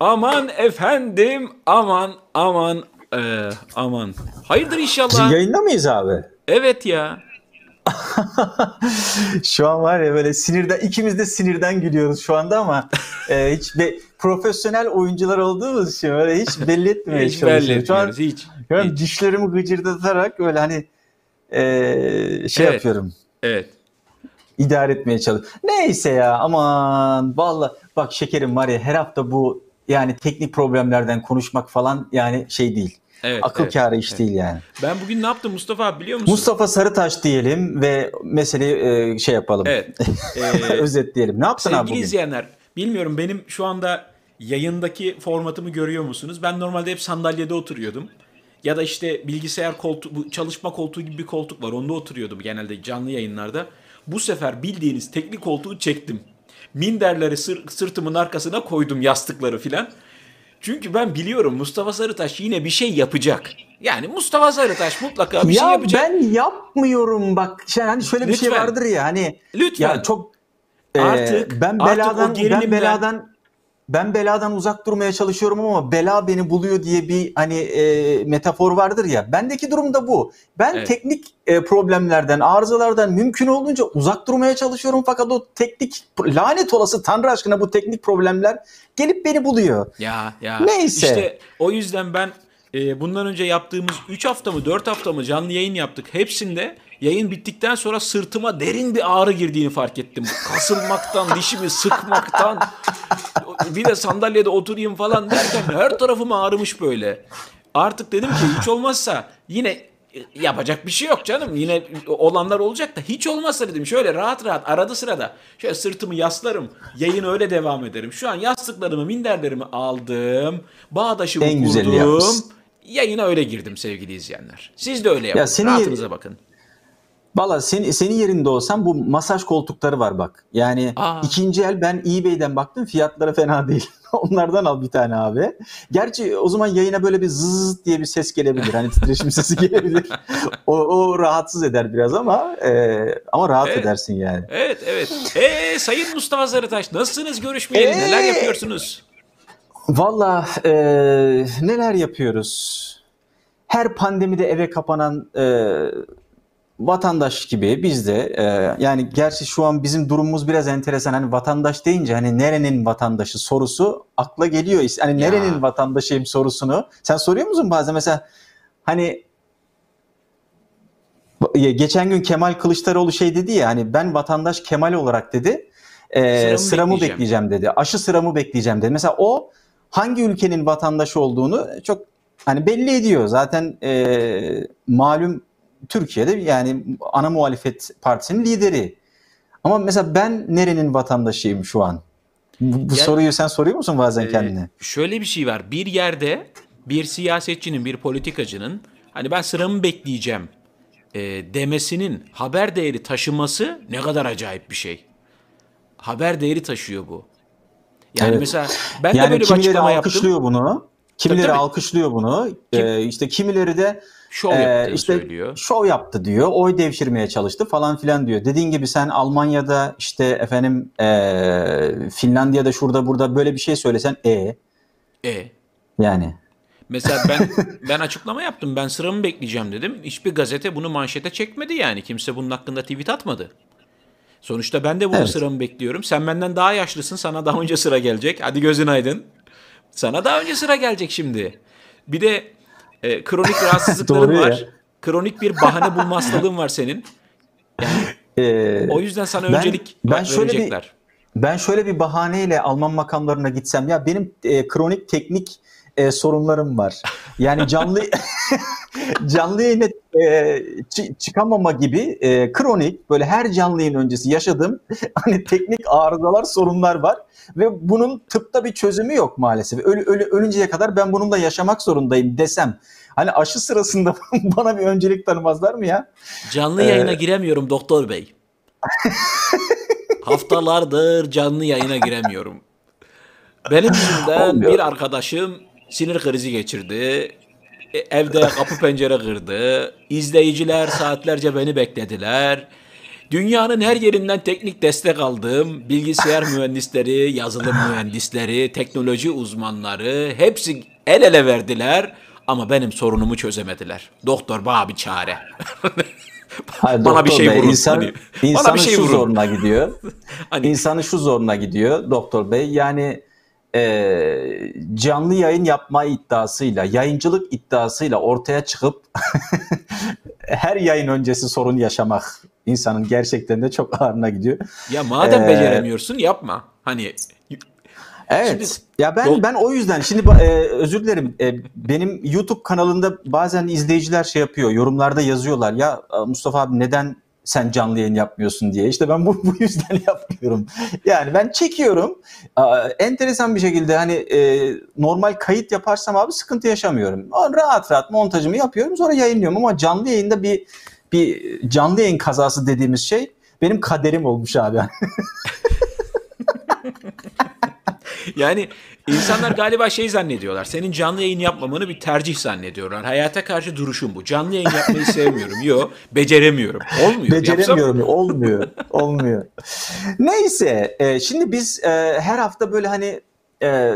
Aman efendim, aman aman ee, aman. Hayırdır inşallah. Yayında mıyız abi? Evet ya. şu an var ya böyle sinirden ikimiz de sinirden gülüyoruz şu anda ama e, hiç be, profesyonel oyuncular olduğumuz için öyle hiç belli etmeye hiç belli. Şu an, hiç. yani hiç. dişlerimi gıcırdatarak böyle hani e, şey Evet. yapıyorum. Evet. idare etmeye çalışıyorum. Neyse ya aman valla bak şekerim var ya her hafta bu yani teknik problemlerden konuşmak falan yani şey değil. Evet. Akıl evet, kârı iş evet. değil yani. Ben bugün ne yaptım Mustafa abi biliyor musun? Mustafa Sarıtaş diyelim ve meseleyi e, şey yapalım. Evet. Ee, Özetleyelim. Ne yaptın abi Sevgili bugün? izleyenler, bilmiyorum benim şu anda yayındaki formatımı görüyor musunuz? Ben normalde hep sandalyede oturuyordum. Ya da işte bilgisayar koltuğu, çalışma koltuğu gibi bir koltuk var. Onda oturuyordum genelde canlı yayınlarda. Bu sefer bildiğiniz teknik koltuğu çektim. Minderleri sır- sırtımın arkasına koydum yastıkları filan. Çünkü ben biliyorum Mustafa Sarıtaş yine bir şey yapacak. Yani Mustafa Sarıtaş mutlaka bir ya şey yapacak. ben yapmıyorum bak. Şey, hani şöyle bir şey Lütfen. vardır ya hani Lütfen. ya çok e, Artık- ben artık o beladan ben beladan ben beladan uzak durmaya çalışıyorum ama bela beni buluyor diye bir hani e, metafor vardır ya. Bendeki durum da bu. Ben Evet. teknik e, problemlerden, arızalardan mümkün olduğunca uzak durmaya çalışıyorum fakat o teknik lanet olası Tanrı aşkına bu teknik problemler gelip beni buluyor. Ya ya. Neyse. İşte o yüzden ben e, bundan önce yaptığımız 3 hafta mı 4 hafta mı canlı yayın yaptık. Hepsinde yayın bittikten sonra sırtıma derin bir ağrı girdiğini fark ettim. Kasılmaktan, dişimi sıkmaktan. Bir de sandalyede oturayım falan derken her tarafım ağrımış böyle. Artık dedim ki hiç olmazsa yine yapacak bir şey yok canım. Yine olanlar olacak da hiç olmazsa dedim şöyle rahat rahat arada sırada şöyle sırtımı yaslarım. Yayın öyle devam ederim. Şu an yastıklarımı, minderlerimi aldım. Bağdaşımı En kurdum. Yayına öyle girdim sevgili izleyenler. Siz de öyle yapın. Ya senin Rahatınıza bakın. Valla senin, senin yerinde olsam bu masaj koltukları var bak. Yani Aa. ikinci el ben eBay'den baktım fiyatları fena değil. Onlardan al bir tane abi. Gerçi o zaman yayına böyle bir zzzz diye bir ses gelebilir. Hani titreşim sesi gelebilir. O, o rahatsız eder biraz ama e, ama rahat Evet. edersin yani. Evet evet. Ee, Sayın Mustafa Sarıtaş nasılsınız görüşmeyeli? Ee? Neler yapıyorsunuz? Valla e, neler yapıyoruz? Her pandemide eve kapanan e, vatandaş gibi biz de e, yani gerçi şu an bizim durumumuz biraz enteresan. Hani vatandaş deyince hani nerenin vatandaşı sorusu akla geliyor. Hani Ya. nerenin vatandaşıyım sorusunu. Sen soruyor musun bazen mesela hani ya geçen gün Kemal Kılıçdaroğlu şey dedi ya hani ben vatandaş Kemal olarak dedi. e, Sıramı sıramı bekleyeceğim. bekleyeceğim dedi. Aşı sıramı bekleyeceğim dedi. Mesela o hangi ülkenin vatandaşı olduğunu çok hani belli ediyor. Zaten e, malum Türkiye'de yani ana muhalefet partisinin lideri. Ama mesela ben nerenin vatandaşıyım şu an? Bu, bu Yani- soruyu sen soruyor musun bazen Ee, kendine? şöyle bir şey var. Bir yerde bir siyasetçinin, bir politikacının hani ben sıramı bekleyeceğim e, demesinin haber değeri taşıması ne kadar acayip bir şey. Haber değeri taşıyor bu. Yani Evet. mesela ben de yani böyle bir açıklama yaptım. bunu. Kimileri tabii. alkışlıyor bunu. Kim- Ee, işte kimileri de Şov Ee, yaptığını işte söylüyor. şov yaptı diyor, oy devşirmeye çalıştı falan filan diyor. Dediğin gibi sen Almanya'da işte efendim ee, Finlandiya'da şurada burada böyle bir şey söylesen e E yani Mesela ben ben açıklama yaptım. Ben sıramı bekleyeceğim dedim. Hiçbir gazete bunu manşete çekmedi yani. Kimse bunun hakkında tweet atmadı. Sonuçta ben de bunu Evet. sıramı bekliyorum. Sen benden daha yaşlısın. Sana daha önce sıra gelecek. Hadi gözün aydın. Sana daha önce sıra gelecek şimdi. Bir de e, kronik rahatsızlıkların ya. var. Kronik bir bahane bulma hastalığın var senin. Ee, O yüzden sana Ben- öncelik ben şöyle bir- ben şöyle bir bahaneyle Alman makamlarına gitsem ya benim e, kronik teknik e, sorunlarım var. Yani canlı canlı yayına e, çı- çıkamama gibi e, kronik böyle her canlı yayın öncesi yaşadığım hani teknik arızalar sorunlar var ve bunun tıpta bir çözümü yok maalesef. Ölü, ölü, ölünceye kadar ben bununla yaşamak zorundayım desem hani aşı sırasında bana bir öncelik tanımazlar mı ya? Canlı Ee, yayına giremiyorum doktor bey. Haftalardır canlı yayına giremiyorum. Benim yüzümden bir arkadaşım sinir krizi geçirdi. E, Evde kapı pencere kırdı. İzleyiciler saatlerce beni beklediler. Dünyanın her yerinden teknik destek aldığım bilgisayar mühendisleri, yazılım mühendisleri, teknoloji uzmanları hepsi el ele verdiler ama benim sorunumu çözemediler. Doktor bana bir çare. Hayır, Bana bir şey bey, vurun. İnsan, Hani, insanın bana bir şey şu vurun. zoruna gidiyor. Hani- İnsanın şu zoruna gidiyor doktor bey. Yani e, canlı yayın yapma iddiasıyla, yayıncılık iddiasıyla ortaya çıkıp her yayın öncesi sorun yaşamak insanın gerçekten de çok ağrına gidiyor. ya madem Ee, beceremiyorsun yapma. Hani Evet. Şimdi- ya ben Dok- ben o yüzden şimdi e, özür dilerim. E, benim YouTube kanalında bazen izleyiciler şey yapıyor. Yorumlarda yazıyorlar. Ya e, Mustafa abi neden sen canlı yayın yapmıyorsun diye. İşte ben bu, bu yüzden yapmıyorum. Yani ben çekiyorum. Aa, enteresan bir şekilde hani e, normal kayıt yaparsam abi sıkıntı yaşamıyorum. Rahat rahat montajımı yapıyorum sonra yayınlıyorum ama canlı yayında bir bir canlı yayın kazası dediğimiz şey benim kaderim olmuş abi. Yani insanlar galiba şey zannediyorlar. Senin canlı yayın yapmamanı bir tercih zannediyorlar. Hayata karşı duruşum bu. Canlı yayın yapmayı sevmiyorum. Yo, beceremiyorum. Olmuyor. Yapsam- Beceremiyorum. Olmuyor. Olmuyor. Neyse. e, şimdi biz e, her hafta böyle hani e,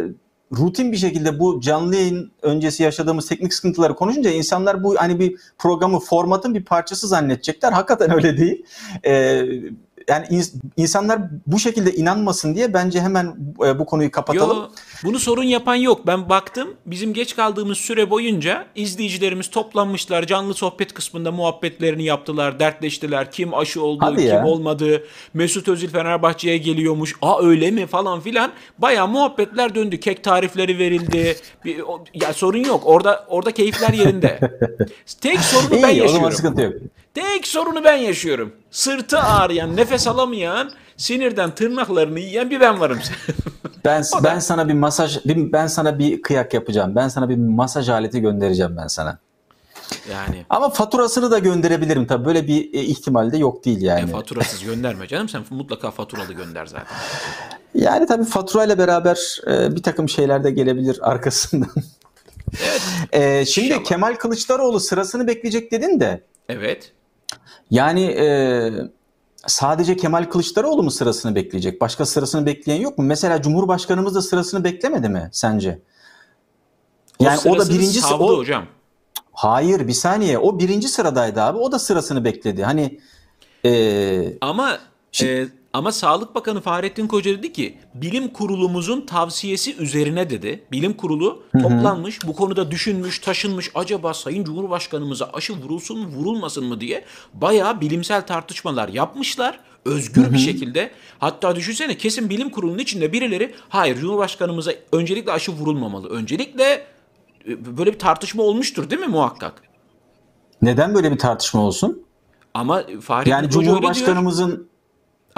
rutin bir şekilde bu canlı yayın öncesi yaşadığımız teknik sıkıntıları konuşunca insanlar bu hani bir programı formatın bir parçası zannedecekler. Hakikaten öyle değil. E, yani ins- insanlar bu şekilde inanmasın diye bence hemen e, bu konuyu kapatalım. Yo, bunu sorun yapan yok. Ben baktım bizim geç kaldığımız süre boyunca izleyicilerimiz toplanmışlar. Canlı sohbet kısmında muhabbetlerini yaptılar, dertleştiler. Kim aşı oldu, Hadi kim ya. olmadı. Mesut Özil Fenerbahçe'ye geliyormuş. Aa öyle mi falan filan. Bayağı muhabbetler döndü. Kek tarifleri verildi. Bir, o- ya sorun yok. Orada orada keyifler yerinde. Tek sorunu ben İyi o zaman yaşıyorum. sıkıntı yok. Tek sorunu ben yaşıyorum. Sırtı ağrıyan, nefes alamayan, sinirden tırnaklarını yiyen bir ben varım. Ben da- ben sana bir masaj bir- ben sana bir kıyak yapacağım. Ben sana bir masaj aleti göndereceğim ben sana. yani Ama faturasını da gönderebilirim tabii. Böyle bir e, ihtimal de yok değil e, yani. faturasız gönderme canım. Sen mutlaka faturalı gönder zaten. yani tabii faturayla beraber e, bir takım şeyler de gelebilir arkasından. Evet. E, şimdi İnşallah. Kemal Kılıçdaroğlu sırasını bekleyecek dedin de Evet. Yani e, sadece Kemal Kılıçdaroğlu mu sırasını bekleyecek? Başka sırasını bekleyen yok mu? Mesela Cumhurbaşkanımız da sırasını beklemedi mi sence? Yani o, da sırasını birinci o, hocam. Hayır bir saniye. O birinci sıradaydı abi. O da sırasını bekledi. Hani e, Ama Şimdi- e, ama Sağlık Bakanı Fahrettin Koca dedi ki bilim kurulumuzun tavsiyesi üzerine dedi. Bilim kurulu toplanmış bu konuda düşünmüş taşınmış acaba Sayın Cumhurbaşkanımıza aşı vurulsun mu vurulmasın mı diye bayağı bilimsel tartışmalar yapmışlar. Özgür bir şekilde hatta düşünsene kesin bilim kurulunun içinde birileri hayır Cumhurbaşkanımıza öncelikle aşı vurulmamalı. Öncelikle e, böyle bir tartışma olmuştur değil mi muhakkak? neden böyle bir tartışma olsun? Ama Fahrettin Yani Koca. Cumhurbaşkanımızın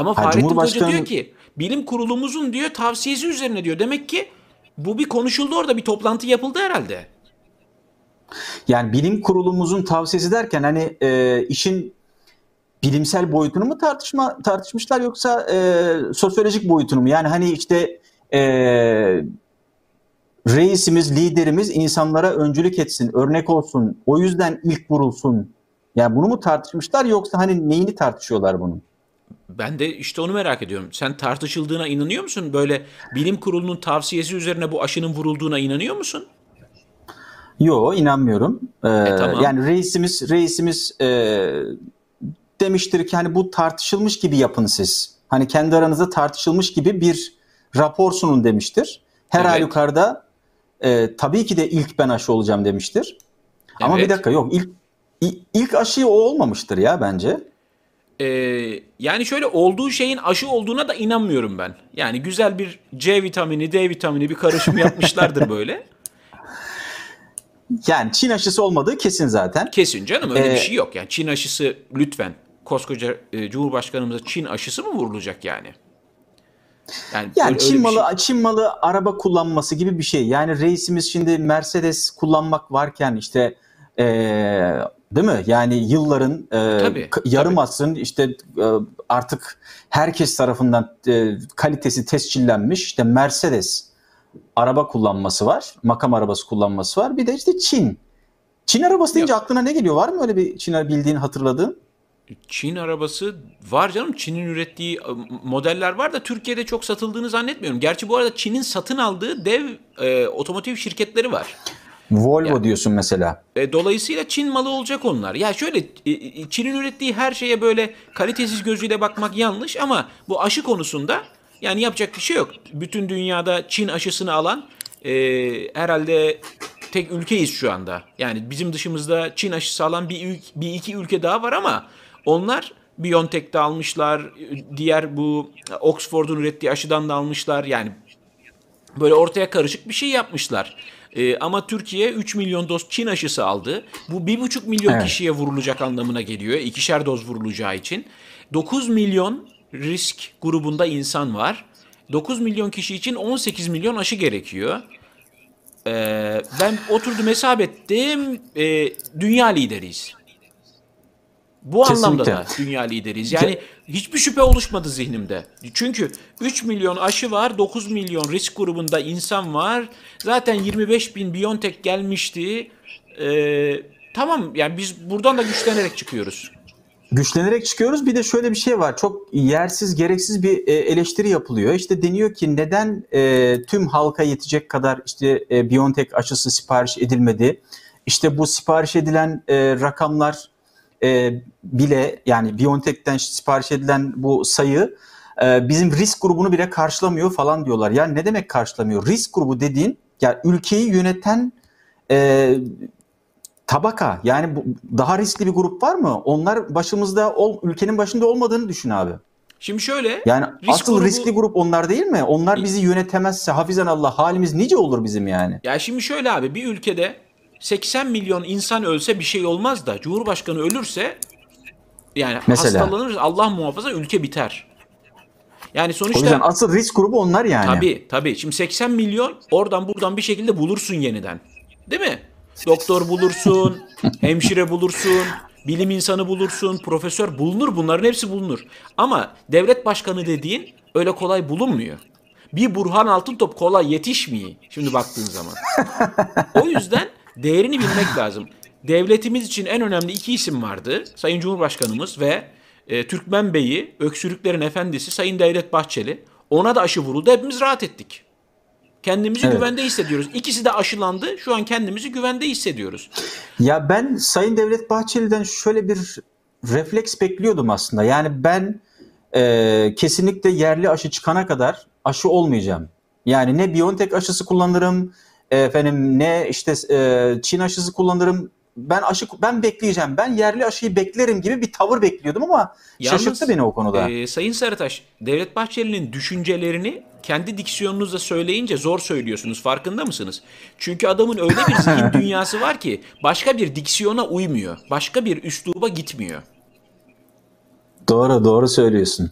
Ama Ha, Fahrettin Cumhurbaşkanı- Koca diyor ki bilim kurulumuzun diyor tavsiyesi üzerine diyor. Demek ki bu bir konuşuldu orada bir toplantı yapıldı herhalde. yani bilim kurulumuzun tavsiyesi derken hani e, işin bilimsel boyutunu mu tartışma tartışmışlar yoksa e, sosyolojik boyutunu mu? Yani hani işte e, reisimiz, liderimiz insanlara öncülük etsin, örnek olsun. O yüzden ilk vurulsun. Yani bunu mu tartışmışlar yoksa hani neyini tartışıyorlar bunun? Ben de işte onu merak ediyorum. Sen tartışıldığına inanıyor musun? Böyle bilim kurulunun tavsiyesi üzerine bu aşının vurulduğuna inanıyor musun? Yo inanmıyorum. Ee, tamam. Yani reisimiz reisimiz e, demiştir ki hani bu tartışılmış gibi yapın siz. Hani kendi aranızda tartışılmış gibi bir rapor sunun demiştir. Her Evet. halükarda e, tabii ki de ilk ben aşı olacağım demiştir. Ama Evet. bir dakika yok ilk ilk aşı o olmamıştır ya bence. Ee, yani şöyle olduğu şeyin aşı olduğuna da inanmıyorum ben. Yani güzel bir C vitamini, D vitamini bir karışım yapmışlardır böyle. Yani Çin aşısı olmadığı kesin zaten. Kesin canım öyle Ee, bir şey yok. Yani Çin aşısı lütfen koskoca e, Cumhurbaşkanımıza Çin aşısı mı vurulacak yani? Yani, Yani öyle- Çin malı şey- Çin malı araba kullanması gibi bir şey. Yani reisimiz şimdi Mercedes kullanmak varken işte eee, değil mi? Yani yılların Tabii, k- yarım asrın işte eee, artık herkes tarafından eee, kalitesi tescillenmiş işte Mercedes araba kullanması var. Makam arabası kullanması var. Bir de işte Çin. Çin arabası deyince aklına ne geliyor? Var mı öyle bir Çin bildiğin hatırladığın? Çin arabası var canım. Çin'in ürettiği e, modeller var da Türkiye'de çok satıldığını zannetmiyorum. Gerçi bu arada Çin'in satın aldığı dev e, otomotiv şirketleri var. Volvo diyorsun mesela. E, dolayısıyla Çin malı olacak onlar. Ya şöyle e, e, Çin'in ürettiği her şeye böyle kalitesiz gözüyle bakmak yanlış ama bu aşı konusunda yani yapacak bir şey yok. Bütün dünyada Çin aşısını alan e, herhalde tek ülkeyiz şu anda. Yani bizim dışımızda Çin aşısı alan bir, bir iki ülke daha var ama onlar BioNTech'te almışlar. Diğer bu Oxford'un ürettiği aşıdan da almışlar. Yani Böyle ortaya karışık bir şey yapmışlar. Ee, ama Türkiye 3 milyon doz Çin aşısı aldı. Bu 1,5 milyon Evet. kişiye vurulacak anlamına geliyor. İkişer doz vurulacağı için. 9 milyon risk grubunda insan var. 9 milyon kişi için 18 milyon aşı gerekiyor. Ee, ben oturdum hesap ettim. Ee, dünya lideriyiz. Bu anlamda da Kesinlikle. dünya lideriyiz. Yani hiçbir şüphe oluşmadı zihnimde. Çünkü 3 milyon aşı var, 9 milyon risk grubunda insan var. Zaten 25 bin Biontech gelmişti. Ee, tamam yani biz buradan da güçlenerek çıkıyoruz. Güçlenerek çıkıyoruz. Bir de şöyle bir şey var. Çok yersiz, gereksiz bir e, eleştiri yapılıyor. İşte deniyor ki neden e, tüm halka yetecek kadar işte e, BioNTech aşısı sipariş edilmedi? İşte bu sipariş edilen e, rakamlar e, bile yani BioNTech'ten sipariş edilen bu sayı e, bizim risk grubunu bile karşılamıyor falan diyorlar. Yani ne demek karşılamıyor? Risk grubu dediğin ya ülkeyi yöneten e, tabaka yani bu, daha riskli bir grup var mı? Onlar başımızda ol, ülkenin başında olmadığını düşün abi. Şimdi şöyle Yani Risk asıl grubu- riskli grup onlar değil mi? Onlar bizi yönetemezse hafizan Allah halimiz nice olur bizim yani. Ya şimdi şöyle abi bir ülkede 80 milyon insan ölse bir şey olmaz da Cumhurbaşkanı ölürse yani Mesela. hastalanır Allah muhafaza ülke biter. Yani O sonuçta yüzden asıl risk grubu onlar yani. tabii tabii şimdi 80 milyon oradan buradan bir şekilde bulursun yeniden. Değil mi? Doktor bulursun, hemşire bulursun, bilim insanı bulursun, profesör bulunur bunların hepsi bulunur. Ama devlet başkanı dediğin öyle kolay bulunmuyor. Bir Burhan Altıntop kolay yetişmiyor şimdi baktığın zaman. O yüzden değerini bilmek lazım. Devletimiz için en önemli iki isim vardı. Sayın Cumhurbaşkanımız ve e, Türkmen Bey'i, öksürüklerin efendisi Sayın Devlet Bahçeli. Ona da aşı vuruldu. Hepimiz rahat ettik. Kendimizi Evet. güvende hissediyoruz. İkisi de aşılandı. Şu an kendimizi güvende hissediyoruz. Ya ben Sayın Devlet Bahçeli'den şöyle bir refleks bekliyordum aslında. Yani ben e, kesinlikle yerli aşı çıkana kadar aşı olmayacağım. Yani ne BioNTech aşısı kullanırım, efendim ne işte e, Çin aşısı kullanırım. Ben aşı ben bekleyeceğim. Ben yerli aşıyı beklerim gibi bir tavır bekliyordum ama Yalnız, şaşırttı beni o konuda. e, Sayın Sarıtaş, Devlet Bahçeli'nin düşüncelerini kendi diksiyonunuzla söyleyince zor söylüyorsunuz. Farkında mısınız? Çünkü adamın öyle bir zihin dünyası var ki başka bir diksiyona uymuyor. Başka bir üsluba gitmiyor. Doğru doğru söylüyorsun.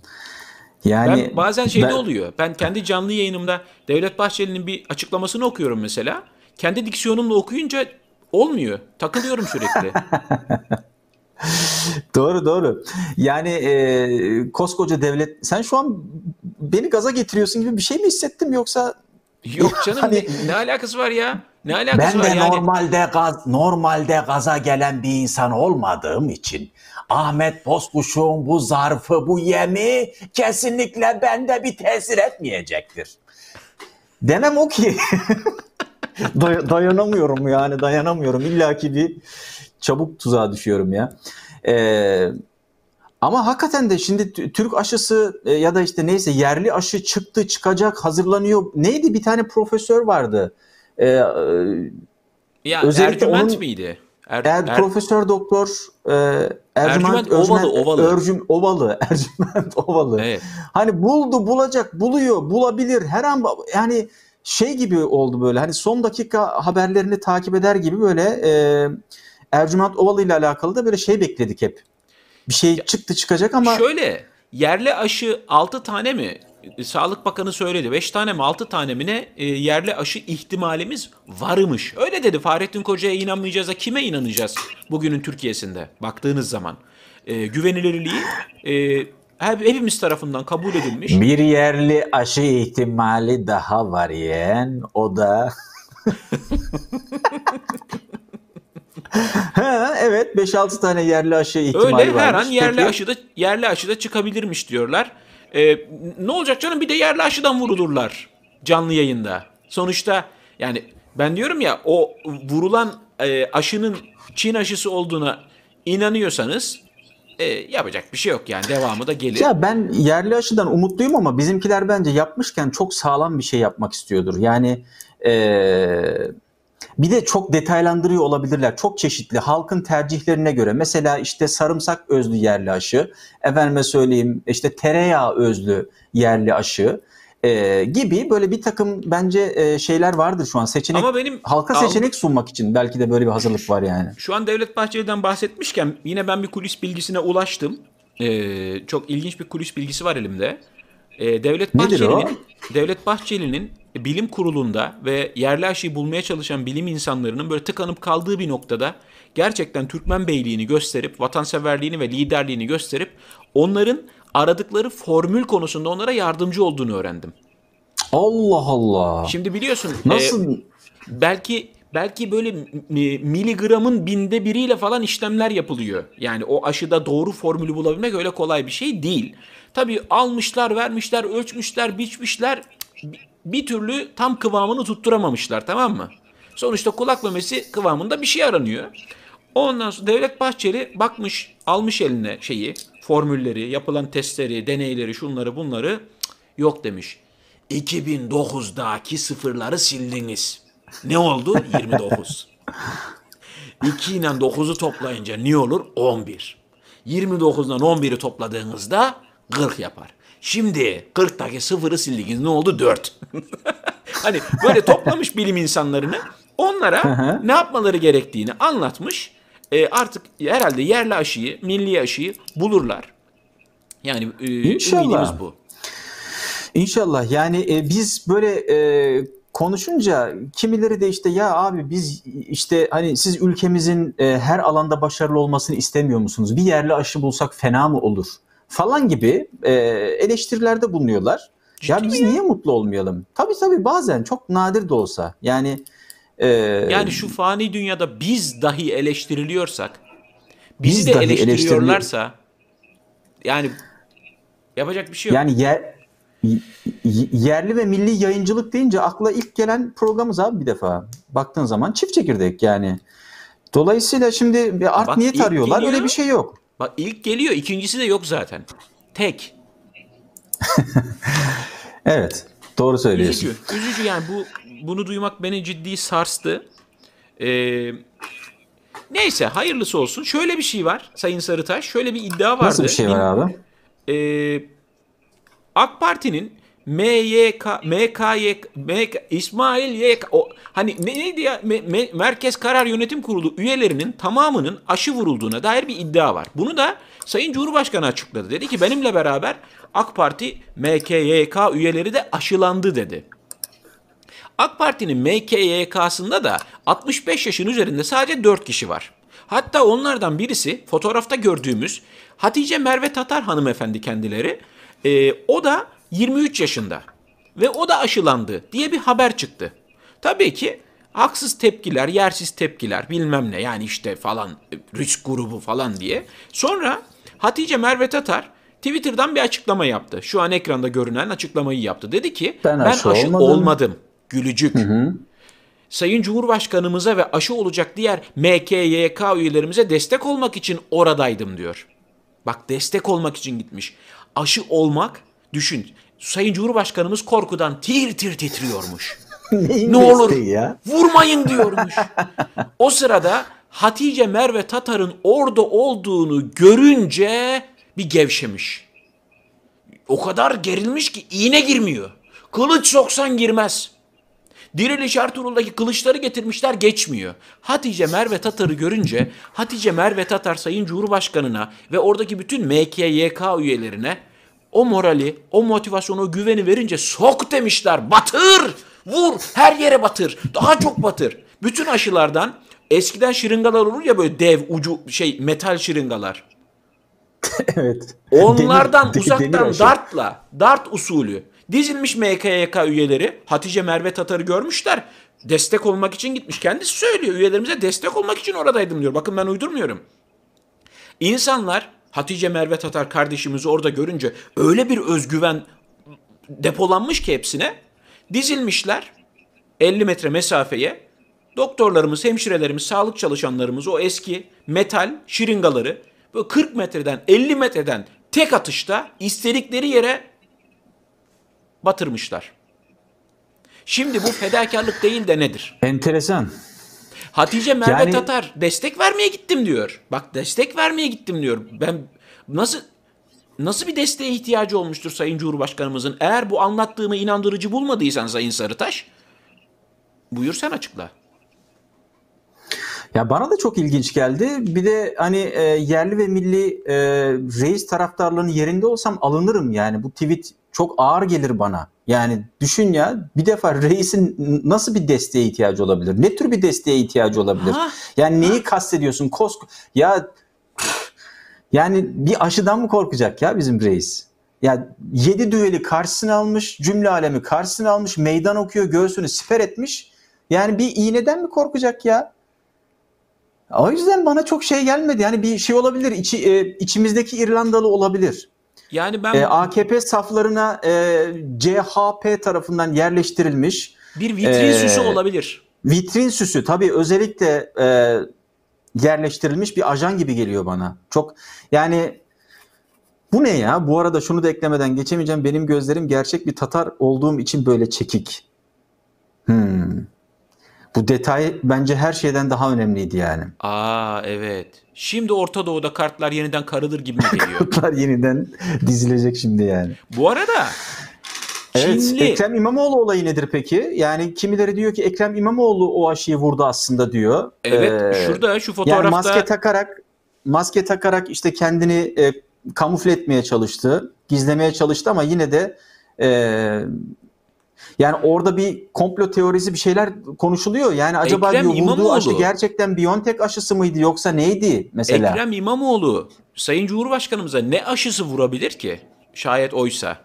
Yani Ben bazen şeyde ben- oluyor. Ben kendi canlı yayınımda Devlet Bahçeli'nin bir açıklamasını okuyorum mesela. Kendi diksiyonumla okuyunca olmuyor. Takılıyorum sürekli. Doğru doğru. Yani e, koskoca devlet sen şu an beni gaza getiriyorsun gibi bir şey mi hissettim yoksa Yok canım Hani- ne, ne alakası var ya? Ne alakası Ben var de yani? normalde gaz normalde gaza gelen bir insan olmadığım için Ahmet Bozkuş'un bu zarfı, bu yemi kesinlikle bende bir tesir etmeyecektir. demem o ki Day- dayanamıyorum yani dayanamıyorum. İlla ki bir çabuk tuzağa düşüyorum ya. Ee, ama hakikaten de şimdi Türk aşısı e, ya da işte neyse yerli aşı çıktı çıkacak hazırlanıyor. Neydi bir tane profesör vardı. Ee, Ya Özellikle Ercüment onun- miydi? Er, Er, Er- Profesör Doktor e, Ercüment, Ercüment Ovalı, Ovalı. Örcüm- Ovalı, Ercüment Ovalı. Evet. Hani buldu, bulacak, buluyor, bulabilir. Her an yani şey gibi oldu böyle. Hani son dakika haberlerini takip eder gibi böyle e, Ercüment Ovalı ile alakalı da böyle şey bekledik hep. Bir şey çıktı çıkacak ama Şöyle yerli aşı 6 tane mi? E, Sağlık Bakanı söyledi. 5 tane mi 6 tane mi ne e, yerli aşı ihtimalimiz varmış. Öyle dedi. Fahrettin Koca'ya inanmayacağız da kime inanacağız bugünün Türkiye'sinde baktığınız zaman. E, güvenilirliği e, hep- hepimiz tarafından kabul edilmiş. Bir yerli aşı ihtimali daha var yeğen. O da Ha, evet 5-6 tane yerli aşı ihtimali Öyle her varmış. an yerli Peki. aşıda yerli aşıda çıkabilirmiş diyorlar. Ee, ne olacak canım bir de yerli aşıdan vurulurlar canlı yayında. Sonuçta yani ben diyorum ya o vurulan e, aşının Çin aşısı olduğuna inanıyorsanız e, yapacak bir şey yok yani devamı da gelir. Ya ben yerli aşıdan umutluyum ama bizimkiler bence yapmışken çok sağlam bir şey yapmak istiyordur. Yani eee, bir de çok detaylandırıyor olabilirler. Çok çeşitli halkın tercihlerine göre. Mesela işte sarımsak özlü yerli aşı, efendime söyleyeyim işte tereyağı özlü yerli aşı eee, gibi böyle bir takım bence eee, şeyler vardır şu an. Seçenek Ama benim halka algı- seçenek sunmak için belki de böyle bir hazırlık var yani. Şu an Devlet Bahçeli'den bahsetmişken yine ben bir kulis bilgisine ulaştım. Ee, çok ilginç bir kulis bilgisi var elimde. Ee, Devlet? Bahçeli'nin Devlet Bahçeli'nin bilim kurulunda ve yerli aşıyı bulmaya çalışan bilim insanlarının böyle tıkanıp kaldığı bir noktada gerçekten Türkmen beyliğini gösterip vatanseverliğini ve liderliğini gösterip onların aradıkları formül konusunda onlara yardımcı olduğunu öğrendim. Allah Allah. Şimdi biliyorsun Nasıl e, belki belki böyle mi- miligramın binde biriyle falan işlemler yapılıyor. Yani o aşıda doğru formülü bulabilmek öyle kolay bir şey değil. Tabii almışlar, vermişler, ölçmüşler, biçmişler. Bir- türlü tam kıvamını tutturamamışlar tamam mı? Sonuçta kulak memesi kıvamında bir şey aranıyor. Ondan sonra Devlet Bahçeli bakmış, almış eline şeyi, formülleri, yapılan testleri, deneyleri, şunları bunları. Yok demiş. 2009'daki sıfırları sildiniz. Ne oldu? 29. 2 ile 9'u toplayınca ne olur? 11. 29'dan 11'i topladığınızda 40 yapar. Şimdi 40'taki sıfırı sildiniz ne oldu? 4. hani böyle toplamış bilim insanlarını onlara ne yapmaları gerektiğini anlatmış. E, artık herhalde yerli aşıyı, milli aşıyı bulurlar. Yani e, İnşallah. ümidimiz bu. İnşallah yani e, biz böyle e, konuşunca kimileri de işte ya abi biz işte hani siz ülkemizin e, her alanda başarılı olmasını istemiyor musunuz? Bir yerli aşı bulsak fena mı olur? Falan gibi e, eleştirilerde bulunuyorlar. ya Ciddi biz mi ya? niye mutlu olmayalım? Tabii tabii bazen çok nadir de olsa. Yani e, Yani şu fani dünyada biz dahi eleştiriliyorsak, bizi Biz de eleştiriyorlarsa yani yapacak bir şey yok. yani yer, yerli ve milli yayıncılık deyince akla ilk gelen programımız abi bir defa. Baktığın zaman çift çekirdek yani. Dolayısıyla şimdi bir art Bak, niyet arıyorlar. Öyle bir şey yok. Bak ilk geliyor, ikincisi de yok zaten. Tek. Evet. Doğru söylüyorsun. Üzücü. Üzücü yani bu bunu duymak beni ciddi sarstı. Ee, neyse hayırlısı olsun. Şöyle bir şey var Sayın Sarıtaş. Şöyle bir iddia vardı. Nasıl bir şey var abi? Ee, AK Parti'nin MYK, MKYK, MK, İsmail YK, o, hani ne- neydi ya Me- Me- Merkez Karar Yönetim Kurulu üyelerinin tamamının aşı vurulduğuna dair bir iddia var. Bunu da Sayın Cumhurbaşkanı açıkladı. Dedi ki benimle beraber AK Parti MKYK üyeleri de aşılandı dedi. AK Parti'nin MKYK'sında da 65 yaşın üzerinde sadece 4 kişi var. Hatta onlardan birisi fotoğrafta gördüğümüz Hatice Merve Tatar hanımefendi kendileri. Ee, o da 23 yaşında ve o da aşılandı diye bir haber çıktı. Tabii ki haksız tepkiler, yersiz tepkiler bilmem ne yani işte falan risk grubu falan diye. Sonra Hatice Merve Tatar Twitter'dan bir açıklama yaptı. Şu an ekranda görünen açıklamayı yaptı. Dedi ki Ben ben aşı aşı, olmadım." olmadım. Gülücük. Sayın Cumhurbaşkanımıza ve aşı olacak diğer MKYK üyelerimize destek olmak için oradaydım diyor. Bak destek olmak için gitmiş. Aşı olmak düşün. Sayın Cumhurbaşkanımız korkudan tir tir titriyormuş. Ne olur ya? vurmayın diyormuş. o sırada Hatice Merve Tatar'ın orada olduğunu görünce bir gevşemiş. O kadar gerilmiş ki iğne girmiyor. Kılıç soksan girmez. Diriliş Ertuğrul'daki kılıçları getirmişler geçmiyor. Hatice Merve Tatar'ı görünce Hatice Merve Tatar Sayın Cumhurbaşkanı'na ve oradaki bütün MKYK üyelerine o morali, o motivasyonu, o güveni verince sok demişler. Batır! Vur! Her yere batır. Daha çok batır. Bütün aşılardan eskiden şırıngalar olur ya böyle dev ucu şey metal şırıngalar. evet. Onlardan Demir- de- uzaktan demir aşı. dartla, dart usulü dizilmiş MKYK üyeleri Hatice Merve Tatar'ı görmüşler. Destek olmak için gitmiş. Kendisi söylüyor. Üyelerimize destek olmak için oradaydım diyor. Bakın ben uydurmuyorum. İnsanlar Hatice Merve Tatar kardeşimizi orada görünce öyle bir özgüven depolanmış ki hepsine dizilmişler 50 metre mesafeye doktorlarımız, hemşirelerimiz, sağlık çalışanlarımız o eski metal şiringaları böyle 40 metreden 50 metreden tek atışta istedikleri yere batırmışlar. Şimdi bu fedakarlık değil de nedir? Enteresan. Hatice Merve Yani- Tatar destek vermeye gittim diyor. Bak destek vermeye gittim diyor. Ben nasıl nasıl bir desteğe ihtiyacı olmuştur Sayın Cumhurbaşkanımızın? Eğer bu anlattığımı inandırıcı bulmadıysan Sayın Sarıtaş, buyur sen açıkla. Ya bana da çok ilginç geldi. Bir de hani e, yerli ve milli e, reis taraftarlarının yerinde olsam alınırım yani. Bu tweet çok ağır gelir bana. Yani düşün ya bir defa reisin nasıl bir desteğe ihtiyacı olabilir? Ne tür bir desteğe ihtiyacı olabilir? Ha, Yani neyi kastediyorsun? Kos ya yani bir aşıdan mı korkacak ya bizim reis? Ya yedi düeli karşısına almış, cümle alemi karşısına almış, meydan okuyor, göğsünü siper etmiş. Yani bir iğneden mi korkacak ya? O yüzden bana çok şey gelmedi. Yani bir şey olabilir. İçi, e, içimizdeki İrlandalı olabilir. Yani ben E, AKP saflarına e, CHP tarafından yerleştirilmiş bir vitrin e, süsü olabilir. vitrin süsü tabii özellikle e, yerleştirilmiş bir ajan gibi geliyor bana. Çok yani bu ne ya? Bu arada şunu da eklemeden geçemeyeceğim. Benim gözlerim gerçek bir Tatar olduğum için böyle çekik. Hmm. Bu detay bence her şeyden daha önemliydi yani. Aa evet. Şimdi Orta Doğu'da kartlar yeniden karılır gibi geliyor? Kutlar yeniden dizilecek şimdi yani. Bu arada Evet, Çinli Ekrem İmamoğlu olayı nedir peki? Yani kimileri diyor ki Ekrem İmamoğlu o aşıyı vurdu aslında diyor. evet Ee, şurada şu Yani fotoğrafta maske takarak maske takarak işte kendini e, kamufle etmeye çalıştı, gizlemeye çalıştı ama yine de e, yani orada bir komplo teorisi bir şeyler konuşuluyor. Yani acaba Ekrem diyor vurduğu aşı gerçekten BioNTech aşısı mıydı yoksa neydi mesela? Ekrem İmamoğlu Sayın Cumhurbaşkanımıza ne aşısı vurabilir ki? Şayet oysa.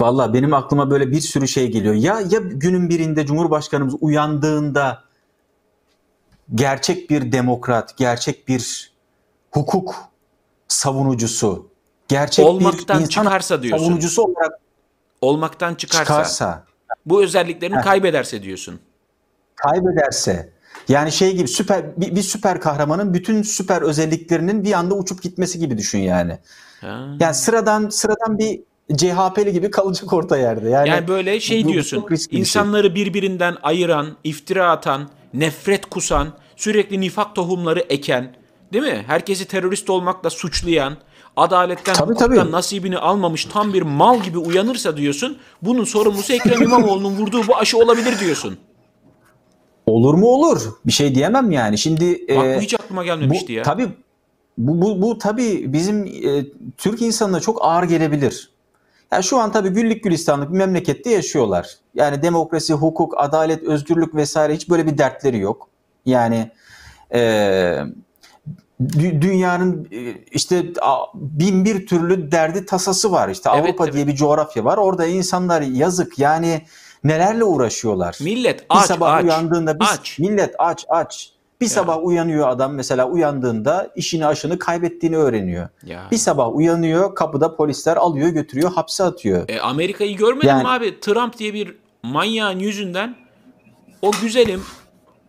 Valla benim aklıma böyle bir sürü şey geliyor. Ya ya günün birinde Cumhurbaşkanımız uyandığında gerçek bir demokrat, gerçek bir hukuk savunucusu, gerçek Olmaktan bir insan çıkarsa diyorsun. savunucusu olarak Olmaktan çıkarsa, çıkarsa, bu özelliklerini Heh. kaybederse diyorsun. kaybederse yani şey gibi süper bir, bir süper kahramanın bütün süper özelliklerinin bir anda uçup gitmesi gibi düşün yani. Ha. Yani sıradan sıradan bir CHP'li gibi kalacak orta yerde. Yani, Yani böyle şey bu- diyorsun. riskli bir şey. insanları birbirinden ayıran, iftira atan, nefret kusan, sürekli nifak tohumları eken, değil mi? Herkesi terörist olmakla suçlayan, adaletten, Tabii, hukuktan tabii. nasibini almamış tam bir mal gibi uyanırsa diyorsun. Bunun sorumlusu Ekrem İmamoğlu'nun vurduğu bu aşı olabilir diyorsun. Olur mu olur. Bir şey diyemem yani. Şimdi Bak e, bu hiç aklıma gelmemişti bu, ya. Tabii bu, bu, bu tabii bizim e, Türk insanına çok ağır gelebilir. Yani şu an tabii güllük gülistanlık bir memlekette yaşıyorlar. Yani demokrasi, hukuk, adalet, özgürlük vesaire hiç böyle bir dertleri yok. Yani e, dünyanın e, işte bin bir türlü derdi tasası var. İşte Evet, Avrupa evet. diye bir coğrafya var. Orada insanlar yazık yani nelerle uğraşıyorlar. Millet Bir aç sabah aç. uyandığında biz, aç. millet aç aç. Bir sabah uyanıyor adam mesela uyandığında işini aşını kaybettiğini öğreniyor. Ya. Bir sabah uyanıyor kapıda polisler alıyor götürüyor hapse atıyor. E, Amerika'yı görmedin Yani- mi abi? Trump diye bir manyağın yüzünden o güzelim,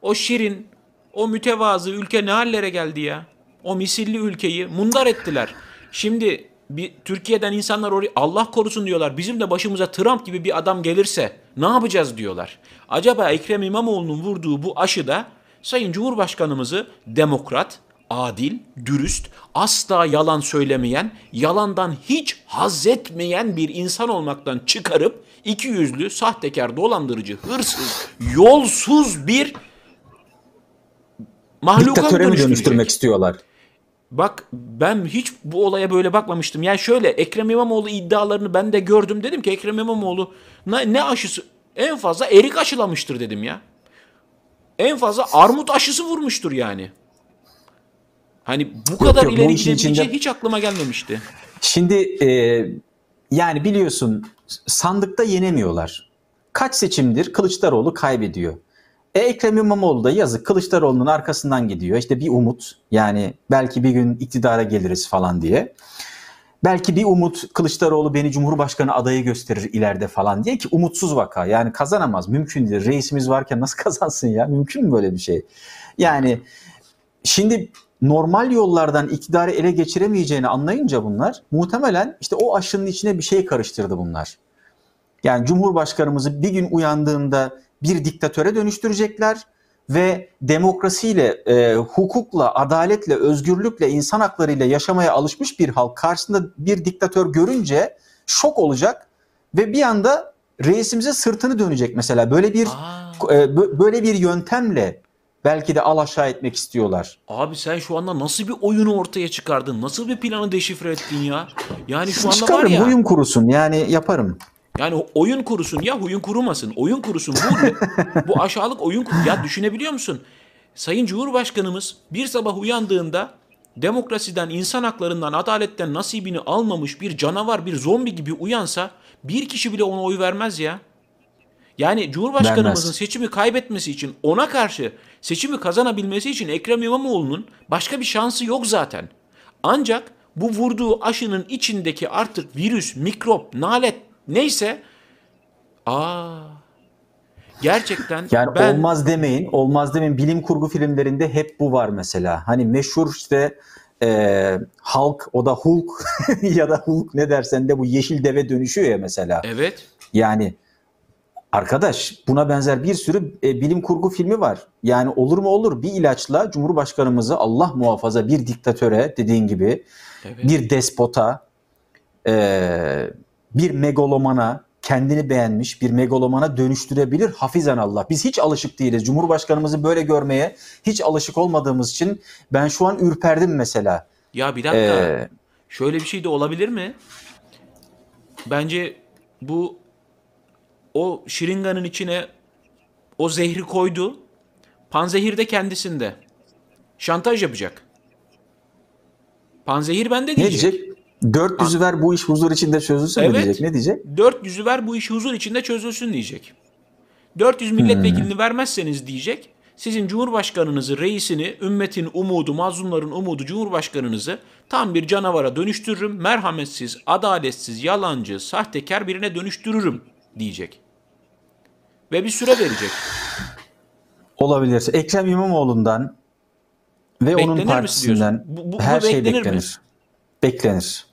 o şirin, o mütevazı ülke ne hallere geldi ya? O misilli ülkeyi mundar ettiler. Şimdi bir Türkiye'den insanlar oraya Allah korusun diyorlar. Bizim de başımıza Trump gibi bir adam gelirse ne yapacağız diyorlar. Acaba Ekrem İmamoğlu'nun vurduğu bu aşıda Sayın Cumhurbaşkanımızı demokrat, adil, dürüst, asla yalan söylemeyen, yalandan hiç haz etmeyen bir insan olmaktan çıkarıp iki yüzlü, sahtekar, dolandırıcı, hırsız, yolsuz bir mahluka dönüştürmek istiyorlar? Bak ben hiç bu olaya böyle bakmamıştım. Yani şöyle Ekrem İmamoğlu iddialarını ben de gördüm. Dedim ki Ekrem İmamoğlu ne, ne aşısı? En fazla erik aşılamıştır dedim ya. En fazla armut aşısı vurmuştur yani. Hani bu kadar yok, ileri gidebileceği içinde- hiç aklıma gelmemişti. Şimdi e, yani biliyorsun sandıkta yenemiyorlar. Kaç seçimdir Kılıçdaroğlu kaybediyor. E Ekrem İmamoğlu da yazık Kılıçdaroğlu'nun arkasından gidiyor. İşte bir umut yani belki bir gün iktidara geliriz falan diye. Belki bir umut Kılıçdaroğlu beni Cumhurbaşkanı adayı gösterir ileride falan diye ki umutsuz vaka. Yani kazanamaz. Mümkün değil. Reisimiz varken nasıl kazansın ya? Mümkün mü böyle bir şey? Yani şimdi normal yollardan iktidarı ele geçiremeyeceğini anlayınca bunlar muhtemelen işte o aşının içine bir şey karıştırdı bunlar. Yani Cumhurbaşkanımızı bir gün uyandığında bir diktatöre dönüştürecekler ve demokrasiyle, e, hukukla, adaletle, özgürlükle, insan haklarıyla yaşamaya alışmış bir halk karşısında bir diktatör görünce şok olacak ve bir anda reisimize sırtını dönecek mesela. Böyle bir Aa, e, bö- böyle bir yöntemle belki de al aşağı etmek istiyorlar. abi sen şu anda nasıl bir oyunu ortaya çıkardın? Nasıl bir planı deşifre ettin ya? Yani şu anda var Çıkarım, ya. huyum kurusun yani yaparım. Yani oyun kurusun ya huyun kurumasın. Oyun kurusun. Bu, bu aşağılık oyun kur- Ya düşünebiliyor musun? Sayın Cumhurbaşkanımız bir sabah uyandığında demokrasiden, insan haklarından, adaletten nasibini almamış bir canavar, bir zombi gibi uyansa bir kişi bile ona oy vermez ya. Yani Cumhurbaşkanımızın Vermez. seçimi kaybetmesi için ona karşı seçimi kazanabilmesi için Ekrem İmamoğlu'nun başka bir şansı yok zaten. Ancak bu vurduğu aşının içindeki artık virüs, mikrop, nalet neyse aa gerçekten Yani ben olmaz demeyin, olmaz demeyin. Bilim kurgu filmlerinde hep bu var mesela. Hani meşhur işte e, Hulk, o da Hulk ya da Hulk ne dersen de bu yeşil deve dönüşüyor ya mesela. evet Yani arkadaş buna benzer bir sürü e, bilim kurgu filmi var. Yani olur mu olur bir ilaçla Cumhurbaşkanımızı Allah muhafaza bir diktatöre dediğin gibi evet. bir despota, e, bir megalomana, kendini beğenmiş bir megalomana dönüştürebilir hafizan Allah. Biz hiç alışık değiliz. Cumhurbaşkanımızı böyle görmeye hiç alışık olmadığımız için ben şu an ürperdim mesela. Ya bir dakika. Ee, Şöyle bir şey de olabilir mi? Bence bu o şırınganın içine o zehri koydu. Panzehir de kendisinde. Şantaj yapacak. Panzehir bende ne diyecek. diyecek? 400'ü ver bu iş huzur içinde çözülsün Evet. diyecek. Ne diyecek? 400'ü ver bu iş huzur içinde çözülsün diyecek. 400 milletvekilini vermezseniz diyecek. Sizin cumhurbaşkanınızı, reisini, ümmetin umudu, mazlumların umudu cumhurbaşkanınızı tam bir canavara dönüştürürüm. Merhametsiz, adaletsiz, yalancı, sahtekar birine dönüştürürüm diyecek. Ve bir süre verecek. Olabilir. Ekrem İmamoğlu'ndan ve Beklenir onun mi partisinden? Bu- bu- her şey beklenir mi? beklenir.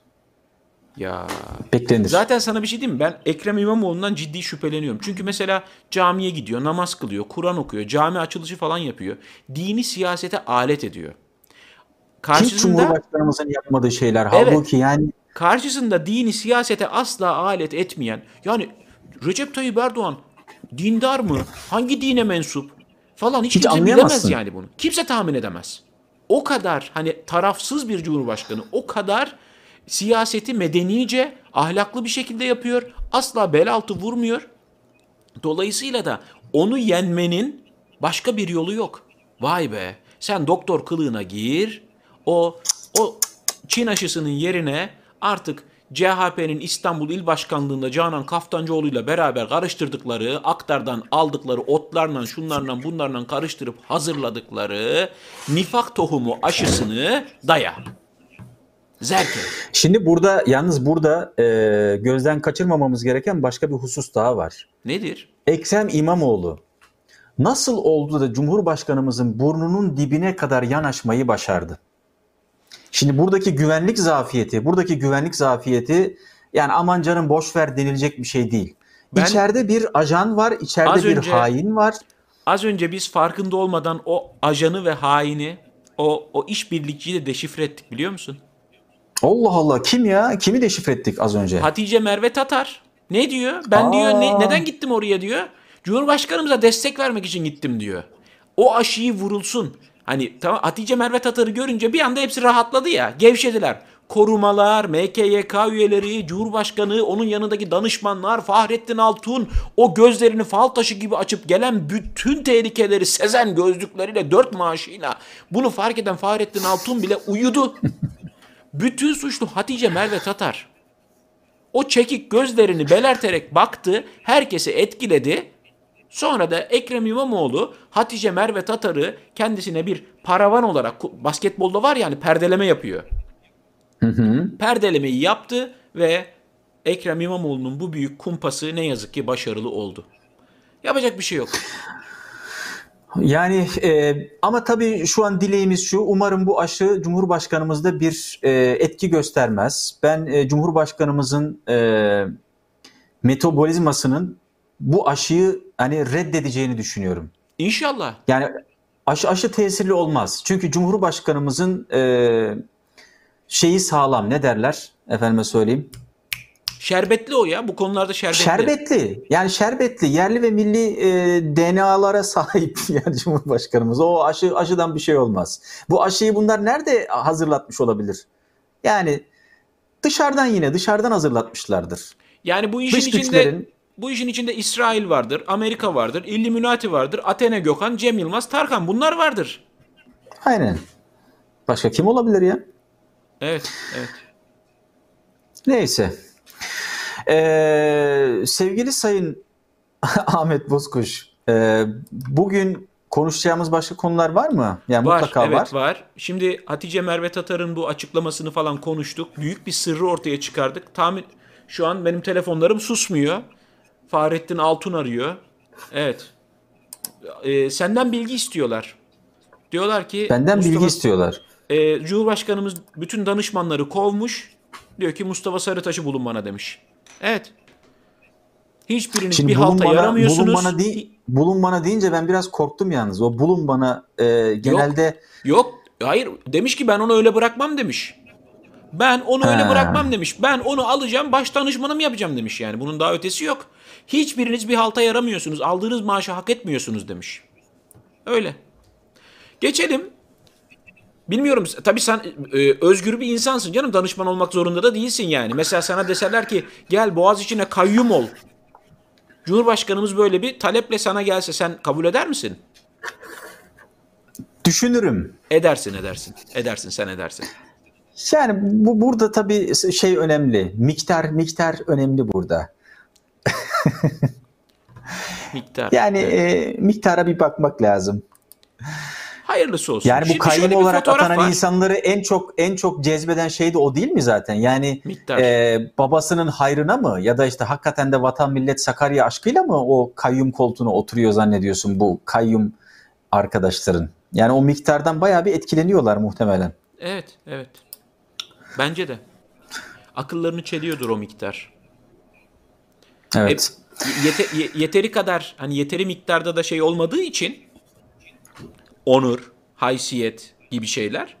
Ya Beklenir. Zaten sana bir şey diyeyim mi? Ben Ekrem İmamoğlu'ndan ciddi şüpheleniyorum. Çünkü mesela camiye gidiyor, namaz kılıyor, Kur'an okuyor, cami açılışı falan yapıyor. Dini siyasete alet ediyor. Hiç Karşısında, Cumhurbaşkanımızın yapmadığı şeyler. Evet. Halbuki yani karşısında dini siyasete asla alet etmeyen, yani Recep Tayyip Erdoğan dindar mı? Hangi dine mensup? Falan hiç, Hiç kimse bilemez yani bunu. Kimse tahmin edemez. O kadar hani tarafsız bir cumhurbaşkanı, o kadar siyaseti medenice, ahlaklı bir şekilde yapıyor. Asla bel altı vurmuyor. Dolayısıyla da onu yenmenin başka bir yolu yok. Vay be. Sen doktor kılığına gir. O o Çin aşısının yerine artık CHP'nin İstanbul İl Başkanlığı'nda Canan Kaftancıoğlu'yla beraber karıştırdıkları, aktardan aldıkları otlarla, şunlarla, bunlarla karıştırıp hazırladıkları nifak tohumu aşısını daya. Zerke. Şimdi burada yalnız burada e, gözden kaçırmamamız gereken başka bir husus daha var. Nedir? Ekrem İmamoğlu nasıl oldu da Cumhurbaşkanımızın burnunun dibine kadar yanaşmayı başardı? Şimdi buradaki güvenlik zafiyeti, buradaki güvenlik zafiyeti yani aman canım boş ver denilecek bir şey değil. Ben- içeride bir ajan var, içeride bir önce- hain var. Az önce biz farkında olmadan o ajanı ve haini, o, o işbirlikçiyi de deşifre ettik biliyor musun? Allah Allah kim ya? Kimi deşifre ettik az önce? Hatice Merve Tatar. Ne diyor? Ben diyor ne, Aa. neden gittim oraya diyor. Cumhurbaşkanımıza destek vermek için gittim diyor. O aşıyı vurulsun. Hani tamam Hatice Merve Tatar'ı görünce bir anda hepsi rahatladı ya. Gevşediler. Korumalar, MKYK üyeleri, Cumhurbaşkanı, onun yanındaki danışmanlar, Fahrettin Altun o gözlerini fal taşı gibi açıp gelen bütün tehlikeleri sezen gözlükleriyle dört maaşıyla bunu fark eden Fahrettin Altun bile uyudu. Bütün suçlu Hatice Merve Tatar. O çekik gözlerini belerterek baktı, herkesi etkiledi. Sonra da Ekrem İmamoğlu Hatice Merve Tatar'ı kendisine bir paravan olarak basketbolda var yani perdeleme yapıyor. Perdelemeyi yaptı ve Ekrem İmamoğlu'nun bu büyük kumpası ne yazık ki başarılı oldu. Yapacak bir şey yok. Yani e, ama tabii şu an dileğimiz şu. Umarım bu aşı Cumhurbaşkanımızda bir e, etki göstermez. Ben e, Cumhurbaşkanımızın e, metabolizmasının bu aşıyı hani reddedeceğini düşünüyorum. İnşallah. Yani aşı aşı tesirli olmaz. Çünkü Cumhurbaşkanımızın e, şeyi sağlam. Ne derler? Efendime söyleyeyim. Şerbetli o ya. Bu konularda şerbetli. Şerbetli. Yani şerbetli. Yerli ve milli e, DNA'lara sahip yani Cumhurbaşkanımız. O aşı aşıdan bir şey olmaz. Bu aşıyı bunlar nerede hazırlatmış olabilir? Yani dışarıdan yine dışarıdan hazırlatmışlardır. Yani bu işin Dış içinde güçlerin bu işin içinde İsrail vardır, Amerika vardır, İlluminati vardır, Athena Gökhan, Cem Yılmaz, Tarkan bunlar vardır. aynen. Başka kim olabilir ya? Evet, evet. Neyse. Ee, sevgili Sayın Ahmet Bozkuş, e, bugün konuşacağımız başka konular var mı? Yani Var, mutlaka evet var. var. Şimdi Hatice Merve Tatar'ın bu açıklamasını falan konuştuk. Büyük bir sırrı ortaya çıkardık. Tahmin şu an benim telefonlarım susmuyor. Fahrettin Altun arıyor. Evet. Ee, senden bilgi istiyorlar. Diyorlar ki Benden Mustafa- bilgi istiyorlar. Ee, Cumhurbaşkanımız bütün danışmanları kovmuş. Diyor ki Mustafa Sarıtaş'ı bulun bana demiş. Evet. Hiçbiriniz Şimdi bir bulun halta bana, yaramıyorsunuz. bulun bana, değil, bulun bana deyince ben biraz korktum yalnız. O bulun bana e, genelde Yok. Hayır. Demiş ki ben onu öyle bırakmam demiş. Ben onu öyle Ha. bırakmam demiş. Ben onu alacağım baş danışmanım yapacağım demiş yani. Bunun daha ötesi yok. Hiçbiriniz bir halta yaramıyorsunuz. Aldığınız maaşı hak etmiyorsunuz demiş. Öyle. Geçelim. Bilmiyorum tabii sen e, özgür bir insansın canım danışman olmak zorunda da değilsin yani. Mesela sana deseler ki gel boğaz içine kayyum ol. Cumhurbaşkanımız böyle bir taleple sana gelse sen kabul eder misin? düşünürüm. Edersin edersin. Edersin sen edersin. Yani bu burada tabii şey önemli. Miktar miktar önemli burada. Miktar. Yani Evet. e, miktara bir bakmak lazım. Hayırlısı olsun. Yani bu Şimdi kayyum olarak atanan var. insanları en çok en çok cezbeden şey de o değil mi zaten? Yani Miktar. e, babasının hayrına mı ya da işte hakikaten de vatan millet Sakarya aşkıyla mı o kayyum koltuğuna oturuyor zannediyorsun bu kayyum arkadaşların? Yani o miktardan bayağı bir etkileniyorlar muhtemelen. Evet, evet. Bence de. Akıllarını çeliyordur o miktar. Evet. Yete- ye- yeteri kadar hani yeteri miktarda da şey olmadığı için onur, haysiyet gibi şeyler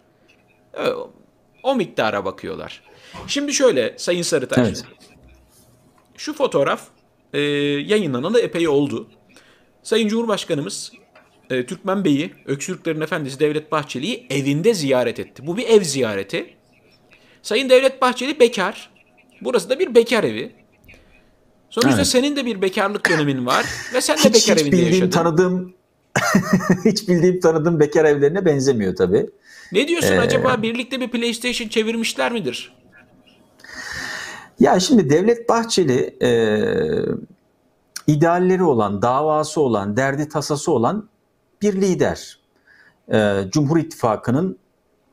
o miktara bakıyorlar. Şimdi şöyle Sayın Sarıtaş. Evet. Şu fotoğraf e, yayınlanalı epey oldu. Sayın Cumhurbaşkanımız e, Türkmen Bey'i, Öksürüklerin Efendisi Devlet Bahçeli'yi evinde ziyaret etti. Bu bir ev ziyareti. Sayın Devlet Bahçeli bekar. Burası da bir bekar evi. Sonuçta Evet. senin de bir bekarlık dönemin var ve sen de Hiç, bekar hiç evinde bildiğim yaşadın. tanıdığım hiç bildiğim tanıdığım bekar evlerine benzemiyor tabii. Ne diyorsun Ee, acaba birlikte bir PlayStation çevirmişler midir? Ya şimdi Devlet Bahçeli e, idealleri olan, davası olan, derdi tasası olan bir lider. E, Cumhur İttifakı'nın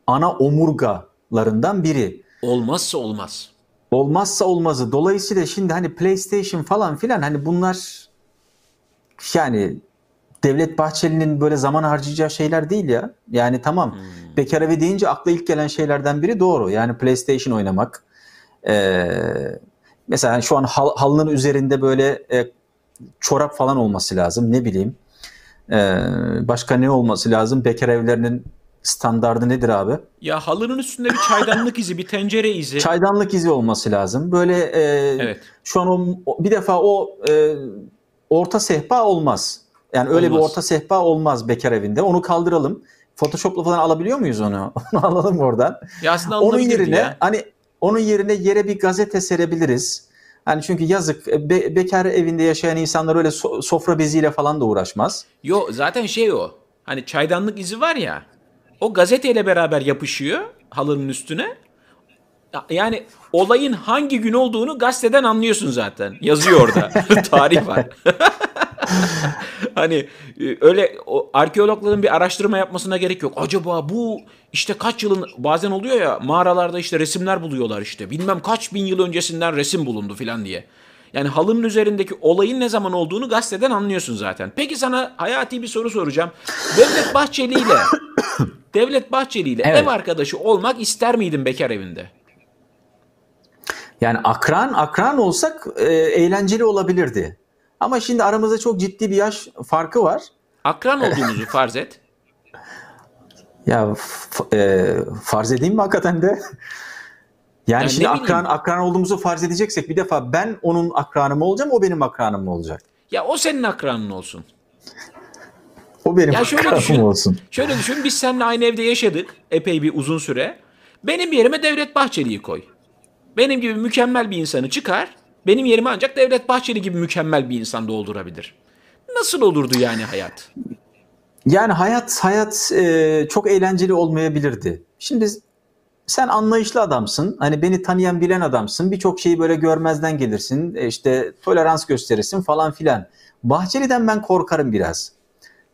ana omurgalarından biri. Olmazsa olmaz. Olmazsa olmazı. Dolayısıyla şimdi hani PlayStation falan filan hani bunlar yani Devlet Bahçeli'nin böyle zaman harcayacağı şeyler değil ya. Yani tamam bekar evi deyince akla ilk gelen şeylerden biri doğru. Yani PlayStation oynamak. Ee, mesela şu an hal- halının üzerinde böyle e, çorap falan olması lazım. Ne bileyim. Ee, başka ne olması lazım? Bekar evlerinin standardı nedir abi? Ya halının üstünde bir çaydanlık izi, bir tencere izi. Çaydanlık izi olması lazım. Böyle e, Evet. şu an o, o- bir defa o e, orta sehpa olmaz. Yani öyle Olmaz. bir orta sehpa olmaz bekar evinde. Onu kaldıralım. Photoshop'la falan alabiliyor muyuz onu? Onu alalım oradan. Ya aslında Onun yerine ya. hani onun yerine yere bir gazete serebiliriz. Hani çünkü yazık be- bekar evinde yaşayan insanlar öyle so- sofra beziyle falan da uğraşmaz. Yo zaten şey o. Hani çaydanlık izi var ya. O gazeteyle beraber yapışıyor halının üstüne. Yani olayın hangi gün olduğunu gazeteden anlıyorsun zaten. Yazıyor orada. Tarih var. hani e, öyle o, arkeologların bir araştırma yapmasına gerek yok. Acaba bu işte kaç yılın bazen oluyor ya mağaralarda işte resimler buluyorlar işte. Bilmem kaç bin yıl öncesinden resim bulundu filan diye. Yani halının üzerindeki olayın ne zaman olduğunu gazeteden anlıyorsun zaten. Peki sana hayati bir soru soracağım. Devlet Bahçeli ile Devlet Bahçeli ile Evet. ev arkadaşı olmak ister miydin bekar evinde? Yani akran akran olsak e, eğlenceli olabilirdi. Ama şimdi aramızda çok ciddi bir yaş farkı var. Akran olduğunuzu farz et. Ya e, farz edeyim mi hakikaten de? Yani Ya şimdi akran akran olduğumuzu farz edeceksek bir defa ben onun akranı mı olacağım, o benim akranım mı olacak? Ya o senin akranın olsun. O benim Ya şöyle akranım düşün. olsun. Şöyle düşün biz seninle aynı evde yaşadık epey bir uzun süre. Benim yerime Devlet Bahçeli'yi koy. Benim gibi mükemmel bir insanı çıkar. Benim yerime ancak Devlet Bahçeli gibi mükemmel bir insan doldurabilir. Nasıl olurdu yani hayat? Yani hayat hayat e, çok eğlenceli olmayabilirdi. Şimdi sen anlayışlı adamsın. Hani beni tanıyan bilen adamsın. Birçok şeyi böyle görmezden gelirsin. E, işte tolerans gösterirsin falan filan. Bahçeli'den ben korkarım biraz.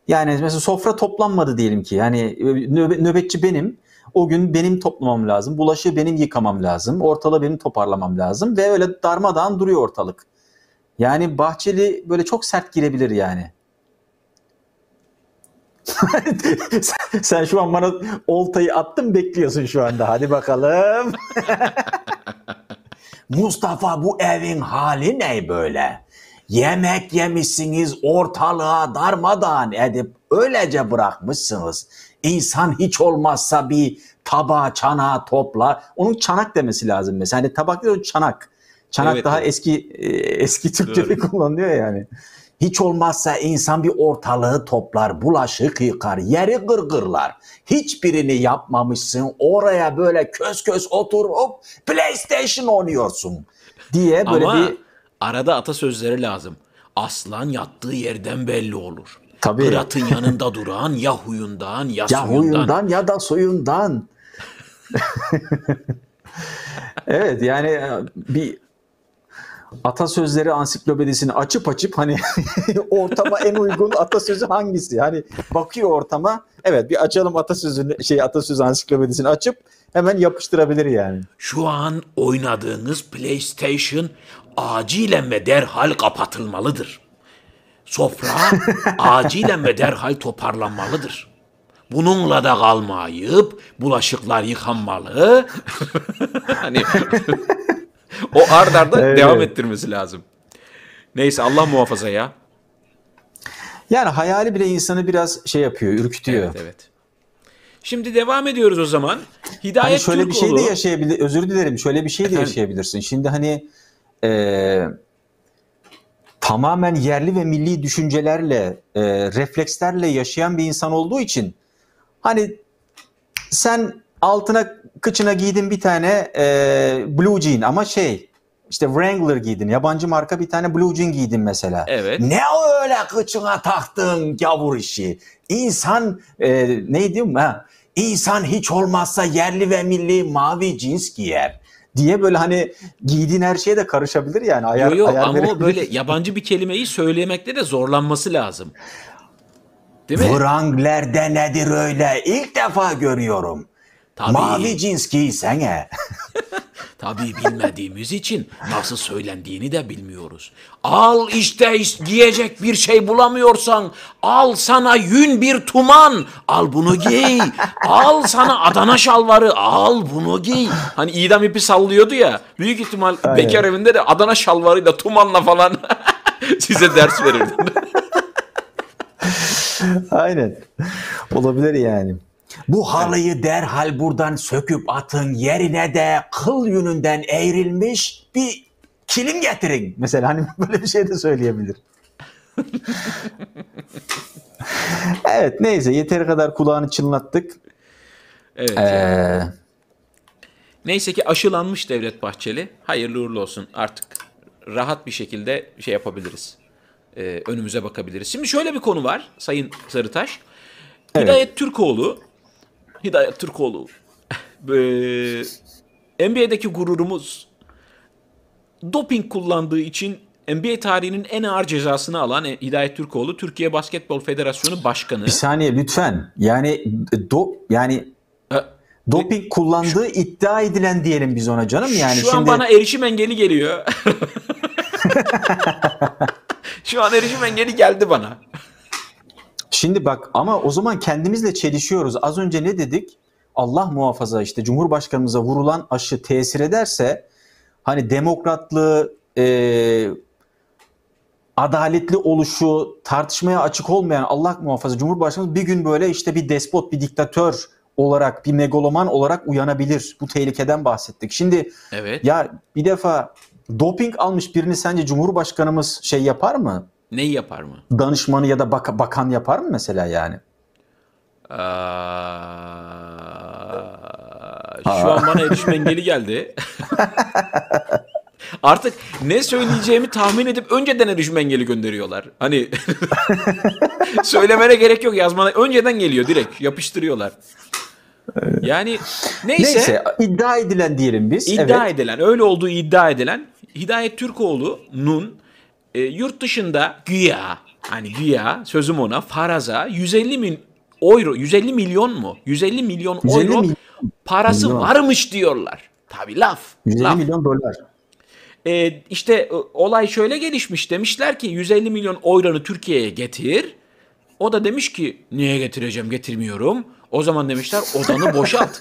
Yani mesela sofra toplanmadı diyelim ki. Yani nöbe- nöbetçi benim. O gün benim toplamam lazım. Bulaşığı benim yıkamam lazım. Ortalığı benim toparlamam lazım. Ve öyle darmadağın duruyor ortalık. Yani Bahçeli böyle çok sert girebilir yani. sen, şu an bana oltayı attın bekliyorsun şu anda. Hadi bakalım. Mustafa bu evin hali ne böyle? Yemek yemişsiniz ortalığa darmadağın edip öylece bırakmışsınız. İnsan hiç olmazsa bir tabağı çanağı toplar. Onun çanak demesi lazım mesela. Hani tabak değil çanak. Çanak Evet, daha evet. eski e, eski Türkçe'de kullanılıyor yani. Hiç olmazsa insan bir ortalığı toplar, bulaşık yıkar, yeri gırgırlar. Hiçbirini yapmamışsın. Oraya böyle köz köz oturup PlayStation oynuyorsun. Diye böyle Ama bir arada atasözleri lazım. Aslan yattığı yerden belli olur. Tabii. Kıratın yanında duran ya huyundan ya, Ya suyundan. huyundan ya da suyundan. evet yani e, bir atasözleri ansiklopedisini açıp açıp hani ortama en uygun atasözü hangisi? Hani bakıyor ortama. Evet bir açalım atasözünü şey atasözü ansiklopedisini açıp hemen yapıştırabilir yani. Şu an oynadığınız PlayStation acilen ve derhal kapatılmalıdır. Sofra acilen ve derhal toparlanmalıdır. Bununla da kalmayıp bulaşıklar yıkanmalı. hani o ard arda Evet. devam ettirmesi lazım. Neyse Allah muhafaza ya. Yani hayali bile insanı biraz şey yapıyor, ürkütüyor. Evet evet. Şimdi devam ediyoruz o zaman. Hidayet Hani şöyle bir şey de Türkoğlu- yaşayabilir. Özür dilerim. Şöyle bir şey de Efendim? yaşayabilirsin. Şimdi hani e, tamamen yerli ve milli düşüncelerle, e, reflekslerle yaşayan bir insan olduğu için hani sen altına kıçına giydin bir tane e, blue jean ama şey işte Wrangler giydin. Yabancı marka bir tane blue jean giydin mesela. Evet. Ne öyle kıçına taktığın gavur işi? İnsan E, neydi? Ha, İnsan hiç olmazsa yerli ve milli mavi cins giyer. Diye böyle hani giydiğin her şeye de karışabilir yani. Ayar, Yo yo ayar ama o verebilir. böyle yabancı bir kelimeyi söylemekte de zorlanması lazım. Değil mi? Wrangler'de nedir öyle? İlk defa görüyorum. Tabii. Mavi cins giysene. Tabii bilmediğimiz için nasıl söylendiğini de bilmiyoruz. Al işte giyecek bir şey bulamıyorsan al sana yün bir tuman al bunu giy. Al sana Adana şalvarı al bunu giy. Hani idam ipi sallıyordu ya büyük ihtimal bekar evinde de Adana şalvarıyla tumanla falan size ders verirdi. Aynen. Olabilir yani. Bu halıyı derhal buradan söküp atın yerine de kıl yününden eğrilmiş bir kilim getirin. Mesela hani böyle bir şey de söyleyebilir. evet neyse yeteri kadar kulağını çınlattık. Evet. Ee, Neyse ki aşılanmış Devlet Bahçeli. Hayırlı uğurlu olsun. Artık rahat bir şekilde şey yapabiliriz. Ee, önümüze bakabiliriz. Şimdi şöyle bir konu var Sayın Sarıtaş. Evet. Hidayet Türkoğlu Hidayet Türkoğlu ee, NBA'deki gururumuz doping kullandığı için NBA tarihinin en ağır cezasını alan Hidayet Türkoğlu Türkiye Basketbol Federasyonu Başkanı. Bir saniye lütfen. Yani do yani doping kullandığı iddia edilen diyelim biz ona canım. Yani Şu şimdi an bana erişim engeli geliyor. Şu an erişim engeli geldi bana. Şimdi bak ama o zaman kendimizle çelişiyoruz. Az önce ne dedik? Allah muhafaza işte Cumhurbaşkanımıza vurulan aşı tesir ederse hani demokratlığı, e, adaletli oluşu, tartışmaya açık olmayan Allah muhafaza Cumhurbaşkanımız bir gün böyle işte bir despot, bir diktatör olarak, bir megaloman olarak uyanabilir. Bu tehlikeden bahsettik. Şimdi Evet. ya bir defa doping almış birini sence Cumhurbaşkanımız şey yapar mı? Neyi yapar mı? Danışmanı ya da baka- bakan yapar mı mesela yani? Aa, şu an bana erişim engeli geldi. Artık ne söyleyeceğimi tahmin edip önceden erişim engeli gönderiyorlar. Hani söylemene gerek yok yazmana. Önceden geliyor direkt yapıştırıyorlar. Yani neyse, Neyse iddia edilen diyelim biz. iddia evet. edilen öyle olduğu iddia edilen Hidayet Türkoğlu'nun e, yurt dışında güya hani güya sözüm ona faraza 150 bin euro 150 milyon mu? 150 milyon 150 euro milyon. parası Milyon. varmış diyorlar. Tabi laf. 150 laf. milyon dolar. E, işte e, olay şöyle gelişmiş. Demişler ki 150 milyon euro'nu Türkiye'ye getir. O da demiş ki niye getireceğim getirmiyorum. O zaman demişler odanı boşalt.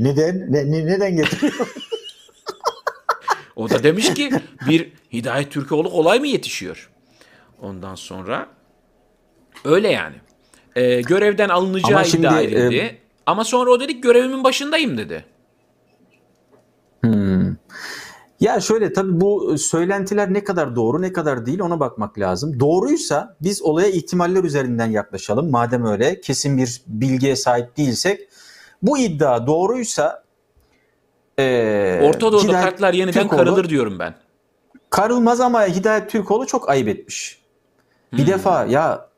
Neden? Ne, ne- neden getiriyor? O da demiş ki bir Hidayet Türkoğlu kolay mı yetişiyor? Ondan sonra öyle yani. E, görevden alınacağı Ama şimdi, iddia edildi. e, Ama sonra o dedik görevimin başındayım dedi. ya şöyle tabii bu söylentiler ne kadar doğru ne kadar değil ona bakmak lazım. Doğruysa biz olaya ihtimaller üzerinden yaklaşalım. Madem öyle kesin bir bilgiye sahip değilsek. Bu iddia doğruysa e, Orta Doğu'da Hidayet kartlar yeniden Türkoğlu- karılır diyorum ben. Karılmaz ama Hidayet Türkoğlu çok ayıp etmiş. Bir Hmm. defa ya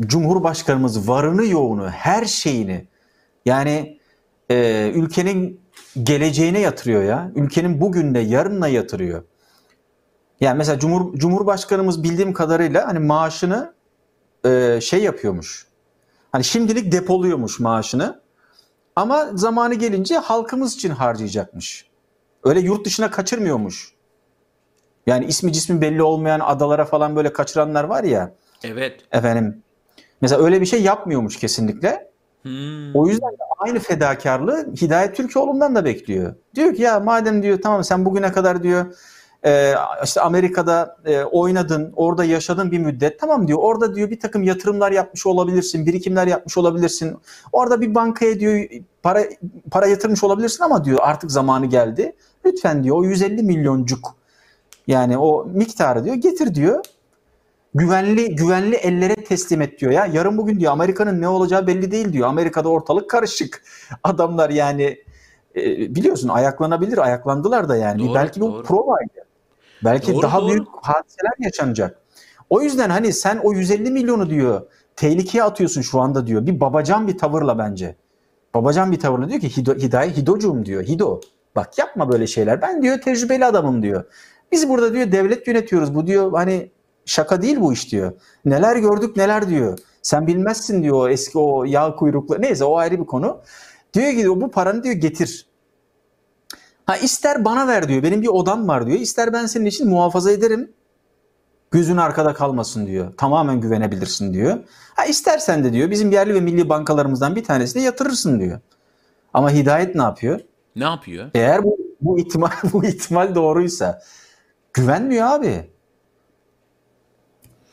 Cumhurbaşkanımız varını yoğunu her şeyini yani e, ülkenin geleceğine yatırıyor ya. Ülkenin bugünle yarınına yatırıyor. Yani mesela Cumhur, Cumhurbaşkanımız bildiğim kadarıyla hani maaşını e, şey yapıyormuş. Hani şimdilik depoluyormuş maaşını. Ama zamanı gelince halkımız için harcayacakmış. Öyle yurt dışına kaçırmıyormuş. Yani ismi cismi belli olmayan adalara falan böyle kaçıranlar var ya Evet. efendim. Mesela öyle bir şey yapmıyormuş kesinlikle. Hmm. O yüzden de aynı fedakarlığı Hidayet Türkoğlu'ndan da bekliyor. Diyor ki ya madem diyor tamam sen bugüne kadar diyor e, işte Amerika'da e, oynadın, orada yaşadın bir müddet. Tamam diyor orada diyor bir takım yatırımlar yapmış olabilirsin, birikimler yapmış olabilirsin. Orada bir bankaya diyor para para yatırmış olabilirsin ama diyor artık zamanı geldi. Lütfen diyor o 150 milyoncuk yani o miktarı diyor getir diyor. Güvenli güvenli ellere teslim et diyor ya. Yarın bugün diyor Amerika'nın ne olacağı belli değil diyor. Amerika'da ortalık karışık. Adamlar yani e, biliyorsun ayaklanabilir. Ayaklandılar da yani. Doğru, Belki bu provaydı. Belki Doğru, daha doğru. büyük hadiseler yaşanacak. O yüzden hani sen o 150 milyonu diyor tehlikeye atıyorsun şu anda diyor. Bir babacan bir tavırla bence. Babacan bir tavırla diyor ki Hido, Hidaye Hidocuğum diyor. Hido bak yapma böyle şeyler. Ben diyor tecrübeli adamım diyor. Biz burada diyor devlet yönetiyoruz. Bu diyor hani şaka değil bu iş diyor. Neler gördük neler diyor. Sen bilmezsin diyor o eski o yağ kuyruklu. Neyse o ayrı bir konu. Diyor ki bu paranı diyor getir. Ha ister bana ver diyor. Benim bir odam var diyor. İster ben senin için muhafaza ederim. Gözün arkada kalmasın diyor. Tamamen güvenebilirsin diyor. Ha istersen de diyor bizim yerli ve milli bankalarımızdan bir tanesine yatırırsın diyor. Ama Hidayet ne yapıyor? Ne yapıyor? Eğer bu, bu ihtimal bu ihtimal doğruysa güvenmiyor abi.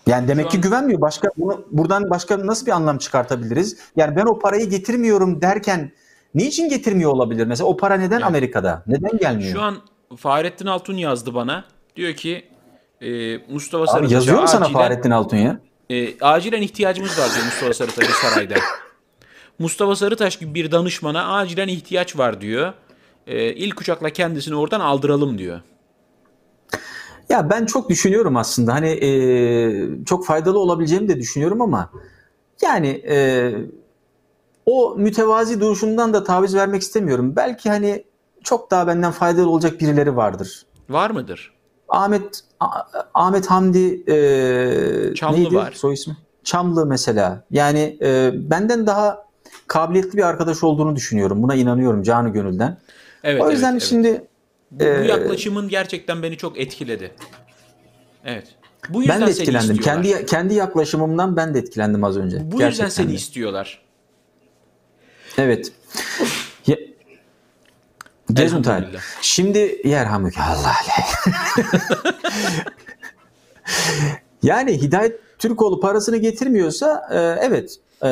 Yani demek Şu ki an- güvenmiyor. Başka bunu buradan başka nasıl bir anlam çıkartabiliriz? Yani ben o parayı getirmiyorum derken niçin getirmiyor olabilir? Mesela o para neden Yani- Amerika'da? Neden gelmiyor? Şu an Fahrettin Altun yazdı bana. Diyor ki e, Mustafa Abi Sarıtaş'a yazıyor mu sana acilen, Fahrettin Altun ya? e, acilen ihtiyacımız var diyor Mustafa Sarıtaş'a sarayda. Mustafa Sarıtaş gibi bir danışmana acilen ihtiyaç var diyor. E, ilk uçakla kendisini oradan aldıralım diyor. Ya ben çok düşünüyorum aslında. Hani e, çok faydalı olabileceğimi de düşünüyorum ama yani e, o mütevazi duruşundan da taviz vermek istemiyorum. Belki hani çok daha benden faydalı olacak birileri vardır. Var mıdır? Ahmet Ahmet Hamdi e, Çamlı neydi var. soy ismi? Çamlı mesela. Yani e, benden daha kabiliyetli bir arkadaş olduğunu düşünüyorum. Buna inanıyorum canı gönülden. Evet. o yüzden evet, evet. şimdi bu, bu e, yaklaşımın gerçekten beni çok etkiledi. Evet. Bu yüzden ben de etkilendim. Kendi kendi yaklaşımımdan ben de etkilendim az önce. Bu Gerçekten yüzden seni de. istiyorlar. Evet. Ya. Elhamdülillah. Şimdi yerhamdülillah. Allah yani Hidayet Türkoğlu parasını getirmiyorsa e, evet e,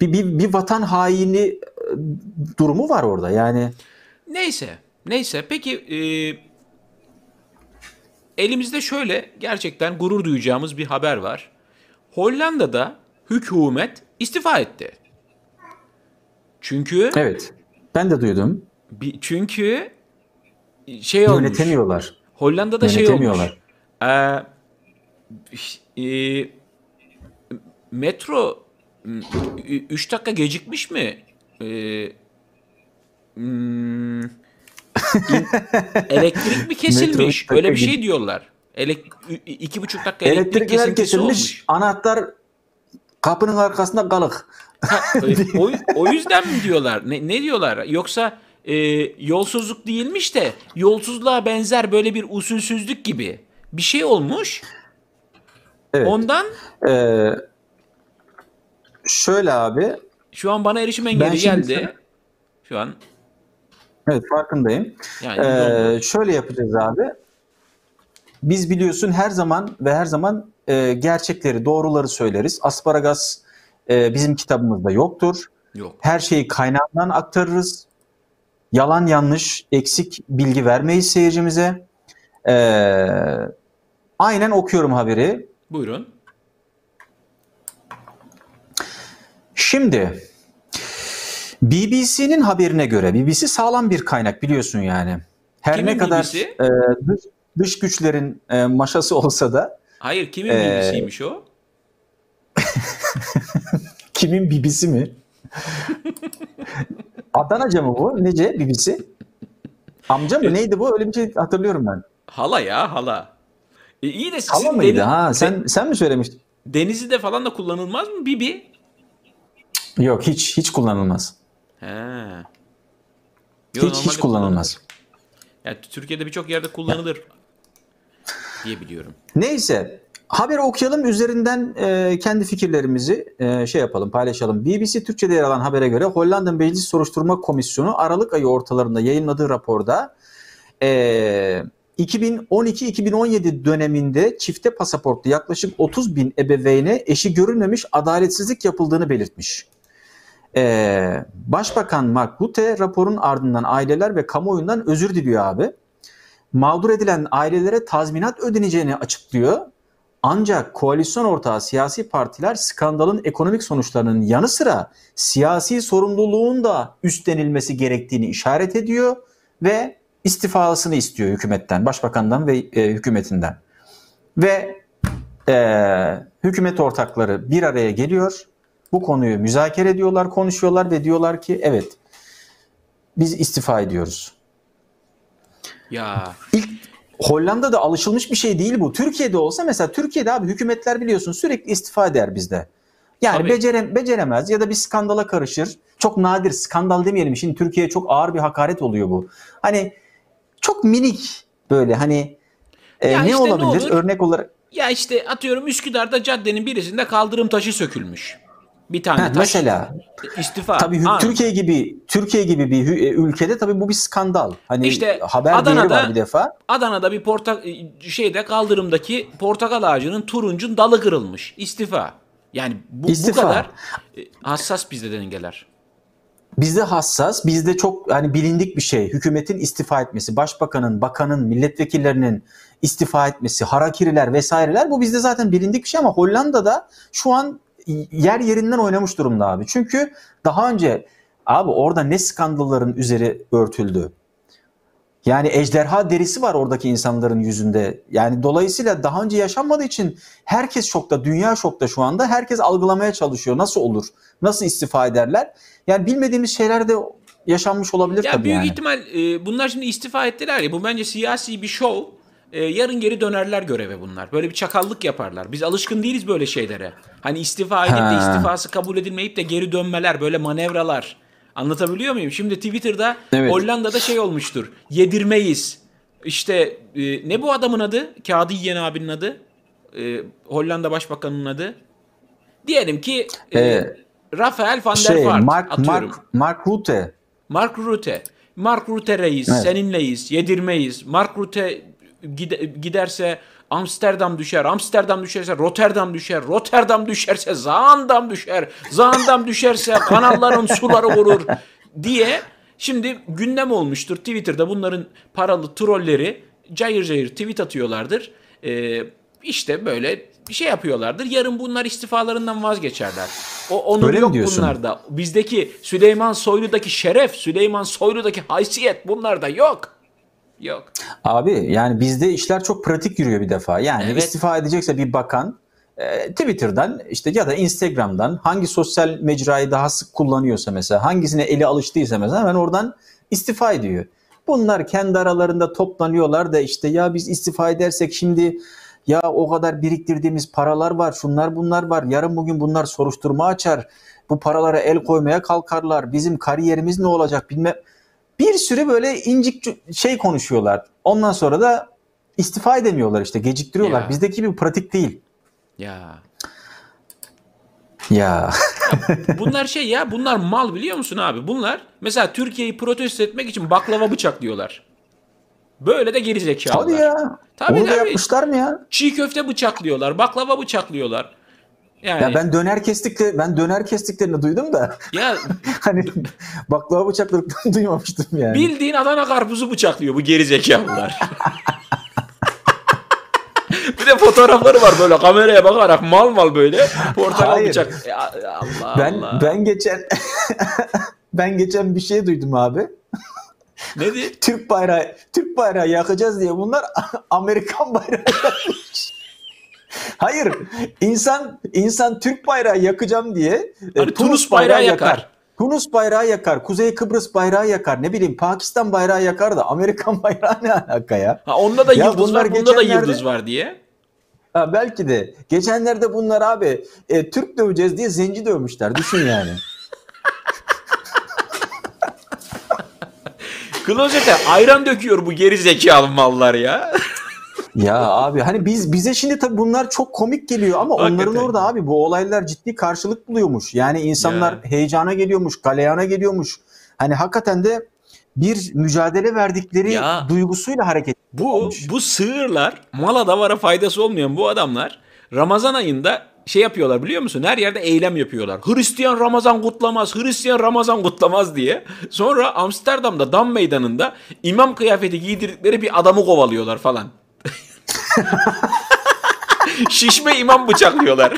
bir, bir, bir vatan haini e, durumu var orada. Yani Neyse. Neyse. Peki e, elimizde şöyle gerçekten gurur duyacağımız bir haber var. Hollanda'da hükümet istifa etti. Çünkü evet ben de duydum. bir, çünkü şey olmuş. Yönetemiyorlar. Hollanda'da şey olmuş. Yönetemiyorlar. Ee, e, metro 3 dakika gecikmiş mi? Ee, hmm, elektrik mi kesilmiş? Öyle bir şey diyorlar. Elek, iki buçuk dakika elektrik Elektrikler kesintisi kesilmiş. olmuş. Anahtar kapının arkasında kalık. Ha, e, o, o yüzden mi diyorlar? Ne, ne diyorlar? Yoksa e, yolsuzluk değilmiş de yolsuzluğa benzer böyle bir usulsüzlük gibi bir şey olmuş. Evet. Ondan Ee, şöyle abi şu an bana erişim engeli geldi. sana- Şu an Evet farkındayım. yani Ee, şöyle yapacağız abi. Biz biliyorsun her zaman ve her zaman e, gerçekleri, doğruları söyleriz. Asparagas e, bizim kitabımızda yoktur. yok. Her şeyi kaynağından aktarırız. Yalan yanlış, eksik bilgi vermeyiz seyircimize. Ee, aynen okuyorum haberi. Buyurun. Şimdi BBC'nin haberine göre BBC sağlam bir kaynak biliyorsun yani. Her Kimin ne kadar BBC? e, dış, güçlerin e, maşası olsa da Hayır kimin Ee, bilgisiymiş o? kimin BBC mi? Adanaca mı bu? Nece BBC? Amca mı? Neydi bu? Öyle bir şey hatırlıyorum ben. Hala ya hala. E, iyi de sizin Hala mıydı? deniz- Ha sen sen mi söylemiştin? Denizli'de falan da kullanılmaz mı Bibi? Yok hiç hiç kullanılmaz. He. hiç Yo, hiç normalde kullanılmaz. kullanılır. Yani Türkiye'de birçok yerde kullanılır diye biliyorum. Neyse haberi okuyalım üzerinden e, kendi fikirlerimizi e, şey yapalım paylaşalım. BBC Türkçe'de yer alan habere göre Hollanda Meclis Soruşturma Komisyonu Aralık ayı ortalarında yayınladığı raporda e, 2012-2017 döneminde çifte pasaportlu yaklaşık 30 bin ebeveyne eşi görülmemiş adaletsizlik yapıldığını belirtmiş. E, Başbakan Mark Rutte raporun ardından aileler ve kamuoyundan özür diliyor abi mağdur edilen ailelere tazminat ödeneceğini açıklıyor. Ancak koalisyon ortağı siyasi partiler skandalın ekonomik sonuçlarının yanı sıra siyasi sorumluluğun da üstlenilmesi gerektiğini işaret ediyor ve istifasını istiyor hükümetten, başbakandan ve e, hükümetinden. Ve e, hükümet ortakları bir araya geliyor. Bu konuyu müzakere ediyorlar, konuşuyorlar ve diyorlar ki evet biz istifa ediyoruz. Ya İlk Hollanda'da alışılmış bir şey değil bu. Türkiye'de olsa mesela Türkiye'de abi hükümetler biliyorsun sürekli istifa eder bizde. Yani Tabii. becere, beceremez ya da bir skandala karışır. Çok nadir skandal demeyelim. Şimdi Türkiye'ye çok ağır bir hakaret oluyor bu. Hani çok minik böyle hani e, Ya ne işte ne olabilir olur? örnek olarak? ya işte atıyorum Üsküdar'da caddenin birisinde kaldırım taşı sökülmüş. Bir tane Heh, taş. mesela istifa. tabii Ha, Türkiye gibi Türkiye gibi bir e, ülkede tabii bu bir skandal. Hani İşte haber Adana'da- var bir defa. Adana'da bir porta şeyde kaldırımdaki portakal ağacının turuncun dalı kırılmış. İstifa. Yani bu, İstifa. bu kadar e, hassas bizde dengeler. Bizde hassas, bizde çok hani bilindik bir şey. Hükümetin istifa etmesi, başbakanın, bakanın, milletvekillerinin istifa etmesi, harakiriler vesaireler bu bizde zaten bilindik bir şey ama Hollanda'da şu an yer yerinden oynamış durumda abi. Çünkü daha önce abi orada ne skandalların üzeri örtüldü. Yani ejderha derisi var oradaki insanların yüzünde. Yani dolayısıyla daha önce yaşanmadığı için herkes şokta, dünya şokta şu anda. Herkes algılamaya çalışıyor. Nasıl olur? Nasıl istifa ederler? Yani bilmediğimiz şeyler de yaşanmış olabilir Ya tabii büyük yani. ihtimal e, bunlar şimdi istifa ettiler ya bu bence siyasi bir şov. E, yarın geri dönerler göreve bunlar. Böyle bir çakallık yaparlar. Biz alışkın değiliz böyle şeylere. Hani istifa edip de istifası kabul edilmeyip de geri dönmeler böyle manevralar. Anlatabiliyor muyum? Şimdi Twitter'da Evet. Hollanda'da şey olmuştur. Yedirmeyiz. İşte e, ne bu adamın adı? Kağıdı yiyen abinin adı. E, Hollanda Başbakanı'nın adı. Diyelim ki e, Ee, Rafael van der Şey, Vaart Mark, atıyorum. Mark, Mark Rutte. Mark Rutte. Mark Rutte reis, Evet. seninleyiz, yedirmeyiz. Mark Rutte giderse Amsterdam düşer, Amsterdam düşerse Rotterdam düşer, Rotterdam düşerse Zaandam düşer, Zaandam düşerse kanalların suları vurur diye şimdi gündem olmuştur. Twitter'da bunların paralı trolleri cayır cayır tweet atıyorlardır. Ee, işte böyle bir şey yapıyorlardır. Yarın bunlar istifalarından vazgeçerler. O Öyle mi yok bunlarda. Bizdeki Süleyman Soylu'daki şeref, Süleyman Soylu'daki haysiyet bunlarda yok. Yok. Abi yani bizde işler çok pratik yürüyor bir defa. Yani Evet. istifa edecekse bir bakan e, Twitter'dan işte ya da Instagram'dan hangi sosyal mecrayı daha sık kullanıyorsa mesela hangisine eli alıştıysa mesela hemen oradan istifa ediyor. Bunlar kendi aralarında toplanıyorlar da işte ya biz istifa edersek şimdi ya o kadar biriktirdiğimiz paralar var, şunlar bunlar var. Yarın bugün bunlar soruşturma açar. Bu paralara el koymaya kalkarlar. Bizim kariyerimiz ne olacak bilmem. Bir sürü böyle incik şey konuşuyorlar. Ondan sonra da istifa edemiyorlar işte geciktiriyorlar. Ya. Bizdeki bir pratik değil. Ya. Ya Bunlar şey ya bunlar mal biliyor musun abi? Bunlar mesela Türkiye'yi protesto etmek için baklava bıçaklıyorlar. Böyle de geri zekalılar. hadi ya. Tabii Onu da tabii. yapmışlar mı ya? Çiğ köfte bıçaklıyorlar, baklava bıçaklıyorlar. Yani Ya ben döner kestikle ben döner kestiklerini duydum da ya hani baklava bıçakladıklarını duymamıştım yani. bildiğin Adana karpuzu bıçaklıyor bu geri zekalılar. Bir de fotoğrafları var böyle kameraya bakarak mal mal böyle portakal Hayır. bıçak. Ya, Allah ben Allah. ben geçen ben geçen bir şey duydum abi. Nedir? Türk bayrağı Türk bayrağı yakacağız diye bunlar Amerikan bayrağı yakmış. Hayır, insan insan Türk bayrağı yakacağım diye e, Hani Tunus bayrağı yakar. Tunus bayrağı yakar, Kuzey Kıbrıs bayrağı yakar, ne bileyim Pakistan bayrağı yakar da Amerikan bayrağı ne alaka ya? Ha onda da Ya yıldız var, bunda da yıldız var diye. Ha, belki de. Geçenlerde bunlar abi e, Türk döveceğiz diye zenci dövmüşler. Düşün yani. Klozete ayran döküyor bu geri zekalı mallar ya. Ya abi hani biz bize şimdi tabii bunlar çok komik geliyor ama onların Hakikaten. orada abi bu olaylar ciddi karşılık buluyormuş. Yani insanlar Ya. heyecana geliyormuş, galeyana geliyormuş. Hani hakikaten de bir mücadele verdikleri Ya. duygusuyla hareket Bu olmuş. bu sığırlar mala davara faydası olmayan bu adamlar Ramazan ayında şey yapıyorlar biliyor musun? Her yerde eylem yapıyorlar. Hristiyan Ramazan kutlamaz, Hristiyan Ramazan kutlamaz diye. Sonra Amsterdam'da Dam Meydanı'nda imam kıyafeti giydirdikleri bir adamı kovalıyorlar falan. Şişme imam bıçaklıyorlar.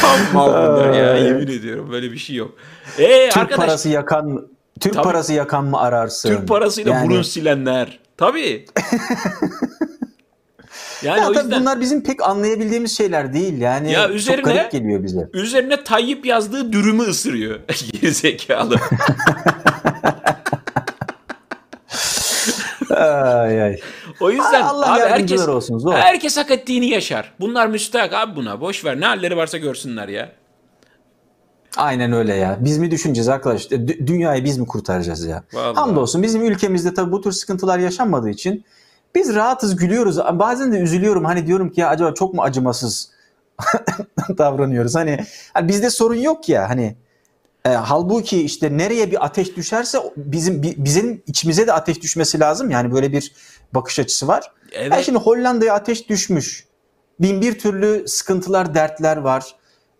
Tam mal bunlar ya yemin ediyorum böyle bir şey yok. Ee, Türk arkadaş parası yakan Türk Tabii. parası yakan mı ararsın? Türk parasıyla Yani- burun silenler. Tabii. yani Ya o yüzden bunlar bizim pek anlayabildiğimiz şeyler değil. Yani Ya çok üzerine- garip geliyor bize. üzerine Tayyip yazdığı dürümü ısırıyor. Gerizekalı. Ay ay. O yüzden Allah abi herkes, olsun. Zor. herkes hak ettiğini yaşar. Bunlar müstahak abi buna. Boş ver. Ne halleri varsa görsünler ya. Aynen öyle ya. Biz mi düşüneceğiz arkadaş? Dü- dünyayı biz mi kurtaracağız ya? Vallahi. Hamdolsun bizim ülkemizde tabii bu tür sıkıntılar yaşanmadığı için biz rahatız, gülüyoruz. Bazen de üzülüyorum. Hani diyorum ki ya acaba çok mu acımasız davranıyoruz? Hani, hani bizde sorun yok ya hani e, halbuki işte nereye bir ateş düşerse bizim bi- bizim içimize de ateş düşmesi lazım. Yani böyle bir bakış açısı var. Evet. Yani şimdi Hollanda'ya ateş düşmüş. Bin bir türlü sıkıntılar, dertler var.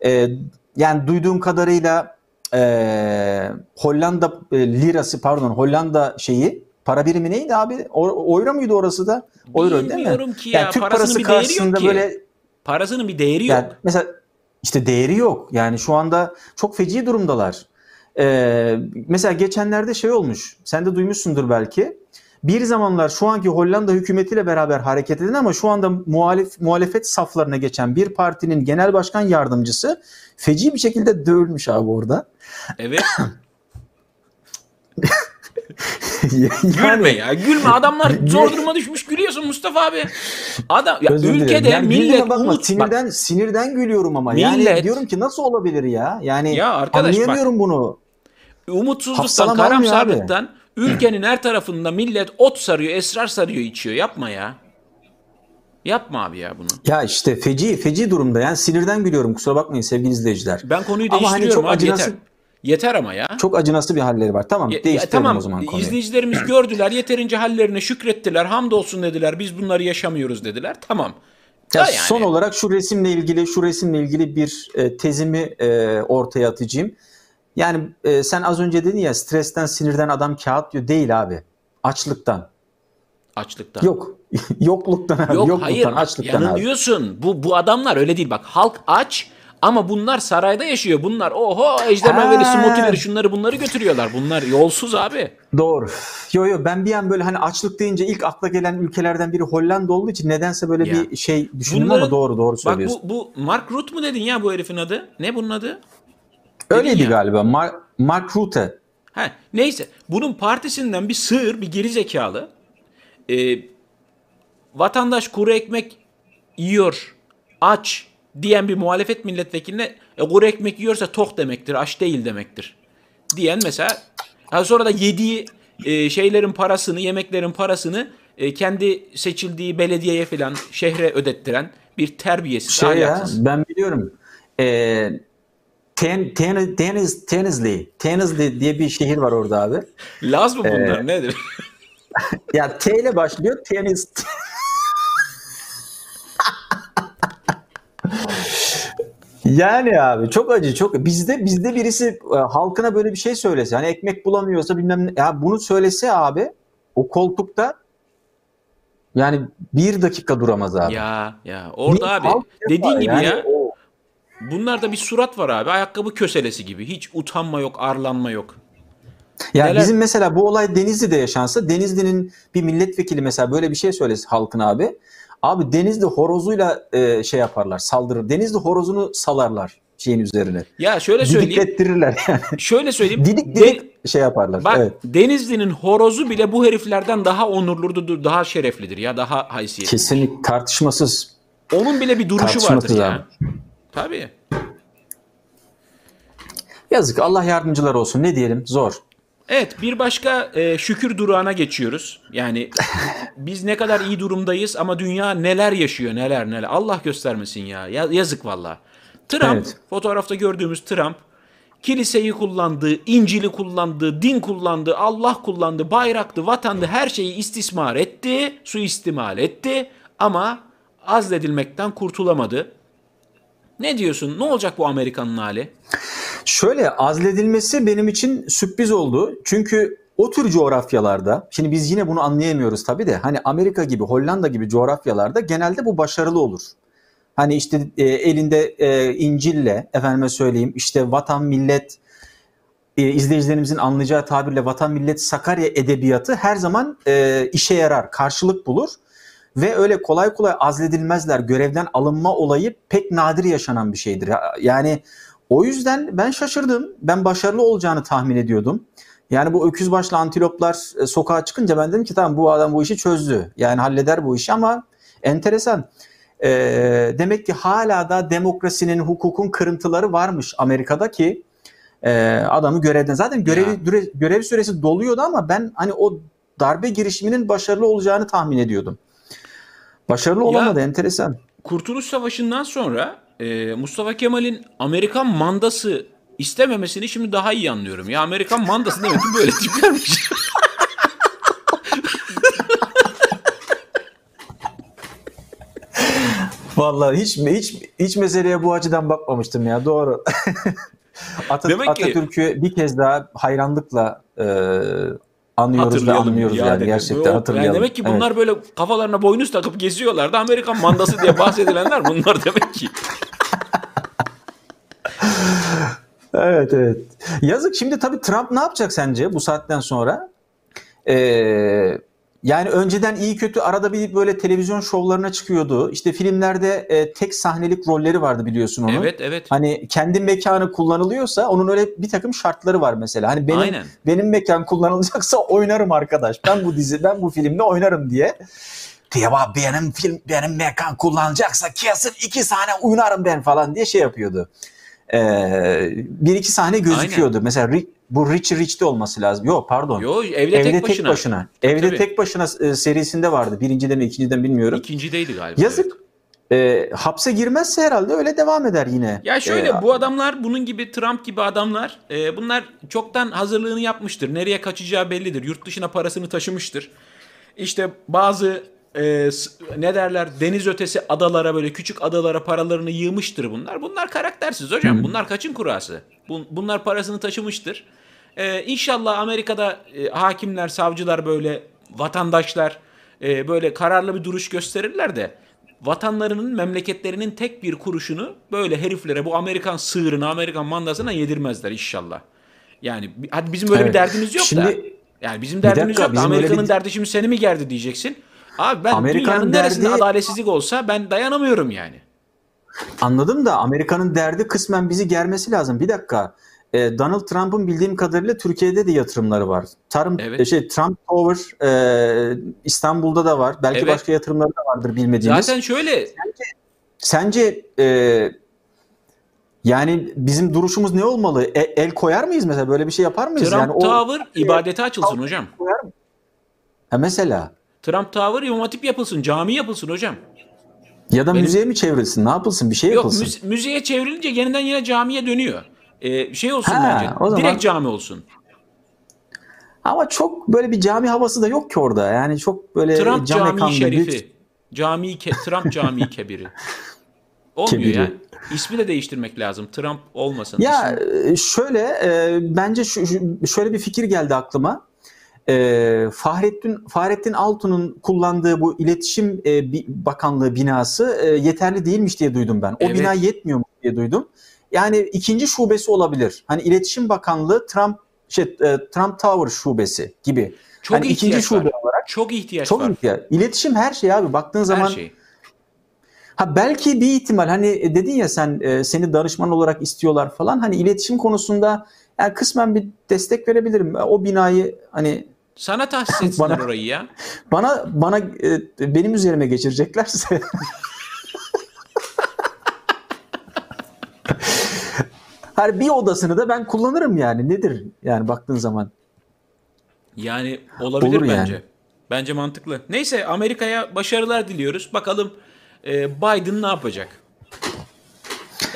Ee, yani duyduğum kadarıyla e, Hollanda e, lirası pardon Hollanda şeyi para birimi neydi abi? O, euro muydu orası da? Euro değil mi? Bilmiyorum ki ya. Yani Türk parası bir değeri yok karşısında ki. böyle Parasının bir değeri yani yok. mesela işte değeri yok. Yani şu anda çok feci durumdalar. Ee, mesela geçenlerde şey olmuş. Sen de duymuşsundur belki. Bir zamanlar şu anki Hollanda hükümetiyle beraber hareket eden ama şu anda muhalif muhalefet saflarına geçen bir partinin genel başkan yardımcısı feci bir şekilde dövülmüş abi orada. Evet. yani, Gülme ya. Gülme. Adamlar zor duruma düşmüş. Gülüyorsun Mustafa abi. Adam ya Özür ülkede Yani millet bakma, umut bak, sinirden sinirden gülüyorum ama yani Millet- diyorum ki nasıl olabilir ya? Yani Ya arkadaş bak- anlayamıyorum bunu. umutsuzluktan, karamsarlıktan ülkenin her tarafında millet ot sarıyor, esrar sarıyor, içiyor. Yapma ya. Yapma abi ya bunu. Ya işte feci feci durumda yani sinirden gülüyorum kusura bakmayın sevgili izleyiciler. Ben konuyu Ama hani değiştiriyorum çok abi acınası- yeter. Yeter ama ya. Çok acınası bir halleri var. Tamam Ya- ya değiştirelim tamam o zaman konuyu. izleyicilerimiz gördüler yeterince hallerine şükrettiler hamdolsun dediler biz bunları yaşamıyoruz dediler tamam. Ya yani. Son olarak şu resimle ilgili şu resimle ilgili bir e, tezimi e, ortaya atacağım. Yani e, sen az önce dedin ya stresten sinirden adam kağıt diyor değil abi. Açlıktan. Açlıktan. Yok. Yokluktan abi. Yok Yokluktan, hayır açlıktan abi. yanılıyorsun. Bu, bu adamlar öyle değil bak halk aç ama bunlar sarayda yaşıyor. Bunlar oho ejderha Ha. smoothie'leri şunları bunları götürüyorlar. Bunlar yolsuz abi. Doğru. Yo yo ben bir an böyle hani açlık deyince ilk akla gelen ülkelerden biri Hollanda olduğu için nedense böyle Ya. bir şey düşündüm Bunların- ama doğru doğru Bak söylüyorsun. bu, bu Mark Rutte mu dedin ya bu herifin adı? Ne bunun adı? Öyleydi ya. galiba. Mark, Mark Rutte. Ha, neyse bunun partisinden bir sığır bir geri zekalı e, vatandaş kuru ekmek yiyor aç diyen bir muhalefet milletvekiline e, kuru ekmek yiyorsa tok demektir aç değil demektir diyen mesela sonra da yediği e, şeylerin parasını yemeklerin parasını e, kendi seçildiği belediyeye falan şehre ödettiren bir terbiyesiz Şey ya ahlaksız. ben biliyorum. Ee, Ten, ten, Teniz, Tenizli. Tenizli diye bir şehir var orada abi. Laz mı Ee, bunlar nedir? Ya T ile başlıyor. Teniz. Yani abi çok acı çok bizde bizde birisi e, halkına böyle bir şey söylese hani ekmek bulamıyorsa bilmem ne ya bunu söylese abi o koltukta yani bir dakika duramaz abi. ya ya orada Bir abi halk dediğin yapar. gibi Yani ya o- Bunlarda bir surat var abi. Ayakkabı köselesi gibi. Hiç utanma yok, arlanma yok. Ya Neler- bizim mesela bu olay Denizli'de yaşansa Denizli'nin bir milletvekili mesela böyle bir şey söylese halkın abi. Abi Denizli horozuyla e, şey yaparlar saldırır. Denizli horozunu salarlar şeyin üzerine. Ya şöyle söyleyeyim. Didiklettirirler yani. Şöyle söyleyeyim. Didik De- didik şey yaparlar. Bak evet. Denizli'nin horozu bile bu heriflerden daha onurludur, daha şereflidir ya, daha haysiyetli. Kesinlikle tartışmasız. Onun bile bir duruşu vardır ya. abi. Tabii. Yazık Allah yardımcılar olsun ne diyelim zor. Evet bir başka e, şükür durağına geçiyoruz. Yani biz ne kadar iyi durumdayız ama dünya neler yaşıyor neler neler. Allah göstermesin ya. ya yazık valla. Trump Evet. fotoğrafta gördüğümüz Trump kiliseyi kullandı, İncil'i kullandı, din kullandı, Allah kullandı, bayraktı, vatandı her şeyi istismar etti, suistimal etti ama azledilmekten kurtulamadı. Ne diyorsun? Ne olacak bu Amerikan'ın hali? Şöyle azledilmesi benim için sürpriz oldu. Çünkü o tür coğrafyalarda, şimdi biz yine bunu anlayamıyoruz tabii de hani Amerika gibi, Hollanda gibi coğrafyalarda genelde bu başarılı olur. Hani işte e, elinde e, İncil'le efendime söyleyeyim işte vatan millet e, izleyicilerimizin anlayacağı tabirle vatan millet Sakarya edebiyatı her zaman e, işe yarar, karşılık bulur ve öyle kolay kolay azledilmezler. Görevden alınma olayı pek nadir yaşanan bir şeydir. Yani o yüzden ben şaşırdım. Ben başarılı olacağını tahmin ediyordum. Yani bu öküz başlı antiloplar e, sokağa çıkınca ben dedim ki tamam bu adam bu işi çözdü. Yani halleder bu işi ama enteresan. E, demek ki hala da demokrasinin, hukukun kırıntıları varmış Amerika'da ki e, adamı görevden zaten görevi Ya. düre- görev süresi doluyordu ama ben hani o darbe girişiminin başarılı olacağını tahmin ediyordum. Başarılı olamadı enteresan. Kurtuluş Savaşı'ndan sonra e, Mustafa Kemal'in Amerikan mandası istememesini şimdi daha iyi anlıyorum. Ya Amerikan mandası demek ki böyle tiplermiş. Vallahi hiç hiç hiç meseleye bu açıdan bakmamıştım ya doğru. Ata- Demek ki- Atatürk'ü bir kez daha hayranlıkla e, anıyoruz ve anlıyoruz ya yani dedim. gerçekten hatırlayalım. Yani demek ki Evet. bunlar böyle kafalarına boynuz takıp geziyorlardı. Amerikan mandası diye bahsedilenler bunlar demek ki. Evet evet. Yazık şimdi tabii Trump ne yapacak sence bu saatten sonra? Ee, yani önceden iyi kötü arada bir böyle televizyon şovlarına çıkıyordu. İşte filmlerde e, tek sahnelik rolleri vardı biliyorsun onun. Evet evet. Hani kendi mekanı kullanılıyorsa onun öyle bir takım şartları var mesela. Hani benim Aynen. benim mekan kullanılacaksa oynarım arkadaş. Ben bu dizi ben bu filmde oynarım diye. Ya benim film benim mekan kullanacaksa kesin iki saniye oynarım ben falan diye şey yapıyordu. Ee, bir iki sahne gözüküyordu. Mesela Ri- bu Richie Rich'te olması lazım. Yok pardon. Yo evde, Evde tek başına. Evde Tabii. tek başına e, serisinde vardı. Birinciden mi ikinciden bilmiyorum. İkincideydi galiba. Yazık. evet. E, hapse girmezse herhalde öyle devam eder yine. Ya şöyle E, bu adamlar bunun gibi Trump gibi adamlar e, bunlar çoktan hazırlığını yapmıştır. Nereye kaçacağı bellidir. Yurt dışına parasını taşımıştır. İşte bazı e, ne derler deniz ötesi adalara böyle küçük adalara paralarını yığmıştır bunlar. Bunlar karaktersiz hocam. Bunlar kaçın kurası. Bun- bunlar parasını taşımıştır. E, inşallah Amerika'da e, hakimler, savcılar böyle vatandaşlar e, böyle kararlı bir duruş gösterirler de vatanlarının memleketlerinin tek bir kuruşunu böyle heriflere bu Amerikan sığırına, Amerikan mandasına yedirmezler inşallah. Yani hadi bizim öyle bir Evet. derdimiz yok da. Şimdi- Yani bizim derdimiz dakika, yok da bizim Amerika'nın bir- derdi şimdi seni mi gerdi diyeceksin. Abi ben Amerika'nın dünyanın neresinde derdi- adaletsizlik olsa ben dayanamıyorum yani. Anladım da Amerika'nın derdi kısmen bizi germesi lazım. Bir dakika. E, Donald Trump'ın bildiğim kadarıyla Türkiye'de de yatırımları var. Tarım Evet. e, şey Trump Tower e, İstanbul'da da var. Belki Evet. başka yatırımları da vardır bilmediğimiz. Zaten şöyle Sence e, yani bizim duruşumuz ne olmalı? E- el koyar mıyız mesela? Böyle bir şey yapar mıyız? Trump yani o Tower ibadete açılsın hocam. koyar mı? Ha, mesela Trump Tower imam hatip yapılsın, cami yapılsın hocam. ya da Benim- müzeye mi çevrilsin? Ne yapılsın? Bir şey Yok yapılsın. müze- müzeye çevrilince yeniden yine camiye dönüyor. Ee, şey olsun Ha, bence. o zaman- Direkt cami olsun. Ama çok böyle bir cami havası da yok ki orada. Yani çok böyle Trump cam Camii Şerifi. büyük- Cami ke Trump Camii Kebiri. Olmuyor Kebiri. ya. İsmi de değiştirmek lazım. Trump olmasın. Ya İsmi- e, şöyle e, bence şu, şöyle bir fikir geldi aklıma. E, Fahrettin Fahrettin Altun'un kullandığı bu iletişim e, bakanlığı binası e, yeterli değilmiş diye duydum ben. O Evet. bina yetmiyormuş diye duydum. Yani ikinci şubesi olabilir. Hani iletişim bakanlığı Trump şey, e, Trump Tower şubesi gibi. çok hani ikinci şube var. olarak Çok ihtiyaç çok var. ihtiyaç. İletişim her şey abi. Baktığın zaman Her şey. Ha belki bir ihtimal hani e, dedin ya sen e, seni danışman olarak istiyorlar falan hani iletişim konusunda yani kısmen bir destek verebilirim. O binayı hani Sana tahsis etsinler Bana- orayı ya. bana bana e, benim üzerime geçireceklerse Hani bir odasını da ben kullanırım yani. Nedir yani baktığın zaman? Yani olabilir Olur yani. bence. Bence mantıklı. Neyse Amerika'ya başarılar diliyoruz. Bakalım e, Biden ne yapacak?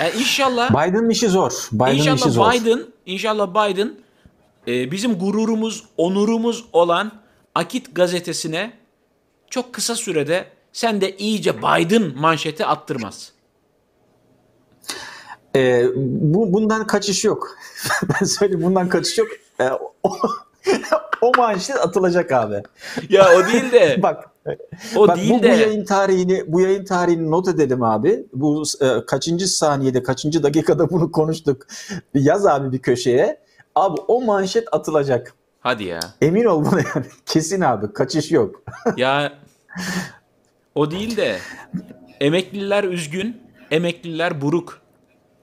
Yani inşallah Biden'ın işi zor. Biden'ın işi İnşallah zor. Biden, inşallah Biden e, bizim gururumuz, onurumuz olan Akit gazetesine çok kısa sürede sen de iyice Biden manşeti attırmaz. Ee, bu bundan kaçış yok. ben söyleyeyim bundan kaçış yok. Ee, o, o manşet atılacak abi. Ya o değil de, Bak o Bak değil bu, de. bu yayın tarihini bu yayın tarihini not edelim abi. Bu e, kaçıncı saniyede, kaçıncı dakikada bunu konuştuk. Yaz abi bir köşeye. Abi o manşet atılacak. Hadi ya. Emin ol buna yani. Kesin abi. Kaçış yok. Ya o değil de emekliler üzgün, emekliler buruk.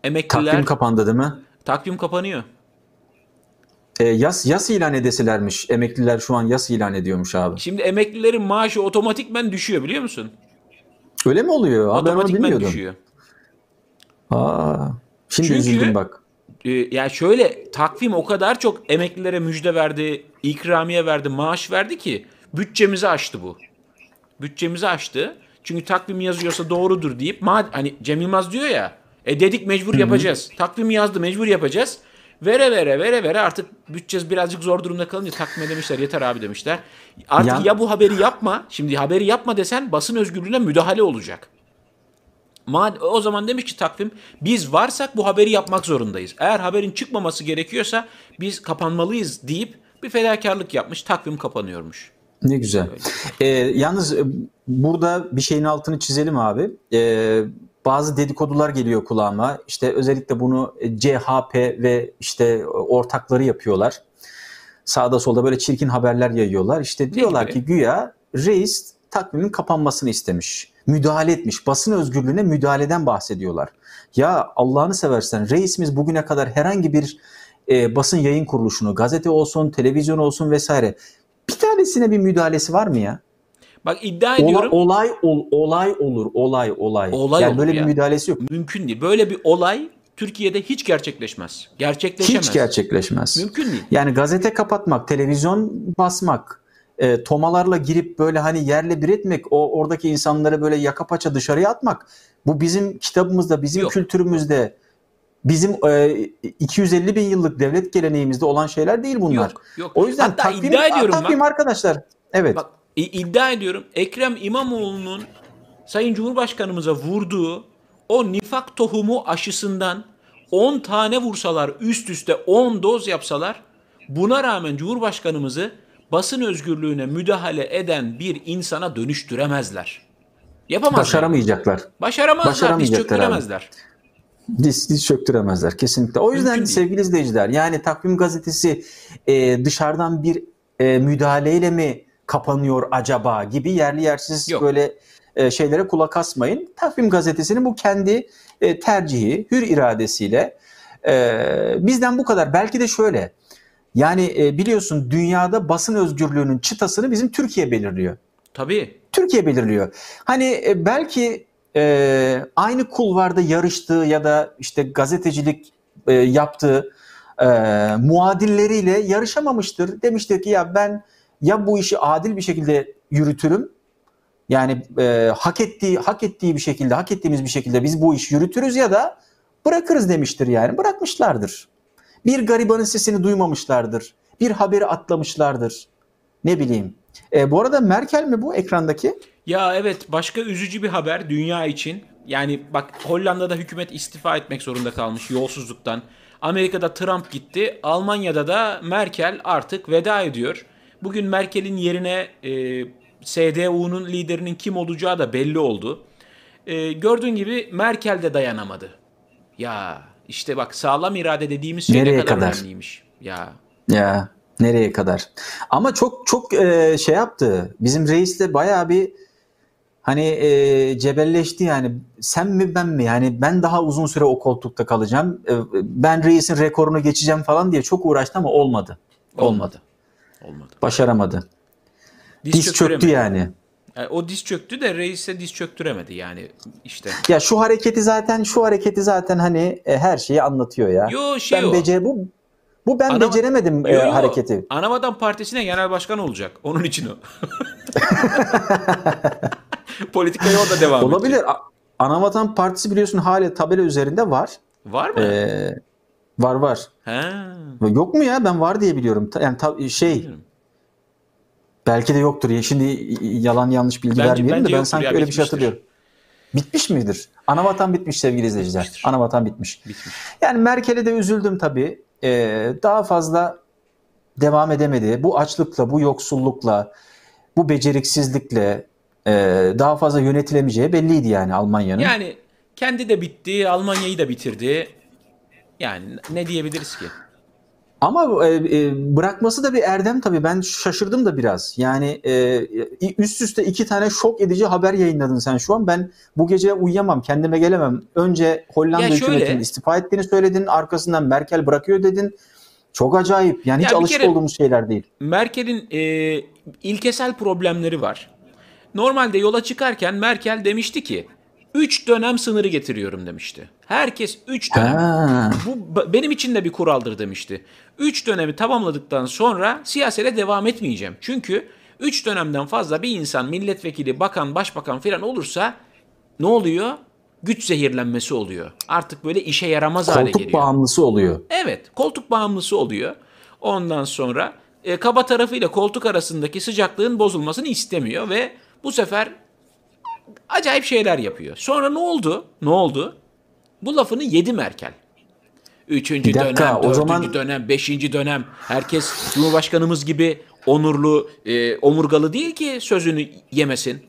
Emekliler Takvim kapandı değil mi? takvim kapanıyor. E, yas yas ilan edeselermiş. Emekliler şu an yas ilan ediyormuş abi. Şimdi emeklilerin maaşı otomatikmen düşüyor biliyor musun? Öyle mi oluyor? Abi ben onu bilmiyordum. düşüyor. Aa, şimdi Çünkü- üzüldüm bak. Ee, ya şöyle takvim o kadar çok emeklilere müjde verdi, ikramiye verdi, maaş verdi ki bütçemizi aştı bu. Bütçemizi aştı. Çünkü takvim yazıyorsa doğrudur deyip hani Cem Yılmaz diyor ya e dedik mecbur yapacağız. Takvim yazdı mecbur yapacağız. Vere vere vere vere artık bütçe birazcık zor durumda kalınca takvime demişler yeter abi demişler. Artık Ya- ya bu haberi yapma. Şimdi haberi yapma desen basın özgürlüğüne müdahale olacak. O zaman demiş ki takvim biz varsak bu haberi yapmak zorundayız. Eğer haberin çıkmaması gerekiyorsa biz kapanmalıyız deyip bir fedakarlık yapmış takvim kapanıyormuş. Ne güzel. Ee, yalnız e, burada bir şeyin altını çizelim abi. Ee, bazı dedikodular geliyor kulağıma. İşte özellikle bunu e, CHP ve işte ortakları yapıyorlar. Sağda solda böyle çirkin haberler yayıyorlar. İşte diyorlar ki güya reis takvimin kapanmasını istemiş. Müdahale etmiş. Basın özgürlüğüne müdahaleden bahsediyorlar. Ya Allah'ını seversen reisimiz bugüne kadar herhangi bir e, basın yayın kuruluşunu, gazete olsun, televizyon olsun vesaire bir tanesine bir müdahalesi var mı ya? Bak iddia ediyorum olay ol- olay olur, olay olay. Olay yani olur böyle ya. bir müdahalesi yok. mümkün değil. Böyle bir olay Türkiye'de hiç gerçekleşmez. Gerçekleşemez. Hiç gerçekleşmez. Mümkün değil. Yani gazete kapatmak, televizyon basmak, e, tomalarla girip böyle hani yerle bir etmek, o oradaki insanları böyle yaka paça dışarıya atmak. Bu bizim kitabımızda, bizim Yok. kültürümüzde, bizim e, 250 bin yıllık devlet geleneğimizde olan şeyler değil bunlar. Yok, yok. O yüzden Hatta takvim, iddia ediyorum takvim bak. arkadaşlar. Evet. Bak iddia ediyorum Ekrem İmamoğlu'nun Sayın Cumhurbaşkanımıza vurduğu o nifak tohumu aşısından 10 tane vursalar üst üste 10 doz yapsalar buna rağmen Cumhurbaşkanımızı basın özgürlüğüne müdahale eden bir insana dönüştüremezler. Yapamazlar. Başaramayacaklar. Başaramazlar. Diz Başaramayacaklar abi. çöktüremezler. Diz, diz çöktüremezler kesinlikle. O yüzden Mümkün değil. sevgili izleyiciler yani takvim gazetesi e, dışarıdan bir e, müdahaleyle mi kapanıyor acaba gibi yerli yersiz Yok. böyle e, şeylere kulak asmayın. Takvim gazetesinin bu kendi e, tercihi, hür iradesiyle e, bizden bu kadar. Belki de şöyle yani e, biliyorsun dünyada basın özgürlüğünün çıtasını bizim Türkiye belirliyor. Tabii. Türkiye belirliyor. Hani e, belki e, aynı kulvarda yarıştığı ya da işte gazetecilik e, yaptığı e, muadilleriyle yarışamamıştır. Demiştir ki ya ben ya bu işi adil bir şekilde yürütürüm. Yani e, hak ettiği hak ettiği bir şekilde, hak ettiğimiz bir şekilde biz bu işi yürütürüz ya da bırakırız demiştir yani. Bırakmışlardır. Bir garibanın sesini duymamışlardır. Bir haberi atlamışlardır. Ne bileyim. E, bu arada Merkel mi bu ekrandaki? Ya evet başka üzücü bir haber dünya için. Yani bak Hollanda'da hükümet istifa etmek zorunda kalmış yolsuzluktan. Amerika'da Trump gitti. Almanya'da da Merkel artık veda ediyor. Bugün Merkel'in yerine e, SDU'nun liderinin kim olacağı da belli oldu. E, gördüğün gibi Merkel de dayanamadı. Ya işte bak sağlam irade dediğimiz şey Nereye ne kadar, kadar? önemliymiş. Ya Ya nereye kadar? Ama çok çok e, şey yaptı. Bizim reis de bayağı bir hani e, cebelleşti yani. Sen mi ben mi? Yani ben daha uzun süre o koltukta kalacağım. E, ben reisin rekorunu geçeceğim falan diye çok uğraştı ama olmadı. Olmadı. olmadı. Başaramadı. Diz, Diz çöktü yani. Yani o diz çöktü de reise diz çöktüremedi yani işte. Ya şu hareketi zaten şu hareketi zaten hani e, her şeyi anlatıyor ya. Yo şey ben o. becer bu bu ben Ana- beceremedim e, Yo, yo. hareketi. Anavatan Partisi'ne genel başkan olacak. Onun için o. Politikaya o da devam Olabilir. edecek. Anavatan Partisi biliyorsun hala tabela üzerinde var. Var mı? Ee, var var. He. Yok mu ya? Ben var diye biliyorum. Yani ta- şey Bilmiyorum. belki de yoktur. Ya şimdi yalan yanlış bilgi Bence- vermeyelim bence de ben sanki ya, öyle bir şey hatırlıyorum. Bitmiş midir? Anavatan bitmiş sevgili izleyiciler. Bitmiştir. Anavatan bitmiş. Bitmiş. Yani Merkel'e de üzüldüm tabii. Ee, daha fazla devam edemedi. Bu açlıkla, bu yoksullukla, bu beceriksizlikle e, daha fazla yönetilemeyeceği belliydi yani Almanya'nın. Yani kendi de bitti, Almanya'yı da bitirdi. Yani ne diyebiliriz ki? Ama e, e, bırakması da bir erdem tabii. Ben şaşırdım da biraz. Yani e, üst üste iki tane şok edici haber yayınladın sen şu an. Ben bu gece uyuyamam, kendime gelemem. Önce Hollanda şöyle- hükümetinin istifa ettiğini söyledin. Arkasından Merkel bırakıyor dedin. Çok acayip. Yani hiç alışık kere- olduğumuz şeyler değil. Merkel'in e, ilkesel problemleri var. Normalde yola çıkarken Merkel demişti ki 3 dönem sınırı getiriyorum demişti. Herkes 3 dönem. Ha. Bu benim için de bir kuraldır demişti. 3 dönemi tamamladıktan sonra siyasete devam etmeyeceğim. Çünkü 3 dönemden fazla bir insan milletvekili, bakan, başbakan falan olursa ne oluyor? Güç zehirlenmesi oluyor. Artık böyle işe yaramaz hale Koltuk geliyor. bağımlısı oluyor. Evet, koltuk bağımlısı oluyor. Ondan sonra e, kaba tarafıyla koltuk arasındaki sıcaklığın bozulmasını istemiyor ve bu sefer acayip şeyler yapıyor. Sonra ne oldu? Ne oldu? Bu lafını yedi Merkel. Üçüncü Bir dakika, dönem, dördüncü zaman- dönem, beşinci dönem. Herkes Cumhurbaşkanımız gibi onurlu, e, omurgalı değil ki sözünü yemesin.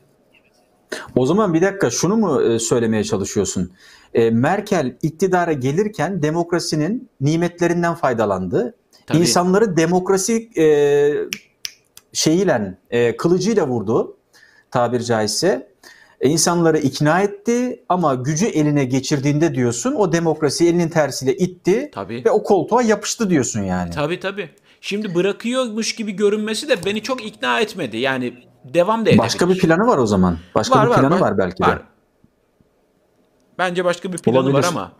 O zaman bir dakika şunu mu e, söylemeye çalışıyorsun? E, Merkel iktidara gelirken demokrasinin nimetlerinden faydalandı. Tabii. İnsanları demokrasi e, şeyiyle, e, kılıcıyla vurdu tabir caizse. E, insanları ikna etti ama gücü eline geçirdiğinde diyorsun o demokrasi elinin tersiyle itti Tabii. ve o koltuğa yapıştı diyorsun yani. Tabii tabii. Şimdi bırakıyormuş gibi görünmesi de beni çok ikna etmedi. Yani devam da edebilir. Başka bir planı var o zaman. Başka bir planı var, belki de. var. Bence başka bir planı Olabilir. var ama.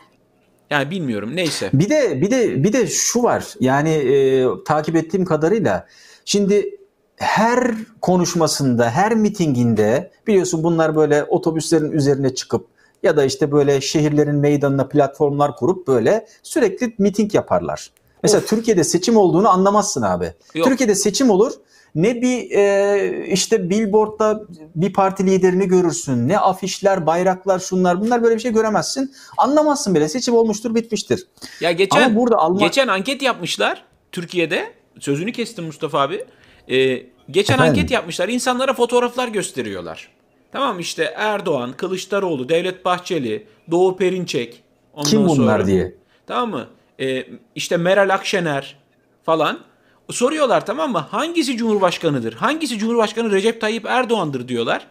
Yani bilmiyorum. Neyse. Bir de bir de bir de şu var. Yani e, takip ettiğim kadarıyla şimdi her konuşmasında, her mitinginde biliyorsun bunlar böyle otobüslerin üzerine çıkıp ya da işte böyle şehirlerin meydanına platformlar kurup böyle sürekli miting yaparlar. Mesela Of. Türkiye'de seçim olduğunu anlamazsın abi. Yok. Türkiye'de seçim olur. Ne bir e, işte billboardda bir parti liderini görürsün. Ne afişler, bayraklar, şunlar bunlar böyle bir şey göremezsin. Anlamazsın bile. Seçim olmuştur, bitmiştir. Ya geçen Ama burada Alman geçen anket yapmışlar Türkiye'de. Sözünü kestim Mustafa abi. Ee, geçen Efendim? anket yapmışlar. İnsanlara fotoğraflar gösteriyorlar. Tamam işte Erdoğan, Kılıçdaroğlu, Devlet Bahçeli, Doğu Perinçek. Ondan kim bunlar sonra- diye. Tamam mı? Ee, işte Meral Akşener falan. Soruyorlar tamam mı? Hangisi Cumhurbaşkanıdır? Hangisi Cumhurbaşkanı Recep Tayyip Erdoğan'dır diyorlar.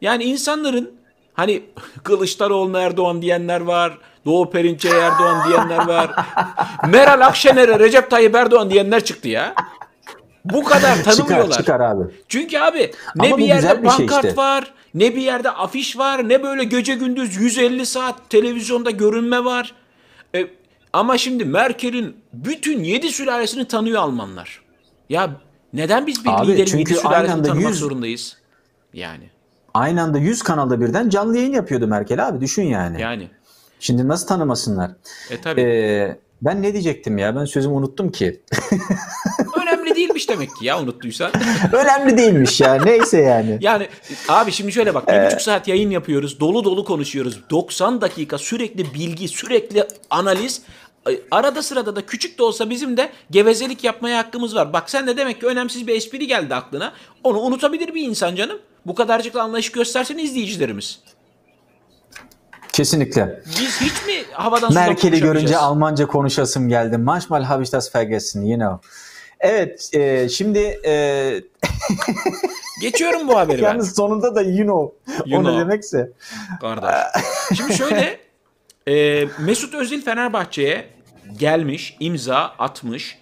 Yani insanların hani Kılıçdaroğlu Erdoğan diyenler var. Doğu Perinçek Erdoğan diyenler var. Meral Akşener'e Recep Tayyip Erdoğan diyenler çıktı ya. Bu kadar Çıkar, tanımıyorlar. çıkar abi. Çünkü abi ne Ama bir yerde bir şey pankart işte. var, ne bir yerde afiş var, ne böyle gece gündüz 150 saat televizyonda görünme var. E, ama şimdi Merkel'in bütün 7 sülalesini tanıyor Almanlar. Ya neden biz bir Abi, liderin çünkü 7 aynı sülalesini anda tanımak 100 zorundayız? Yani. Aynı anda 100 kanalda birden canlı yayın yapıyordu Merkel abi. Düşün yani. Yani. Şimdi nasıl tanımasınlar? E tabii. Ee, ben ne diyecektim ya? Ben sözümü unuttum ki. Önemli değilmiş demek ki ya unuttuysan. Önemli değilmiş ya. Neyse yani. Yani abi şimdi şöyle bak bir buçuk saat yayın yapıyoruz. Dolu dolu konuşuyoruz. 90 dakika sürekli bilgi, sürekli analiz. Arada sırada da küçük de olsa bizim de gevezelik yapmaya hakkımız var. Bak sen de demek ki önemsiz bir espri geldi aklına. Onu unutabilir bir insan canım. Bu kadarcık anlayış göstersen izleyicilerimiz. Kesinlikle. Biz hiç mi havadan sudan Merkel'i görünce? Almanca konuşasım geldi. Manchmal habe ich das vergessen, you know. Evet, e, şimdi e, Geçiyorum bu haberi ben. yalnız sonunda da you know. You o ne know. demekse. Kardeş. Şimdi şöyle e, Mesut Özil Fenerbahçe'ye gelmiş, imza atmış.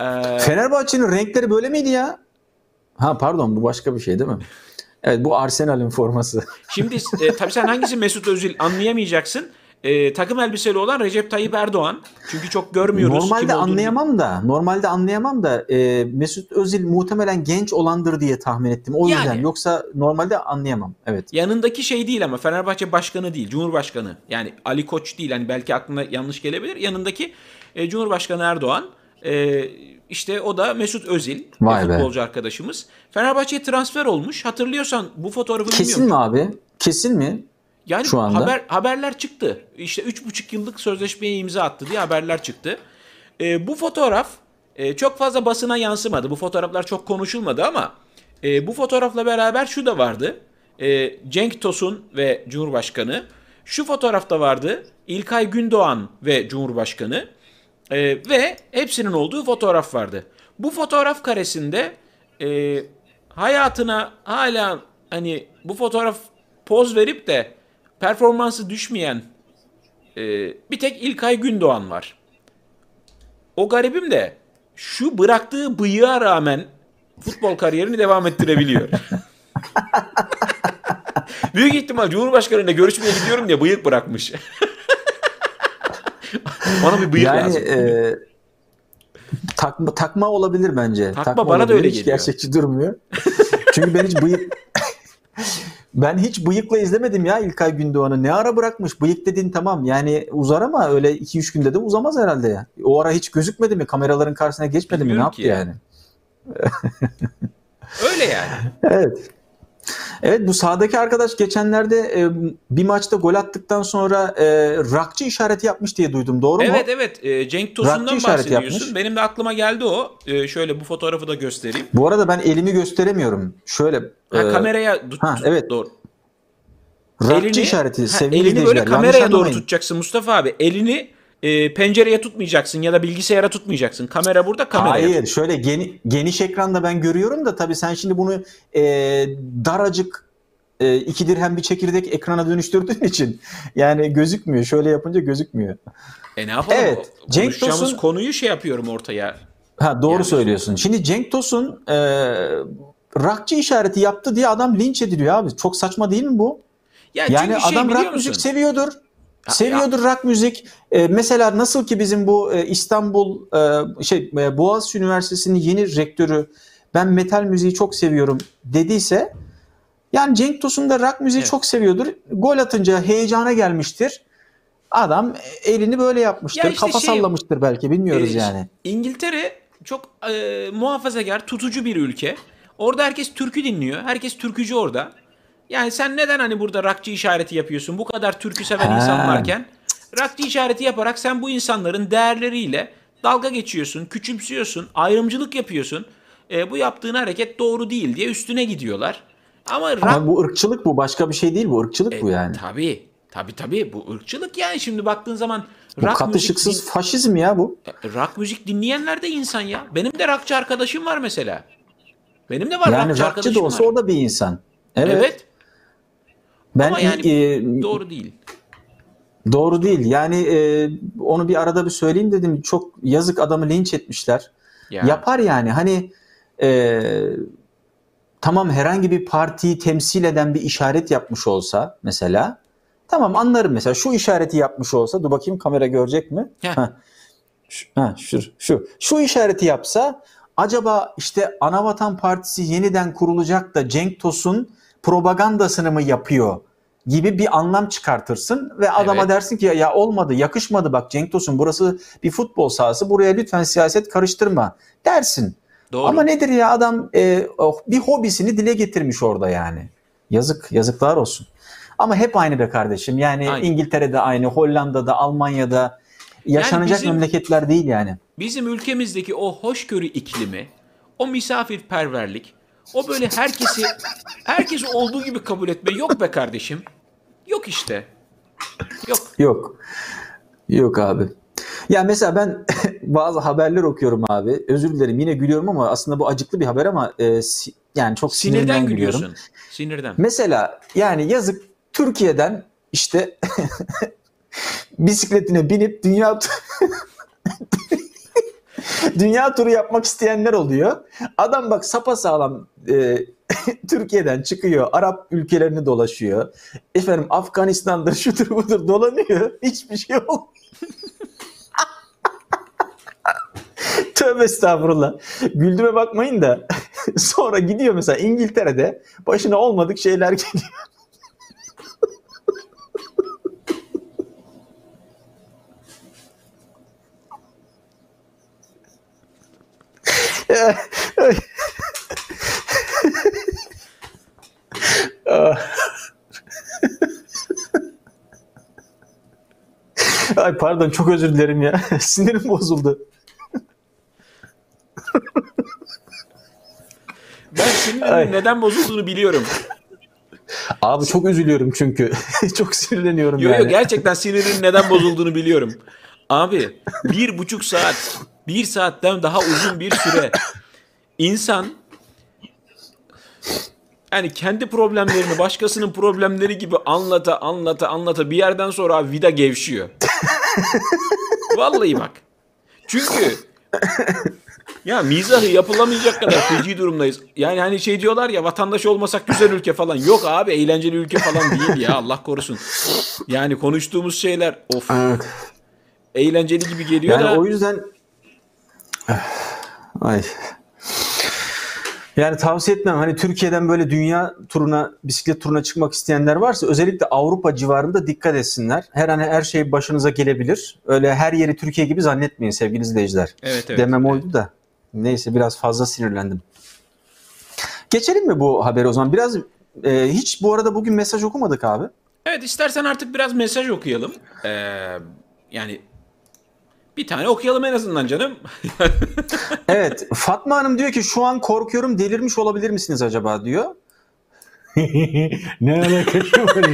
E, Fenerbahçe'nin renkleri böyle miydi ya? Ha pardon bu başka bir şey değil mi? Evet bu Arsenal'in forması. Şimdi e, tabii sen hangisi Mesut Özil anlayamayacaksın. E, takım elbiseli olan Recep Tayyip Erdoğan. Çünkü çok görmüyoruz. kim Normalde olduğunu. anlayamam da, normalde anlayamam da e, Mesut Özil muhtemelen genç olandır diye tahmin ettim. O yüzden Yani. yoksa normalde anlayamam. Evet. Yanındaki şey değil ama Fenerbahçe başkanı değil, Cumhurbaşkanı. Yani Ali Koç değil. Hani belki aklına yanlış gelebilir. Yanındaki e, Cumhurbaşkanı Erdoğan. E, işte o da Mesut Özil, Vay be. futbolcu arkadaşımız. Fenerbahçe'ye transfer olmuş. Hatırlıyorsan bu fotoğrafı Kesin bilmiyorum. mi abi? Kesin mi? Yani Şu anda? haber haberler çıktı. İşte 3,5 yıllık sözleşmeye imza attı diye haberler çıktı. Ee, bu fotoğraf e, çok fazla basına yansımadı. Bu fotoğraflar çok konuşulmadı ama e, bu fotoğrafla beraber şu da vardı. E, Cenk Tosun ve Cumhurbaşkanı. Şu fotoğrafta vardı. İlkay Gündoğan ve Cumhurbaşkanı. E, ve hepsinin olduğu fotoğraf vardı. Bu fotoğraf karesinde e, hayatına hala hani bu fotoğraf poz verip de performansı düşmeyen e, bir tek İlkay Gündoğan var. O garibim de şu bıraktığı bıyığa rağmen futbol kariyerini devam ettirebiliyor. Büyük ihtimal Cumhurbaşkanıyla görüşmeye gidiyorum diye bıyık bırakmış. Bana bir bıyık yani lazım. e, takma, takma olabilir bence. Takma, bana da öyle hiç geliyor. gerçekçi durmuyor. Çünkü ben hiç bıyık ben hiç bıyıkla izlemedim ya İlkay Gündoğan'ı. Ne ara bırakmış? Bıyık dediğin tamam yani uzar ama öyle 2-3 günde de uzamaz herhalde ya. O ara hiç gözükmedi mi? Kameraların karşısına geçmedi mi? Ne Bilmiyorum yaptı ya. yani? Öyle yani. Evet. Evet bu sahadaki arkadaş geçenlerde e, bir maçta gol attıktan sonra e, rakçı işareti yapmış diye duydum. Doğru mu? Evet evet e, Cenk Tosun'dan Rakçı işareti bahsediyorsun. yapmış. Benim de aklıma geldi o. E, şöyle bu fotoğrafı da göstereyim. Bu arada ben elimi gösteremiyorum. Şöyle Ha, e, kameraya tut, ha, evet. doğru. Rakçı işareti Ha, sevgili elini böyle kameraya doğru tutacaksın Mustafa abi. Elini e, pencereye tutmayacaksın ya da bilgisayara tutmayacaksın. Kamera burada kameraya. Hayır şöyle geni- geniş ekranda ben görüyorum da tabii sen şimdi bunu e, daracık e, iki dirhem bir çekirdek ekrana dönüştürdüğün için yani gözükmüyor. Şöyle yapınca gözükmüyor. E ne yapalım? Evet, O- Cenk Tosun- konuyu şey yapıyorum ortaya. Ha doğru Yani- söylüyorsun. Şimdi Cenk Tosun e, rakçı işareti yaptı diye adam linç ediliyor abi. Çok saçma değil mi bu? Ya Yani şey adam biliyor rock müzik seviyordur. Seviyordur rock müzik. E, mesela nasıl ki bizim bu e, İstanbul e, şey e, Boğaziçi Üniversitesi'nin yeni rektörü ben metal müziği çok seviyorum dediyse yani Cenk Tosun da rock müziği Evet. çok seviyordur. Gol atınca heyecana gelmiştir. Adam elini böyle yapmıştır. Ya işte kafa şey- sallamıştır belki bilmiyoruz Ee, yani. İngiltere çok e, muhafazakar, tutucu bir ülke. Orada herkes türkü dinliyor. Herkes türkücü orada. Yani sen neden hani burada rockçı işareti yapıyorsun? Bu kadar türkü seven Ha. insan varken rockçı işareti yaparak sen bu insanların değerleriyle dalga geçiyorsun, küçümsüyorsun, ayrımcılık yapıyorsun. E, bu yaptığın hareket doğru değil diye üstüne gidiyorlar. Ama Ama bu ırkçılık bu başka bir şey değil bu ırkçılık E, bu yani. Tabii. Tabii tabii bu ırkçılık yani şimdi baktığın zaman Bu rock katışıksız müzik, faşizm ya bu. din- rock müzik dinleyenler de insan ya. Benim de rockçı arkadaşım var mesela. Benim de var Yani rockçı arkadaşım da olsa var. o da bir insan. Evet. Evet. Ben Ama yani e, Doğru değil. Doğru değil. Yani e, onu bir arada bir söyleyeyim dedim. Çok yazık adamı linç etmişler. Ya. Yapar yani. Hani e, tamam herhangi bir partiyi temsil eden bir işaret yapmış olsa mesela tamam anlarım mesela şu işareti yapmış olsa dur bakayım kamera görecek mi? Heh. Şu, ha, şu, şu. Şu işareti yapsa acaba işte Anavatan Partisi yeniden kurulacak da Cenk Tosun propagandasını mı yapıyor gibi bir anlam çıkartırsın ve adama Evet. dersin ki ya, olmadı yakışmadı bak Cenk Tosun burası bir futbol sahası buraya lütfen siyaset karıştırma dersin. Doğru. Ama nedir ya adam e, oh, bir hobisini dile getirmiş orada yani. Yazık yazıklar olsun. Ama hep aynı be kardeşim yani Aynı. İngiltere'de aynı Hollanda'da Almanya'da yaşanacak bizim- memleketler değil yani. Bizim ülkemizdeki o hoşgörü iklimi, o misafirperverlik, o böyle herkesi herkes olduğu gibi kabul etme yok be kardeşim. Yok işte. Yok. Yok. Yok abi. Ya mesela ben bazı haberler okuyorum abi. Özür dilerim yine gülüyorum ama aslında bu acıklı bir haber ama e, si- yani çok sinirden, Sinirden gülüyorum. Sinirden. Mesela yani yazık Türkiye'den işte bisikletine binip dünya dünya turu yapmak isteyenler oluyor. Adam bak sapasağlam e, Türkiye'den çıkıyor. Arap ülkelerini dolaşıyor. Efendim Afganistan'dır şudur budur dolanıyor. Hiçbir şey olmuyor. Tövbe estağfurullah. Güldüme bakmayın da sonra gidiyor mesela İngiltere'de başına olmadık şeyler geliyor. Ay pardon çok özür dilerim ya. Sinirim bozuldu. Ben Ay. neden bozulduğunu biliyorum. Abi çok üzülüyorum çünkü. çok sinirleniyorum Yo yani. yo gerçekten sinirin neden bozulduğunu biliyorum. Abi bir buçuk saat, bir saatten daha uzun bir süre insan yani kendi problemlerini başkasının problemleri gibi anlata anlata anlata bir yerden sonra abi vida gevşiyor. Vallahi bak. Çünkü ya mizahı yapılamayacak kadar feci durumdayız. Yani hani şey diyorlar ya vatandaş olmasak güzel ülke falan. Yok abi eğlenceli ülke falan değil ya Allah korusun. Yani konuştuğumuz şeyler of Evet. eğlenceli gibi geliyor Yani da o yüzden ay yani tavsiye etmem. Hani Türkiye'den böyle dünya turuna, bisiklet turuna çıkmak isteyenler varsa özellikle Avrupa civarında dikkat etsinler. Her an her şey başınıza gelebilir. Öyle her yeri Türkiye gibi zannetmeyin sevgili izleyiciler. evet evet. Demem evet. oydu da. Neyse biraz fazla sinirlendim. Geçelim mi bu haberi o zaman? Biraz e, hiç bu arada bugün mesaj okumadık abi. Evet istersen artık biraz mesaj okuyalım. Ee, yani bir tane okuyalım en azından canım. Evet Fatma Hanım diyor ki şu an korkuyorum delirmiş olabilir misiniz acaba diyor. ne alakası var?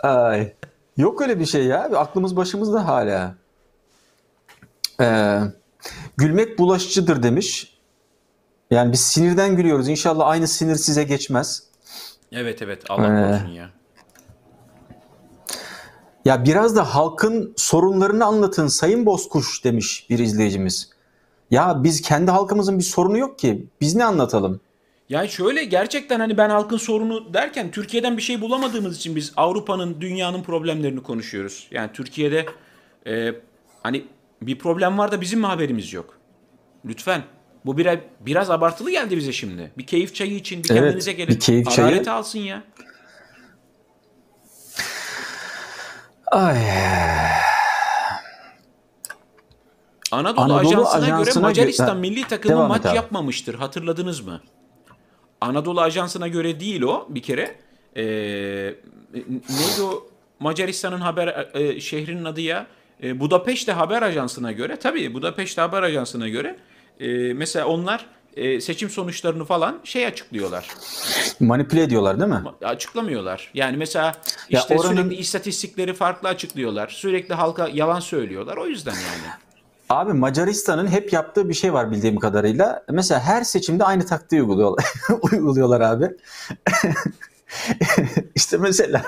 Ay. Yok öyle bir şey ya. Aklımız başımızda hala. Ee, gülmek bulaşıcıdır demiş. Yani biz sinirden gülüyoruz. İnşallah aynı sinir size geçmez. Evet evet Allah Ee. korusun ya. Ya biraz da halkın sorunlarını anlatın Sayın Bozkuş demiş bir izleyicimiz. Ya biz kendi halkımızın bir sorunu yok ki. Biz ne anlatalım? Yani şöyle gerçekten hani ben halkın sorunu derken Türkiye'den bir şey bulamadığımız için biz Avrupa'nın, dünyanın problemlerini konuşuyoruz. Yani Türkiye'de e, hani bir problem var da bizim mi haberimiz yok? Lütfen. Bu biraz, biraz abartılı geldi bize şimdi. Bir keyif çayı için bir Evet, kendinize gelin. bir keyif çayı. Hararet alsın ya. Ay. Anadolu, Anadolu Ajansı'na, göre Ajansı'na Macaristan gö- milli takımı devam maç yapmamıştır. Hatırladınız mı? Anadolu Ajansı'na göre değil o bir kere. Ee, neydi o Macaristan'ın haber e, şehrinin adı ya? E, Budapeşte Haber Ajansı'na göre tabii Budapeşte Haber Ajansı'na göre e, mesela onlar e, seçim sonuçlarını falan şey açıklıyorlar. Manipüle ediyorlar değil mi? Açıklamıyorlar. Yani mesela Ya işte oranın- sürekli istatistikleri farklı açıklıyorlar. Sürekli halka yalan söylüyorlar. O yüzden yani. Abi Macaristan'ın hep yaptığı bir şey var bildiğim kadarıyla. Mesela her seçimde aynı taktiği uyguluyorlar, uyguluyorlar abi. işte mesela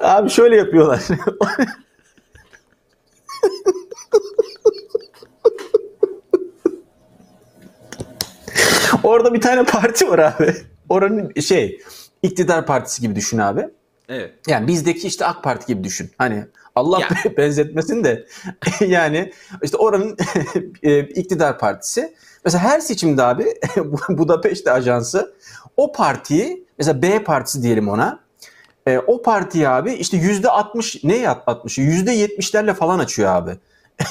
Abi şöyle yapıyorlar. Orada bir tane parti var abi. Oranın şey iktidar partisi gibi düşün abi. Evet. Yani bizdeki işte AK Parti gibi düşün. Hani Allah Ya. benzetmesin de yani işte oranın e, iktidar partisi. Mesela her seçimde abi Bu- Budapeşte Ajansı o partiyi mesela B partisi diyelim ona. E, o partiyi abi işte yüzde 60 ne 60 yüzde 70'lerle falan açıyor abi.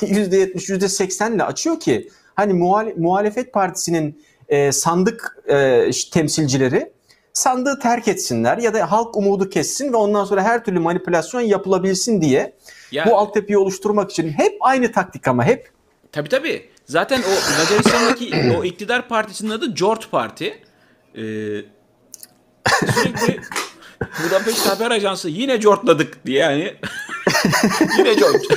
Yüzde 70 yüzde 80'le açıyor ki hani muhale- muhalefet partisinin e, sandık e, temsilcileri sandığı terk etsinler ya da halk umudu kessin ve ondan sonra her türlü manipülasyon yapılabilsin diye Ya, bu altyapıyı oluşturmak için hep aynı taktik ama hep Tabii tabii. Zaten o Macaristan'daki o iktidar partisinin adı George Parti. Ee, sürekli Budapest Haber Ajansı yine George'ladık diye yani. yine George.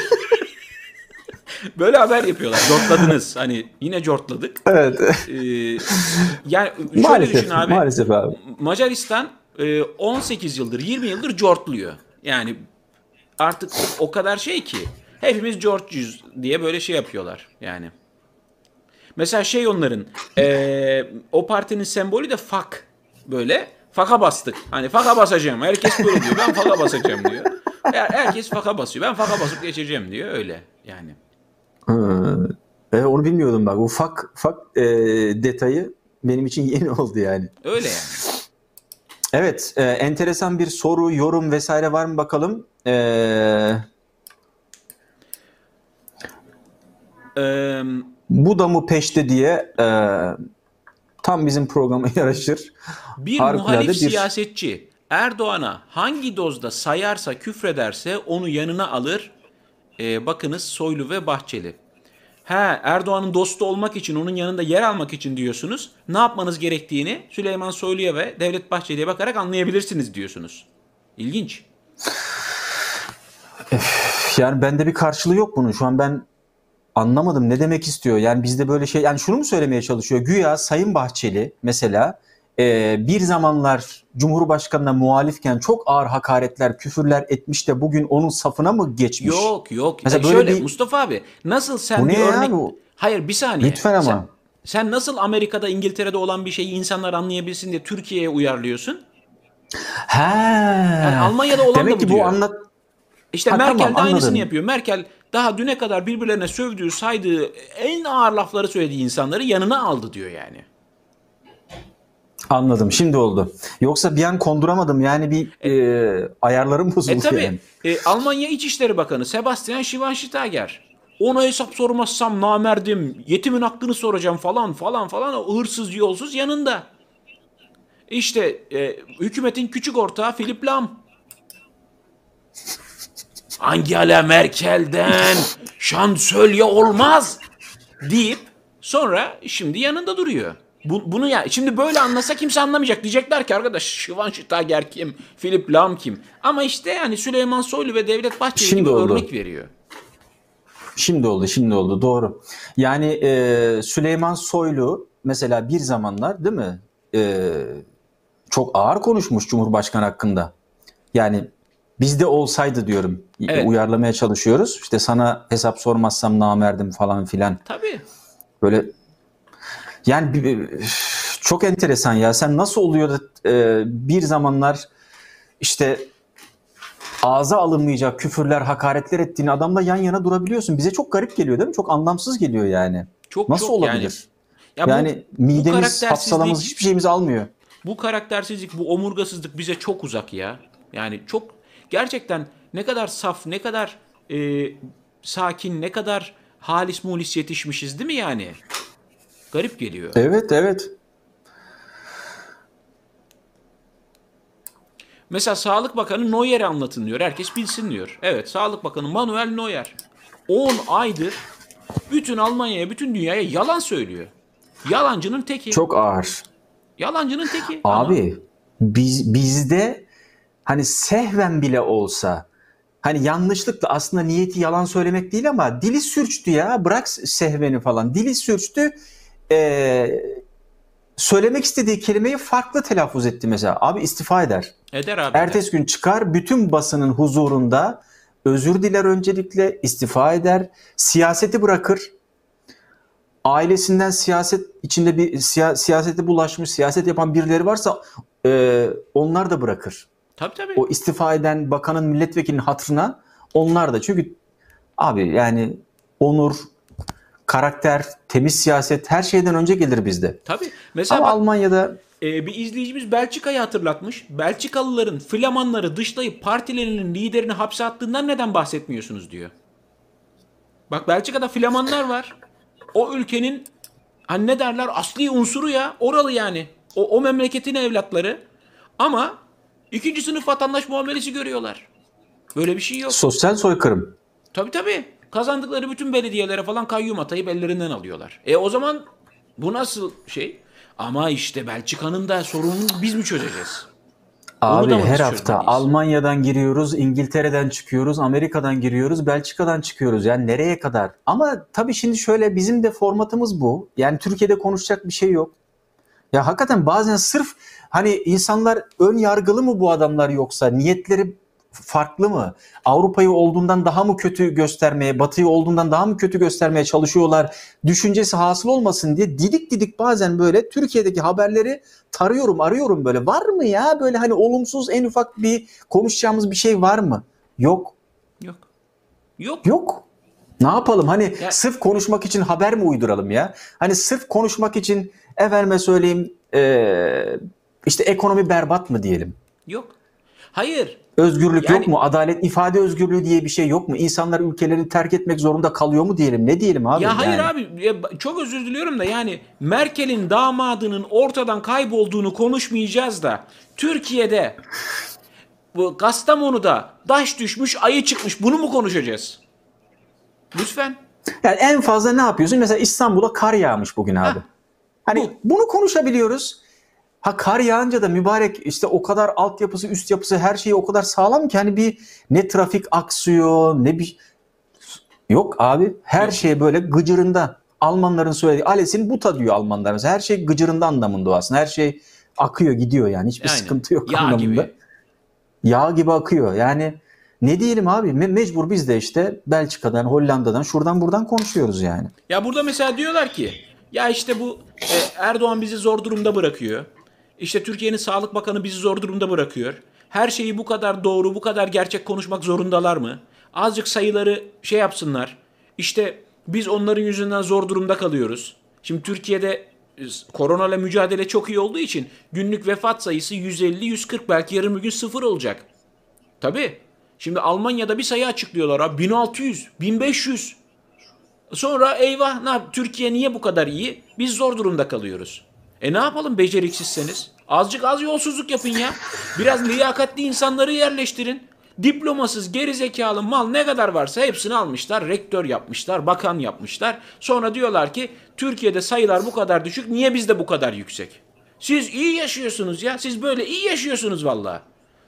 Böyle haber yapıyorlar. George'ladınız. Hani yine George'ladık. evet Ee, yani şöyle maalesef düşün abi. maalesef abi. Macaristan e, 18 yıldır 20 yıldır George'luyor. Yani artık o kadar şey ki hepimiz George'yüz diye böyle şey yapıyorlar yani. Mesela şey onların e, o partinin sembolü de fak böyle faka bastık. Hani faka basacağım. Herkes böyle diyor. Ben faka basacağım diyor. Her- Herkes faka basıyor. Ben faka basıp geçeceğim diyor. Öyle yani. Hı. E, onu bilmiyordum bak. Ufak ufak e, detayı benim için yeni oldu yani. Öyle yani. Evet, e, enteresan bir soru, yorum vesaire var mı bakalım? Eee bu da mı peşte diye e, tam bizim programa yaraşır. Bir Harikulade muhalif bir- siyasetçi Erdoğan'a hangi dozda sayarsa küfrederse onu yanına alır. Ee, bakınız Soylu ve Bahçeli. He Erdoğan'ın dostu olmak için onun yanında yer almak için diyorsunuz. Ne yapmanız gerektiğini Süleyman Soylu'ya ve Devlet Bahçeli'ye bakarak anlayabilirsiniz diyorsunuz. İlginç. Yani bende bir karşılığı yok bunun. Şu an ben anlamadım ne demek istiyor. Yani bizde böyle şey yani şunu mu söylemeye çalışıyor? Güya Sayın Bahçeli mesela e, bir zamanlar Cumhurbaşkanı'na muhalifken çok ağır hakaretler, küfürler etmiş de bugün onun safına mı geçmiş? Yok yok. Mesela Ya böyle şöyle bir- Mustafa abi nasıl sen Bu bir ne ya örnek... bu? Hayır bir saniye. Lütfen ama. Sen, sen nasıl Amerika'da İngiltere'de olan bir şeyi insanlar anlayabilsin diye Türkiye'ye uyarlıyorsun? He. Yani Almanya'da olan Demek da bu ki bu diyor. anlat İşte Ha, Merkel tamam, de aynısını anladım. yapıyor. Merkel daha düne kadar birbirlerine sövdüğü, saydığı en ağır lafları söylediği insanları yanına aldı diyor yani. Anladım. Şimdi oldu. Yoksa bir an konduramadım. Yani bir e, ayarlarım bozuldu E tabi yani. Almanya İçişleri Bakanı Sebastian Schweinsteiger. Ona hesap sormazsam namerdim, yetimin hakkını soracağım falan falan falan o hırsız yolsuz yanında. İşte e, hükümetin küçük ortağı Philip Lam. Angela Merkel'den şansölye olmaz deyip sonra şimdi yanında duruyor. Bu, bunu ya şimdi böyle anlasa kimse anlamayacak. Diyecekler ki arkadaş Şivan Şitager kim? Philip Lam kim? Ama işte yani Süleyman Soylu ve Devlet Bahçeli Şimdi gibi oldu. örnek veriyor. Şimdi oldu, şimdi oldu. Doğru. Yani e, Süleyman Soylu mesela bir zamanlar değil mi? E, çok ağır konuşmuş Cumhurbaşkanı hakkında. Yani bizde olsaydı diyorum. Evet. Uyarlamaya çalışıyoruz. İşte sana hesap sormazsam namerdim falan filan. Tabii. Böyle yani çok enteresan ya. Sen nasıl oluyor da e, bir zamanlar işte ağza alınmayacak küfürler, hakaretler ettiğin adamla yan yana durabiliyorsun. Bize çok garip geliyor değil mi? Çok anlamsız geliyor yani. Çok Nasıl çok olabilir? Yani, ya bu- Yani midemiz, karaktersizlik- hafsalamız hiçbir şeyimizi almıyor. Bu karaktersizlik, bu omurgasızlık bize çok uzak ya. Yani çok gerçekten ne kadar saf, ne kadar e, sakin, ne kadar halis mulis yetişmişiz değil mi yani? Garip geliyor. Evet, evet. Mesela Sağlık Bakanı Neuer'i anlatın diyor. Herkes bilsin diyor. Evet Sağlık Bakanı Manuel Neuer. 10 aydır bütün Almanya'ya, bütün dünyaya yalan söylüyor. Yalancının teki. Çok ağır. Yalancının teki. Abi biz bizde hani sehven bile olsa hani yanlışlıkla aslında niyeti yalan söylemek değil ama dili sürçtü ya bırak sehveni falan dili sürçtü Ee, söylemek istediği kelimeyi farklı telaffuz etti mesela abi istifa eder. eder abi. Ertesi gün çıkar bütün basının huzurunda özür diler öncelikle istifa eder siyaseti bırakır ailesinden siyaset içinde bir siya- siyasete bulaşmış siyaset yapan birileri varsa e, onlar da bırakır. Tabii tabii. O istifa eden bakanın milletvekilinin hatırına onlar da çünkü abi yani onur, karakter, temiz siyaset her şeyden önce gelir bizde. Tabii. Mesela Ama bak, Almanya'da e, bir izleyicimiz Belçika'yı hatırlatmış. Belçikalıların Flamanları dışlayıp partilerinin liderini hapse attığından neden bahsetmiyorsunuz diyor. Bak Belçika'da Flamanlar var. O ülkenin hani ne derler asli unsuru ya. Oralı yani. O, o memleketin evlatları. Ama ikinci sınıf vatandaş muamelesi görüyorlar. Böyle bir şey yok. sosyal soykırım. Tabii tabii. Kazandıkları bütün belediyelere falan kayyum atayıp ellerinden alıyorlar. E o zaman bu nasıl şey? Ama işte Belçika'nın da sorununu biz mi çözeceğiz? Abi her hafta çözmeliyiz? Almanya'dan giriyoruz, İngiltere'den çıkıyoruz, Amerika'dan giriyoruz, Belçika'dan çıkıyoruz. Yani nereye kadar? Ama tabii şimdi şöyle bizim de formatımız bu. Yani Türkiye'de konuşacak bir şey yok. Ya hakikaten bazen sırf hani insanlar ön yargılı mı bu adamlar yoksa niyetleri farklı mı? Avrupa'yı olduğundan daha mı kötü göstermeye, Batı'yı olduğundan daha mı kötü göstermeye çalışıyorlar? Düşüncesi hasıl olmasın diye didik didik bazen böyle Türkiye'deki haberleri tarıyorum, arıyorum böyle. Var mı ya böyle hani olumsuz en ufak bir konuşacağımız bir şey var mı? Yok. Yok. Yok. Yok. Ne yapalım? Hani Ya- sırf konuşmak için haber mi uyduralım ya? Hani sırf konuşmak için efendime söyleyeyim eee, işte ekonomi berbat mı diyelim? Yok. Hayır. Özgürlük Yani- yok mu? Adalet, ifade özgürlüğü diye bir şey yok mu? İnsanlar ülkelerini terk etmek zorunda kalıyor mu diyelim? Ne diyelim abi? ya hayır Yani abi ya çok özür diliyorum da yani Merkel'in damadının ortadan kaybolduğunu konuşmayacağız da Türkiye'de bu Kastamonu'da daş düşmüş ayı çıkmış bunu mu konuşacağız? Lütfen. Yani en fazla ne yapıyorsun? Mesela İstanbul'a kar yağmış bugün abi. Heh. Hani Bu. bunu konuşabiliyoruz. Ha kar yağınca da mübarek işte o kadar altyapısı, üst yapısı her şeyi o kadar sağlam ki hani bir ne trafik aksıyor ne bir yok abi her şey böyle gıcırında. Almanların söylediği Ales'in buta diyor Almanlar her şey gıcırında anlamında o aslında. Her şey akıyor gidiyor yani hiçbir Aynen. sıkıntı yok Yağ anlamında. gibi. Yağ gibi akıyor yani. Ne diyelim abi Me- mecbur biz de işte Belçika'dan, Hollanda'dan şuradan buradan konuşuyoruz yani. Ya burada mesela diyorlar ki ya işte bu e, Erdoğan bizi zor durumda bırakıyor. İşte Türkiye'nin Sağlık Bakanı bizi zor durumda bırakıyor. Her şeyi bu kadar doğru, bu kadar gerçek konuşmak zorundalar mı? Azıcık sayıları şey yapsınlar. İşte biz onların yüzünden zor durumda kalıyoruz. Şimdi Türkiye'de e, koronayla mücadele çok iyi olduğu için günlük vefat sayısı 150-140 belki yarın bir gün sıfır olacak. Tabii. Şimdi Almanya'da bir sayı açıklıyorlar abi 1600, 1500. Sonra eyvah ne Türkiye niye bu kadar iyi? Biz zor durumda kalıyoruz. E ne yapalım beceriksizseniz? Azıcık az yolsuzluk yapın ya. Biraz liyakatli insanları yerleştirin. Diplomasız, geri zekalı mal ne kadar varsa hepsini almışlar. Rektör yapmışlar, bakan yapmışlar. Sonra diyorlar ki Türkiye'de sayılar bu kadar düşük, niye bizde bu kadar yüksek? Siz iyi yaşıyorsunuz ya. Siz böyle iyi yaşıyorsunuz vallahi.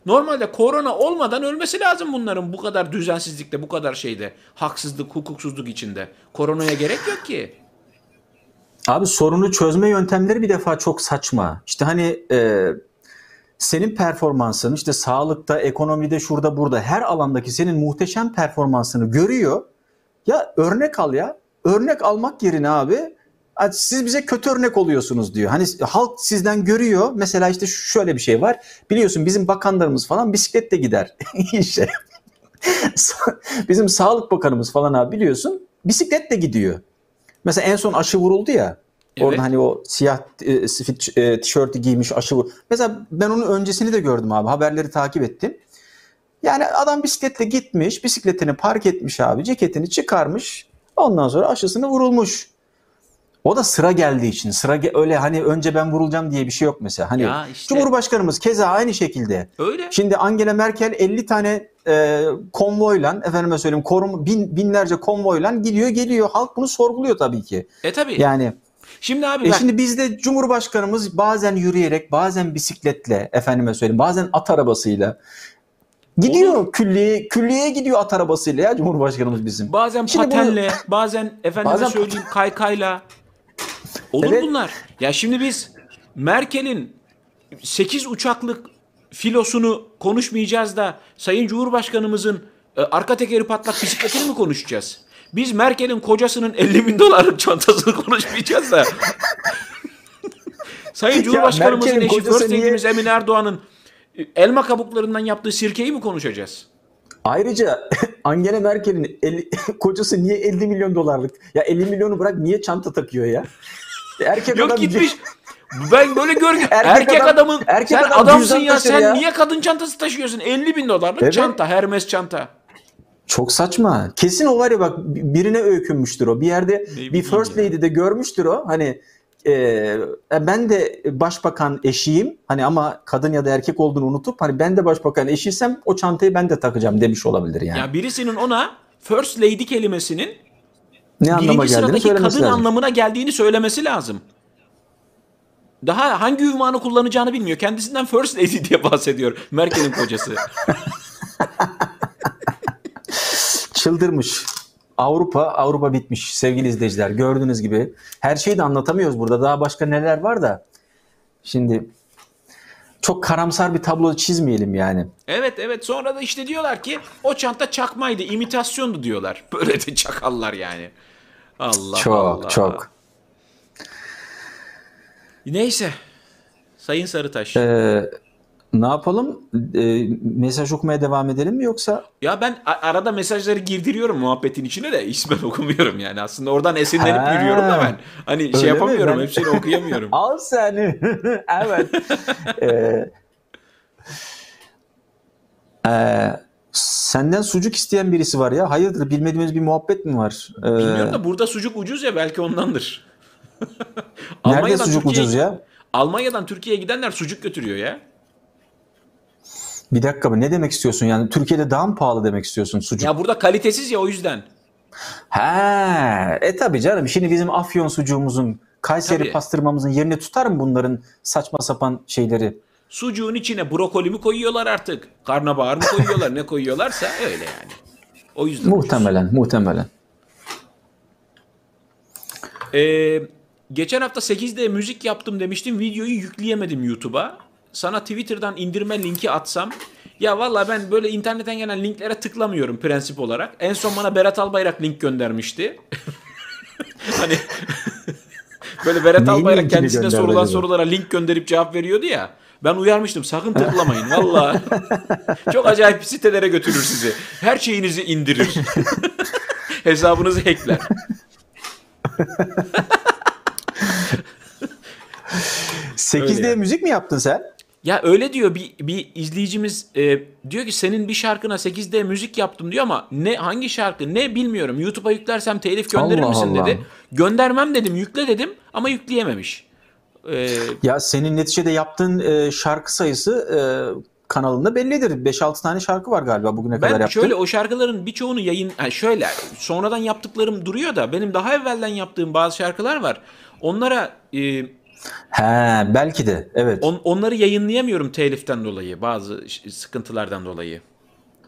Normalde korona olmadan ölmesi lazım bunların bu kadar düzensizlikte, bu kadar şeyde. Haksızlık, hukuksuzluk içinde. Koronaya gerek yok ki. Abi sorunu çözme yöntemleri bir defa çok saçma. İşte hani e, senin performansın işte sağlıkta, ekonomide, şurada, burada her alandaki senin muhteşem performansını görüyor. Ya örnek al ya. Örnek almak yerine abi "Hadi siz bize kötü örnek oluyorsunuz diyor. Hani halk sizden görüyor. Mesela işte şöyle bir şey var. Biliyorsun bizim bakanlarımız falan bisikletle gider işe. bizim sağlık bakanımız falan abi biliyorsun bisikletle gidiyor. Mesela en son aşı vuruldu ya. Evet. Orada hani o siyah e, e, tişörtü giymiş aşı vur. Mesela ben onun öncesini de gördüm abi. Haberleri takip ettim. Yani adam bisikletle gitmiş, bisikletini park etmiş abi, ceketini çıkarmış. Ondan sonra aşısını vurulmuş. O da sıra geldiği için. Sıra ge- öyle hani önce ben vurulacağım diye bir şey yok mesela. Hani Ya işte. Cumhurbaşkanımız keza aynı şekilde. Öyle. Şimdi Angela Merkel 50 tane e, konvoyla efendime söyleyeyim korum bin, binlerce konvoyla gidiyor geliyor. Halk bunu sorguluyor tabii ki. E tabi. Yani Şimdi abi e ben... şimdi bizde Cumhurbaşkanımız bazen yürüyerek, bazen bisikletle, efendime söyleyeyim, bazen at arabasıyla gidiyor külliye, külliyeye gidiyor at arabasıyla ya Cumhurbaşkanımız bizim. Bazen Şimdi bunu- patenle, bazen efendime Bazen- söyleyeyim kaykayla. Olur Evet. bunlar. Ya şimdi biz Merkel'in 8 uçaklık filosunu konuşmayacağız da Sayın Cumhurbaşkanımızın e, arka tekeri patlak bisikletini mi konuşacağız? Biz Merkel'in kocasının 50 bin dolarlık çantasını konuşmayacağız da. Sayın Cumhurbaşkanımızın eşi First Lady'miz Emine Erdoğan'ın e, elma kabuklarından yaptığı sirkeyi mi konuşacağız? Ayrıca Angela Merkel'in kocası niye 50 milyon dolarlık? Ya 50 milyonu bırak niye çanta takıyor ya? Erkek Yok adam gitmiş. Ben böyle gör erkek, Erkek adam- adamın erkek sen adam adamsın ya sen ya. niye kadın çantası taşıyorsun 50 bin dolarlık Evet. çanta Hermes çanta. Çok saçma. Kesin o var ya bak birine öykünmüştür o. Bir yerde Ne bir first ya. lady'de görmüştür o. Hani e, ben de başbakan eşiyim. Hani ama kadın ya da erkek olduğunu unutup hani ben de başbakan eşiysem o çantayı ben de takacağım demiş olabilir yani. Ya birisinin ona first lady kelimesinin ne anlama birinci geldiğini sıradaki söylemesi kadın lazım. anlamına geldiğini söylemesi lazım. Daha hangi ünvanı kullanacağını bilmiyor. Kendisinden first lady diye bahsediyor Merkel'in kocası. Çıldırmış. Avrupa, Avrupa bitmiş sevgili izleyiciler. Gördüğünüz gibi her şeyi de anlatamıyoruz burada. Daha başka neler var da. Şimdi çok karamsar bir tablo çizmeyelim yani. Evet evet sonra da işte diyorlar ki o çanta çakmaydı imitasyondu diyorlar. Böyle de çakallar yani. Allah çok Allah. çok. Neyse. Sayın Sarıtaş. Ee, ne yapalım? Ee, mesaj okumaya devam edelim mi yoksa? Ya ben arada mesajları girdiriyorum muhabbetin içine de hiç ben okumuyorum yani. Aslında oradan esinlenip Ha. yürüyorum da ben. Hani Öyle şey mi? yapamıyorum. Ben- Hepsini okuyamıyorum. Al seni. evet. Ee, ee, senden sucuk isteyen birisi var ya. Hayırdır bilmediğimiz bir muhabbet mi var? Ee, Bilmiyorum da burada sucuk ucuz ya belki ondandır. nerede sucuk Türkiye'ye- ucuz ya? Almanya'dan Türkiye'ye gidenler sucuk götürüyor ya. Bir dakika mı? Ne demek istiyorsun? Yani Türkiye'de daha mı pahalı demek istiyorsun sucuk? Ya burada kalitesiz ya o yüzden. Ha, e tabi canım. Şimdi bizim Afyon sucuğumuzun, Kayseri Tabii. pastırmamızın yerini tutar mı bunların saçma sapan şeyleri? Sucuğun içine brokoli mi koyuyorlar artık? Karnabahar mı koyuyorlar? ne koyuyorlarsa öyle yani. O yüzden. Muhtemelen, muhtemelen. Ee, geçen hafta 8'de müzik yaptım demiştim. Videoyu yükleyemedim YouTube'a. Sana Twitter'dan indirme linki atsam. Ya valla ben böyle internetten gelen linklere tıklamıyorum prensip olarak. En son bana Berat Albayrak link göndermişti. hani böyle Berat Neyin Albayrak kendisine sorulan acaba? sorulara link gönderip cevap veriyordu ya. Ben uyarmıştım sakın tıklamayın valla. Çok acayip sitelere götürür sizi. Her şeyinizi indirir. Hesabınızı hackler. 8'de Öyle yani. müzik mi yaptın sen? Ya öyle diyor bir, bir izleyicimiz e, diyor ki senin bir şarkına 8D müzik yaptım diyor ama ne hangi şarkı ne bilmiyorum. YouTube'a yüklersem telif gönderir Allah misin Allah. dedi. Göndermem dedim yükle dedim ama yükleyememiş. Ee, Ya senin neticede yaptığın e, şarkı sayısı e, kanalında bellidir. 5-6 tane şarkı var galiba bugüne kadar ben yaptığın. şöyle o şarkıların birçoğunu yayın yani şöyle sonradan yaptıklarım duruyor da benim daha evvelden yaptığım bazı şarkılar var. Onlara e, He belki de evet. on- onları yayınlayamıyorum teliften dolayı bazı sıkıntılardan dolayı.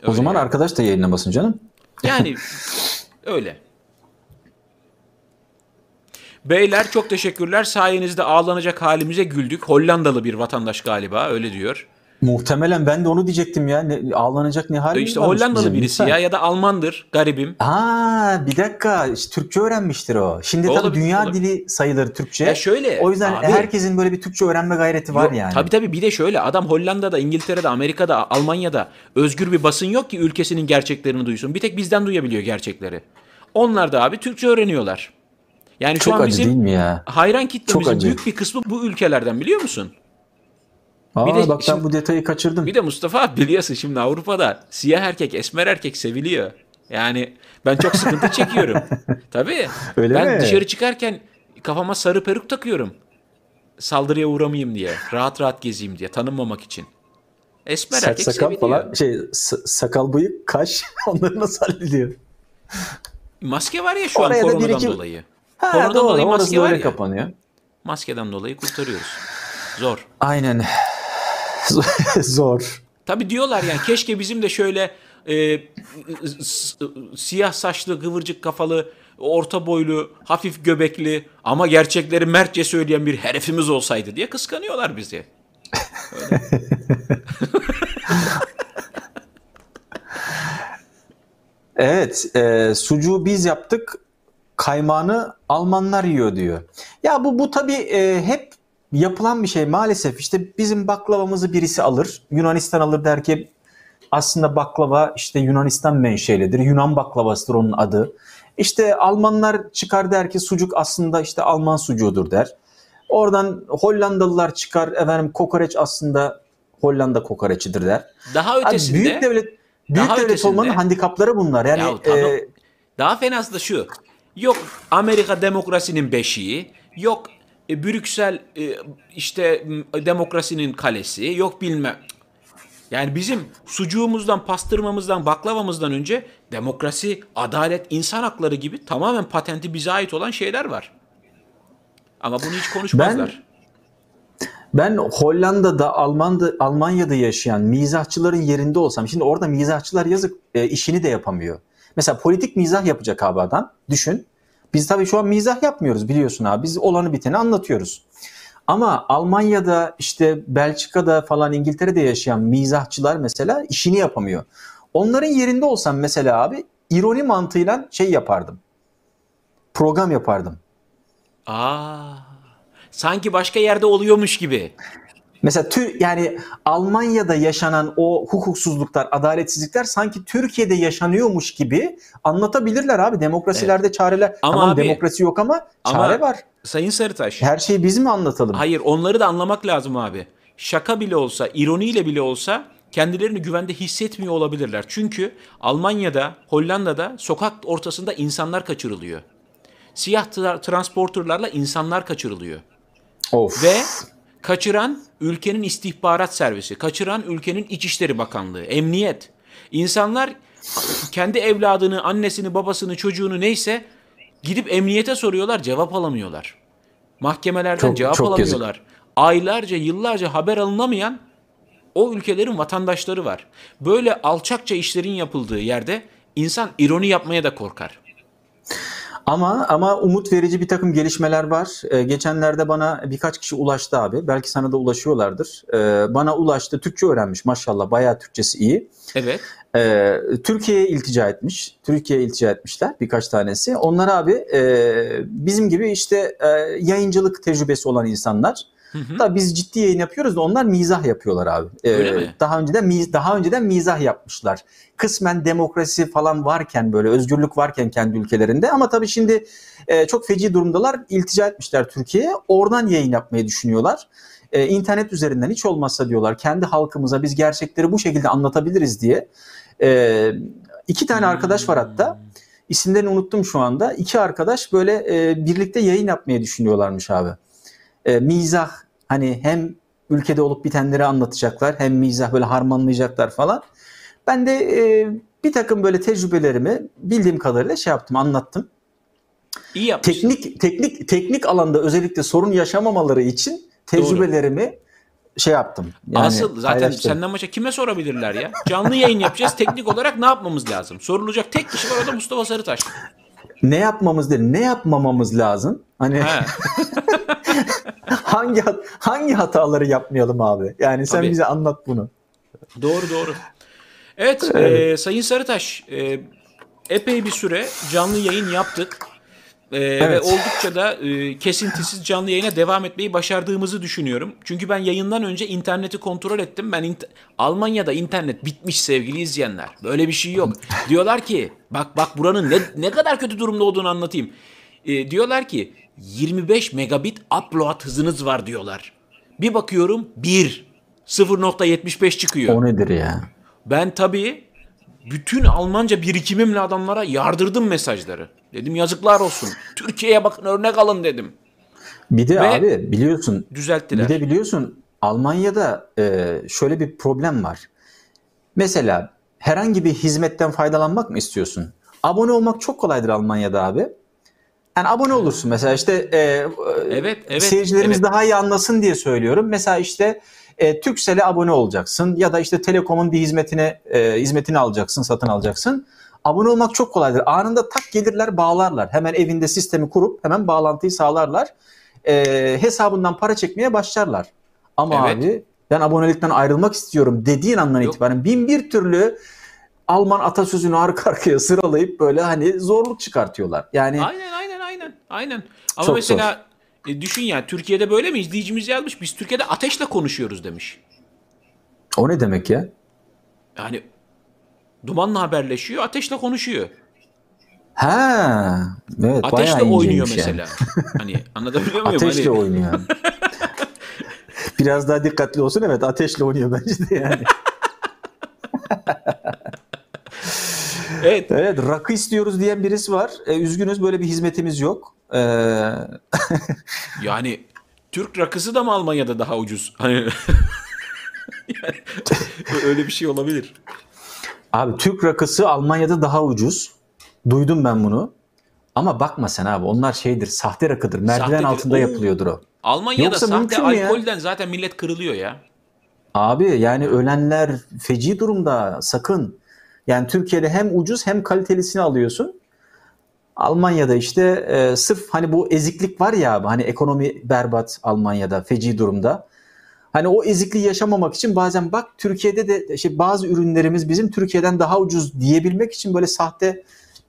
o zaman Öyle. arkadaş da yayınlamasın canım. Yani öyle. Beyler çok teşekkürler. Sayenizde ağlanacak halimize güldük. Hollandalı bir vatandaş galiba öyle diyor. Muhtemelen ben de onu diyecektim ya. Ne, ağlanacak ne halimiz işte Hollandalı bizim, birisi lütfen. ya ya da Almandır garibim. Aa bir dakika işte Türkçe öğrenmiştir o. Şimdi tabii Olabilir, dünya olabilir. dili sayılır Türkçe. Ya şöyle, o yüzden abi- herkesin böyle bir Türkçe öğrenme gayreti var Yok, yani. Tabii tabii bir de şöyle adam Hollanda'da, İngiltere'de, Amerika'da, Almanya'da özgür bir basın yok ki ülkesinin gerçeklerini duysun. Bir tek bizden duyabiliyor gerçekleri. Onlar da abi Türkçe öğreniyorlar. Yani şu Çok an acı bizim değil mi ya? hayran kitlemizin büyük bir kısmı bu ülkelerden biliyor musun? Aa, bir de bak ben şimdi- bu detayı kaçırdım. Bir de Mustafa biliyorsun şimdi Avrupa'da siyah erkek, esmer erkek seviliyor. Yani ben çok sıkıntı çekiyorum. Tabii. Öyle ben mi? dışarı çıkarken kafama sarı peruk takıyorum. Saldırıya uğramayayım diye. Rahat rahat gezeyim diye. Tanınmamak için. Esmer Saç erkek sakal seviliyor. falan şey sakal bıyık kaş onları nasıl hallediyor? Maske var ya şu an Oraya bir koronadan iki- dolayı. Ha Koronadan doğru dolayı maske var öyle ya. kapanıyor. Maskeden dolayı kurtarıyoruz. Zor. Aynen. Zor. Tabii diyorlar yani keşke bizim de şöyle e, siyah saçlı, kıvırcık kafalı, orta boylu, hafif göbekli ama gerçekleri mertçe söyleyen bir herifimiz olsaydı diye kıskanıyorlar bizi. Evet, e, sucuğu biz yaptık, kaymağını Almanlar yiyor diyor. Ya bu bu tabii e, hep yapılan bir şey maalesef. İşte bizim baklavamızı birisi alır, Yunanistan alır der ki aslında baklava işte Yunanistan menşelidir. Yunan baklavasıdır onun adı. İşte Almanlar çıkar der ki sucuk aslında işte Alman sucuğudur der. Oradan Hollandalılar çıkar efendim kokoreç aslında Hollanda kokoreçidir der. Daha ötesinde büyük devlet büyük daha devlet ötesinde- olmanın handikapları bunlar. Yani Ya tamam. e, Daha fenası da şu. Yok Amerika demokrasinin beşiği, yok e, Brüksel e, işte demokrasinin kalesi, yok bilmem. Yani bizim sucuğumuzdan, pastırmamızdan, baklavamızdan önce demokrasi, adalet, insan hakları gibi tamamen patenti bize ait olan şeyler var. Ama bunu hiç konuşmazlar. Ben Hollanda'da, Alman'da, Almanya'da yaşayan mizahçıların yerinde olsam, şimdi orada mizahçılar yazık e, işini de yapamıyor. Mesela politik mizah yapacak abi adam. Düşün. Biz tabii şu an mizah yapmıyoruz biliyorsun abi. Biz olanı biteni anlatıyoruz. Ama Almanya'da işte Belçika'da falan İngiltere'de yaşayan mizahçılar mesela işini yapamıyor. Onların yerinde olsam mesela abi ironi mantığıyla şey yapardım. Program yapardım. Aa, sanki başka yerde oluyormuş gibi. Mesela tü, yani Almanya'da yaşanan o hukuksuzluklar, adaletsizlikler sanki Türkiye'de yaşanıyormuş gibi anlatabilirler abi. Demokrasilerde çareler. Ama tamam abi- demokrasi yok ama Ama- çare var. Sayın Sarıtaş. Her şeyi biz mi anlatalım? Hayır onları da anlamak lazım abi. Şaka bile olsa, ironiyle bile olsa kendilerini güvende hissetmiyor olabilirler. Çünkü Almanya'da, Hollanda'da sokak ortasında insanlar kaçırılıyor. Siyah tra- transporterlarla insanlar kaçırılıyor. Of. Ve kaçıran ülkenin istihbarat servisi, kaçıran ülkenin İçişleri Bakanlığı, emniyet. İnsanlar kendi evladını, annesini, babasını, çocuğunu neyse gidip emniyete soruyorlar, cevap alamıyorlar. Mahkemelerden Çok- cevap çok alamıyorlar. Aylarca, yıllarca haber alınamayan o ülkelerin vatandaşları var. Böyle alçakça işlerin yapıldığı yerde insan ironi yapmaya da korkar. Ama ama umut verici bir takım gelişmeler var. Ee, geçenlerde bana birkaç kişi ulaştı abi. Belki sana da ulaşıyorlardır. Ee, bana ulaştı. Türkçe öğrenmiş maşallah. Bayağı Türkçesi iyi. Evet. Ee, Türkiye'ye iltica etmiş. Türkiye'ye iltica etmişler birkaç tanesi. Onlar abi e, bizim gibi işte e, yayıncılık tecrübesi olan insanlar. Da biz ciddi yayın yapıyoruz da onlar mizah yapıyorlar abi. Ee, Öyle mi? Daha önceden daha önceden mizah yapmışlar. Kısmen demokrasi falan varken böyle özgürlük varken kendi ülkelerinde ama tabii şimdi e, çok feci durumdalar. İltica etmişler Türkiye'ye. Oradan yayın yapmayı düşünüyorlar. E, internet üzerinden hiç olmazsa diyorlar kendi halkımıza biz gerçekleri bu şekilde anlatabiliriz diye. E, iki tane arkadaş var hatta. İsimlerini unuttum şu anda. İki arkadaş böyle e, birlikte yayın yapmayı düşünüyorlarmış abi. e, mizah hani hem ülkede olup bitenleri anlatacaklar hem mizah böyle harmanlayacaklar falan. Ben de e, bir takım böyle tecrübelerimi bildiğim kadarıyla şey yaptım anlattım. İyi yapmışsın. Teknik teknik teknik alanda özellikle sorun yaşamamaları için tecrübelerimi şey yaptım. Yani Asıl zaten paylaştım. senden maça kime sorabilirler ya? Canlı yayın yapacağız. Teknik olarak ne yapmamız lazım? Sorulacak tek kişi var o da Mustafa Sarıtaş. ne yapmamız değil, ne yapmamamız lazım? Hani. hangi hangi hataları yapmayalım abi? Yani sen Tabii. bize anlat bunu. Doğru doğru. Evet, e, Sayın Sarıtaş e, epey bir süre canlı yayın yaptık. E, Ve Evet. oldukça da e, kesintisiz canlı yayına devam etmeyi başardığımızı düşünüyorum. Çünkü ben yayından önce interneti kontrol ettim. Ben int- Almanya'da internet bitmiş sevgili izleyenler. Böyle bir şey yok. Diyorlar ki bak bak buranın ne, ne kadar kötü durumda olduğunu anlatayım. E, diyorlar ki 25 megabit upload hızınız var diyorlar. Bir bakıyorum 1 0.75 çıkıyor. O nedir ya? Ben tabii bütün Almanca birikimimle adamlara yardırdım mesajları. Dedim yazıklar olsun. Türkiye'ye bakın örnek alın dedim. Bir de Ve- abi biliyorsun Düzelttiler. Bir de biliyorsun Almanya'da e, şöyle bir problem var. Mesela herhangi bir hizmetten faydalanmak mı istiyorsun? Abone olmak çok kolaydır Almanya'da abi. Yani abone olursun mesela işte e, Evet, evet, seyircilerimiz evet. daha iyi anlasın diye söylüyorum. Mesela işte e, Turkcell'e abone olacaksın ya da işte Telekom'un bir hizmetine e, hizmetini alacaksın, satın alacaksın. Abone olmak çok kolaydır. Anında tak gelirler, bağlarlar. Hemen evinde sistemi kurup hemen bağlantıyı sağlarlar. E, hesabından para çekmeye başlarlar. Ama Evet. abi ben abonelikten ayrılmak istiyorum dediğin andan Yok. itibaren bin bir türlü Alman atasözünü arka arkaya sıralayıp böyle hani zorluk çıkartıyorlar. Yani Aynen aynen aynen. Aynen. Ama Çok mesela e, düşün ya Türkiye'de böyle mi? İzleyicimiz yazmış. Biz Türkiye'de ateşle konuşuyoruz demiş. o ne demek ya? Yani dumanla haberleşiyor, ateşle konuşuyor. Ha, evet Ateşle oynuyor inceymiş yani. mesela. hani anlatabiliyor muyum? Ateşle Hani- oynuyor. Biraz daha dikkatli olsun evet ateşle oynuyor bence de yani. Evet. Evet rakı istiyoruz diyen birisi var. E, üzgünüz böyle bir hizmetimiz yok. E, Yani Türk rakısı da mı Almanya'da daha ucuz? Hani yani, öyle bir şey olabilir. abi Türk rakısı Almanya'da daha ucuz. Duydum ben bunu. Ama bakma sen abi onlar şeydir sahte rakıdır. Merdiven Sahtedir. altında Oo. yapılıyordur o. Almanya'da Yoksa sahte mü ya? alkolden zaten millet kırılıyor ya. Abi yani ölenler feci durumda sakın. Yani Türkiye'de hem ucuz hem kalitelisini alıyorsun. Almanya'da işte e, sırf hani bu eziklik var ya abi hani ekonomi berbat Almanya'da feci durumda. Hani o ezikliği yaşamamak için bazen bak Türkiye'de de işte bazı ürünlerimiz bizim Türkiye'den daha ucuz diyebilmek için böyle sahte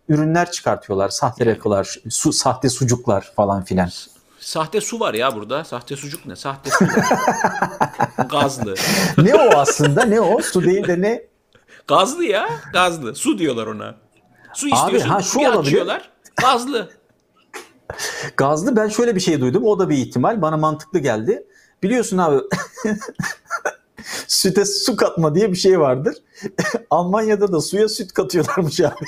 ürünler çıkartıyorlar. Sahte rakılar, su, sahte sucuklar falan filan. Sahte su var ya burada. Sahte sucuk ne? Sahte su. Gazlı. ne o aslında ne o? Su değil de ne? Gazlı ya. Gazlı. Su diyorlar ona. Su istiyorsun. ha, şu bir olabilir. açıyorlar. Gazlı. Gazlı ben şöyle bir şey duydum. O da bir ihtimal. Bana mantıklı geldi. Biliyorsun abi süte su katma diye bir şey vardır. Almanya'da da suya süt katıyorlarmış abi.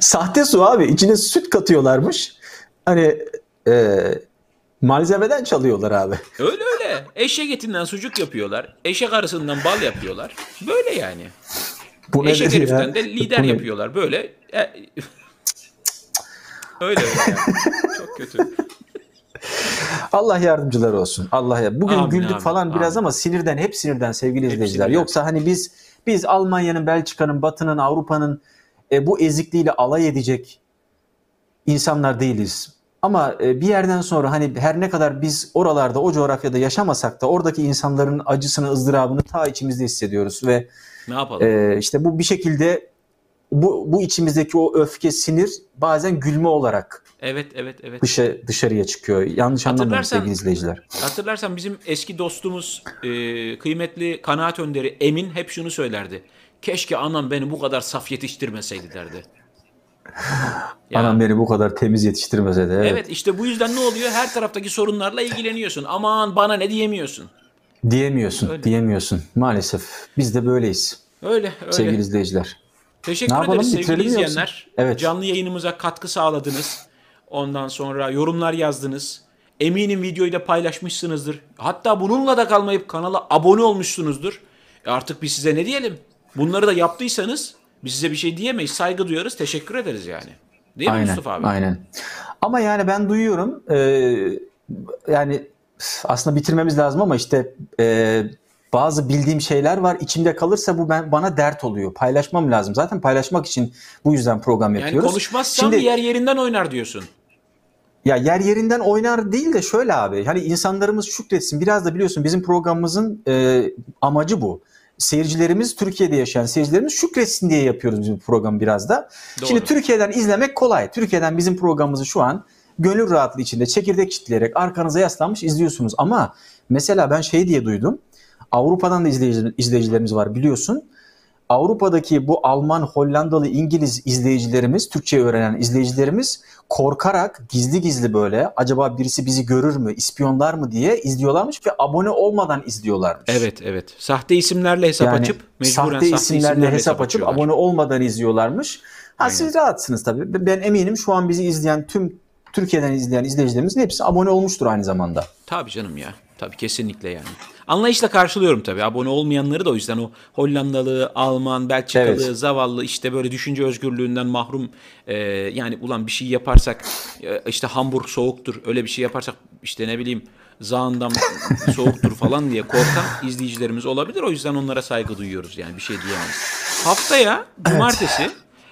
Sahte su abi. içine süt katıyorlarmış. Hani e, malzemeden çalıyorlar abi. Öyle öyle. Eşek etinden sucuk yapıyorlar. Eşek arısından bal yapıyorlar. Böyle yani. Bu Eşek nedir ya? heriften de lider Bu ne? yapıyorlar. Böyle. E, öyle öyle. yani. Çok kötü. Allah yardımcılar olsun. Allah ya. Bugün Amin, güldük amin, falan biraz amin. ama sinirden hep sinirden sevgili izleyiciler. sinirden. Yoksa hani biz biz Almanya'nın, Belçika'nın, Batı'nın, Avrupa'nın e, bu ezikliğiyle alay edecek insanlar değiliz. Ama e, bir yerden sonra hani her ne kadar biz oralarda, o coğrafyada yaşamasak da oradaki insanların acısını, ızdırabını ta içimizde hissediyoruz ve Ne yapalım? e, işte bu bir şekilde bu bu içimizdeki o öfke, sinir bazen gülme olarak Evet evet evet. dışa, dışarıya çıkıyor. Yanlış anlamayın sevgili izleyiciler. Hatırlarsan bizim eski dostumuz e, kıymetli kanaat önderi Emin hep şunu söylerdi. Keşke anam beni bu kadar saf yetiştirmeseydi derdi. Ya, Anam beni bu kadar temiz yetiştirmese de. evet. Evet. işte bu yüzden ne oluyor? Her taraftaki sorunlarla ilgileniyorsun. Aman bana ne diyemiyorsun. Diyemiyorsun, Öyle. diyemiyorsun. Maalesef biz de böyleyiz Öyle öyle. sevgili izleyiciler. Teşekkür Ne yapalım, ederiz sevgili bitirelim mi yoksa? izleyenler. Evet. Canlı yayınımıza katkı sağladınız. Ondan sonra yorumlar yazdınız. Eminim videoyu da paylaşmışsınızdır. Hatta bununla da kalmayıp kanala abone olmuşsunuzdur. E artık biz size ne diyelim? Bunları da yaptıysanız biz size bir şey diyemeyiz. Saygı duyarız. Teşekkür ederiz yani. Değil mi Aynen, Mustafa abi? aynen. Ama yani ben duyuyorum. e, yani aslında bitirmemiz lazım ama işte e, bazı bildiğim şeyler var. İçimde kalırsa bu ben bana dert oluyor. Paylaşmam lazım. Zaten paylaşmak için bu yüzden program Yani yapıyoruz. konuşmazsam Şimdi- yer yerinden oynar diyorsun. Ya yer yerinden oynar değil de şöyle abi. Hani insanlarımız şükretsin. Biraz da biliyorsun bizim programımızın e, amacı bu. Seyircilerimiz Türkiye'de yaşayan seyircilerimiz şükretsin diye yapıyoruz biz bu programı biraz da. Doğru. Şimdi Türkiye'den izlemek kolay. Türkiye'den bizim programımızı şu an gönül rahatlığı içinde çekirdek çitleyerek arkanıza yaslanmış izliyorsunuz. Ama mesela ben şey diye duydum. Avrupa'dan da izleyici- izleyicilerimiz var biliyorsun. Avrupa'daki bu Alman, Hollandalı, İngiliz izleyicilerimiz, Türkçe öğrenen izleyicilerimiz korkarak gizli gizli böyle acaba birisi bizi görür mü, ispiyonlar mı diye izliyorlarmış ve abone olmadan izliyorlarmış. Evet evet. Sahte isimlerle hesap Yani açıp mecburen sahte isimlerle hesap açıp abone olmadan izliyorlarmış. Ha Aynen. siz rahatsınız tabii. Ben eminim şu an bizi izleyen tüm Türkiye'den izleyen izleyicilerimizin hepsi abone olmuştur aynı zamanda. Tabii canım ya. Tabii kesinlikle yani. Anlayışla karşılıyorum tabii. Abone olmayanları da o yüzden o Hollandalı, Alman, Belçikalı, Evet. zavallı işte böyle düşünce özgürlüğünden mahrum e, yani ulan bir şey yaparsak e, işte Hamburg soğuktur öyle bir şey yaparsak işte ne bileyim Zaandam soğuktur falan diye korkan izleyicilerimiz olabilir. O yüzden onlara saygı duyuyoruz yani bir şey diyemeyiz. Haftaya cumartesi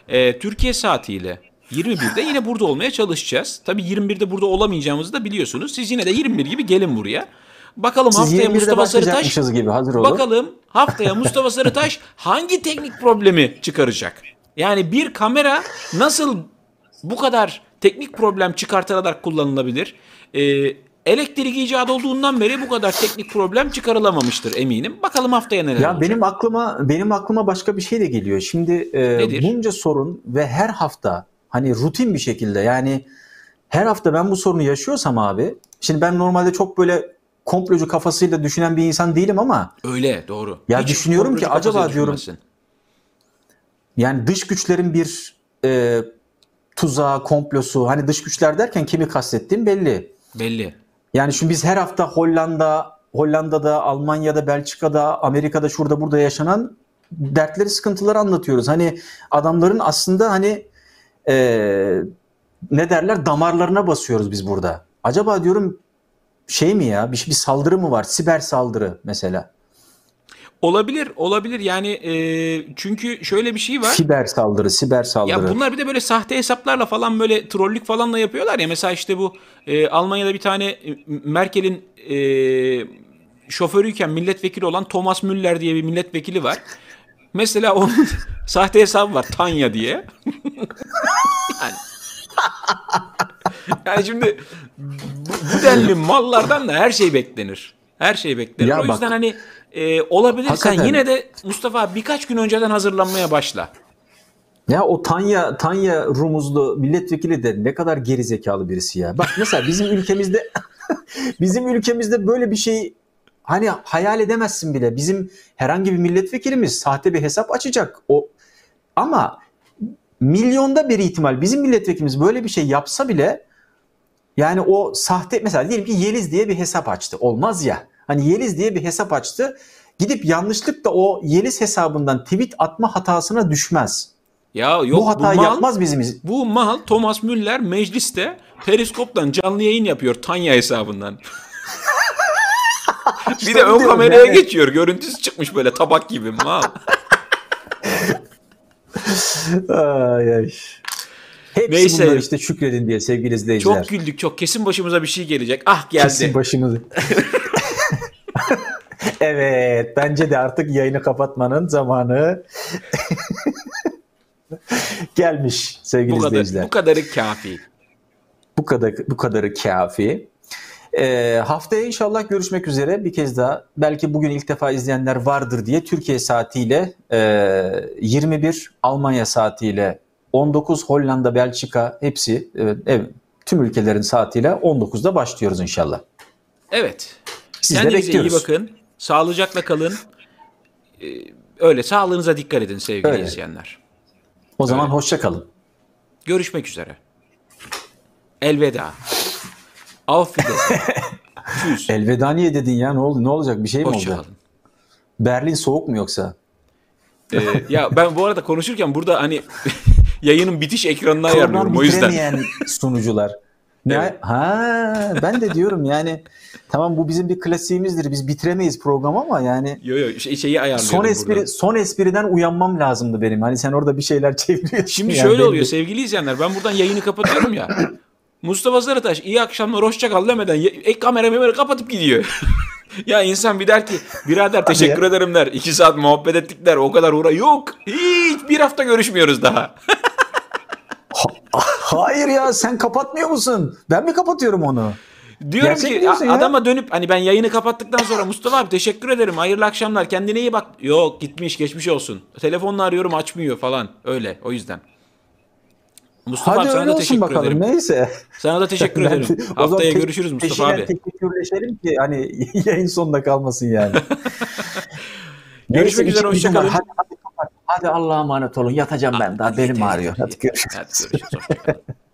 e, Türkiye saatiyle 21'de yine burada olmaya çalışacağız. Tabii 21'de burada olamayacağımızı da biliyorsunuz. Siz yine de 21 gibi gelin buraya. Bakalım Siz haftaya 21'de Mustafa Sarıtaş gibi hazır olun. Bakalım haftaya Mustafa Sarıtaş hangi teknik problemi çıkaracak? Yani bir kamera nasıl bu kadar teknik problem çıkartılarak kullanılabilir? Ee, elektrik icat olduğundan beri bu kadar teknik problem çıkarılamamıştır eminim. Bakalım haftaya neler Ya olacak. benim aklıma benim aklıma başka bir şey de geliyor. Şimdi e, Nedir? bunca sorun ve her hafta hani rutin bir şekilde yani her hafta ben bu sorunu yaşıyorsam abi. Şimdi ben normalde çok böyle komplocu kafasıyla düşünen bir insan değilim ama Öyle doğru. Ya düşünüyorum ki acaba diyorum- yani dış güçlerin bir e, tuzağı, komplosu hani dış güçler derken kimi kastettiğim belli. Belli. Yani şimdi biz her hafta Hollanda, Hollanda'da, Almanya'da, Belçika'da, Amerika'da şurada burada yaşanan dertleri, sıkıntıları anlatıyoruz. Hani adamların aslında hani e, ne derler damarlarına basıyoruz biz burada. Acaba diyorum şey mi ya bir, bir saldırı mı var? Siber saldırı mesela. Olabilir, olabilir. Yani e, çünkü şöyle bir şey var. Siber saldırı, siber saldırı. Ya bunlar bir de böyle sahte hesaplarla falan böyle trollük falanla yapıyorlar ya. Mesela işte bu e, Almanya'da bir tane e, Merkel'in e, şoförüyken milletvekili olan Thomas Müller diye bir milletvekili var. Mesela onun sahte hesabı var Tanya diye. yani, yani şimdi bu, denli mallardan da her şey beklenir. Her şey beklenir. Ya o bak- yüzden hani e, olabilirsen Hakikaten. yine de Mustafa birkaç gün önceden hazırlanmaya başla. Ya o Tanya Tanya Rumuzlu milletvekili de ne kadar gerizekalı birisi ya. Bak mesela bizim ülkemizde bizim ülkemizde böyle bir şey hani hayal edemezsin bile. Bizim herhangi bir milletvekilimiz sahte bir hesap açacak. O ama milyonda bir ihtimal bizim milletvekilimiz böyle bir şey yapsa bile yani o sahte mesela diyelim ki Yeliz diye bir hesap açtı. Olmaz ya. Hani Yeliz diye bir hesap açtı. Gidip yanlışlıkla o Yeliz hesabından tweet atma hatasına düşmez. Ya yok bu hatayı mal, yapmaz bizim iz- Bu mal Thomas Müller mecliste Periskop'tan canlı yayın yapıyor Tanya hesabından. bir de ön kameraya yani. geçiyor. Görüntüsü çıkmış böyle tabak gibi mal. Ay ay. Hepsi Neyse. bunlar işte şükredin diye sevgili izleyiciler. çok güldük çok. Kesin başımıza bir şey gelecek. Ah geldi. Kesin başımızı. evet bence de artık yayını kapatmanın zamanı gelmiş sevgili bu kadar izleyiciler. bu kadarı kafi. Bu kadar bu kadarı kafi. Ee, haftaya inşallah görüşmek üzere bir kez daha. Belki bugün ilk defa izleyenler vardır diye Türkiye saatiyle e, 21 Almanya saatiyle 19 Hollanda, Belçika hepsi evet, evet, tüm ülkelerin saatiyle 19'da başlıyoruz inşallah. Evet. Siz de Kendinize iyi bekliyoruz. bakın. Sağlıcakla kalın. Ee, öyle sağlığınıza dikkat edin sevgili Öyle. izleyenler. O zaman Öyle. hoşça kalın. Görüşmek üzere. Elveda. Tschüss. Elveda niye dedin ya? Ne oldu? Ne olacak? Bir şey mi Hoşça olacak? kalın. Berlin soğuk mu yoksa? Ee, ya ben bu arada konuşurken burada hani yayının bitiş ekranını ayarlıyorum o yüzden. sunucular. Ne? Evet. Ha, ben de diyorum yani tamam bu bizim bir klasiğimizdir. Biz bitiremeyiz program ama yani Yo yo şey, şeyi ayarlıyorum son espri burada. son espriden uyanmam lazımdı benim. Hani sen orada bir şeyler çeviriyorsun. Şimdi yani şöyle benim oluyor sevgili izleyenler ben buradan yayını kapatıyorum ya. Mustafa Sarıtaş iyi akşamlar hoşça kal demeden ek kamera memeri kapatıp gidiyor. ya insan bir der ki birader teşekkür ederim der. İki saat muhabbet ettik der. O kadar uğra. Yok. Hiç bir hafta görüşmüyoruz daha. Hayır ya sen kapatmıyor musun? Ben mi kapatıyorum onu? Diyorum Gerçek ki ya. adama dönüp hani ben yayını kapattıktan sonra Mustafa abi teşekkür ederim. Hayırlı akşamlar. Kendine iyi bak. Yok gitmiş geçmiş olsun. Telefonla arıyorum açmıyor falan. Öyle o yüzden. Mustafa Hadi abi sana da teşekkür bakalım. ederim. Neyse. Sana da teşekkür Ben- ederim. Haftaya görüşürüz Mustafa abi. teşekkürleşelim ki hani yayın sonunda kalmasın yani. Görüşmek Neyse, üzere, işim hoşça var. kalın. Hadi, hadi, kapat. Hadi Allah'a emanet olun. Yatacağım ben daha. Benim ağrıyor. Hadi görüşürüz. Hadi görüşürüz.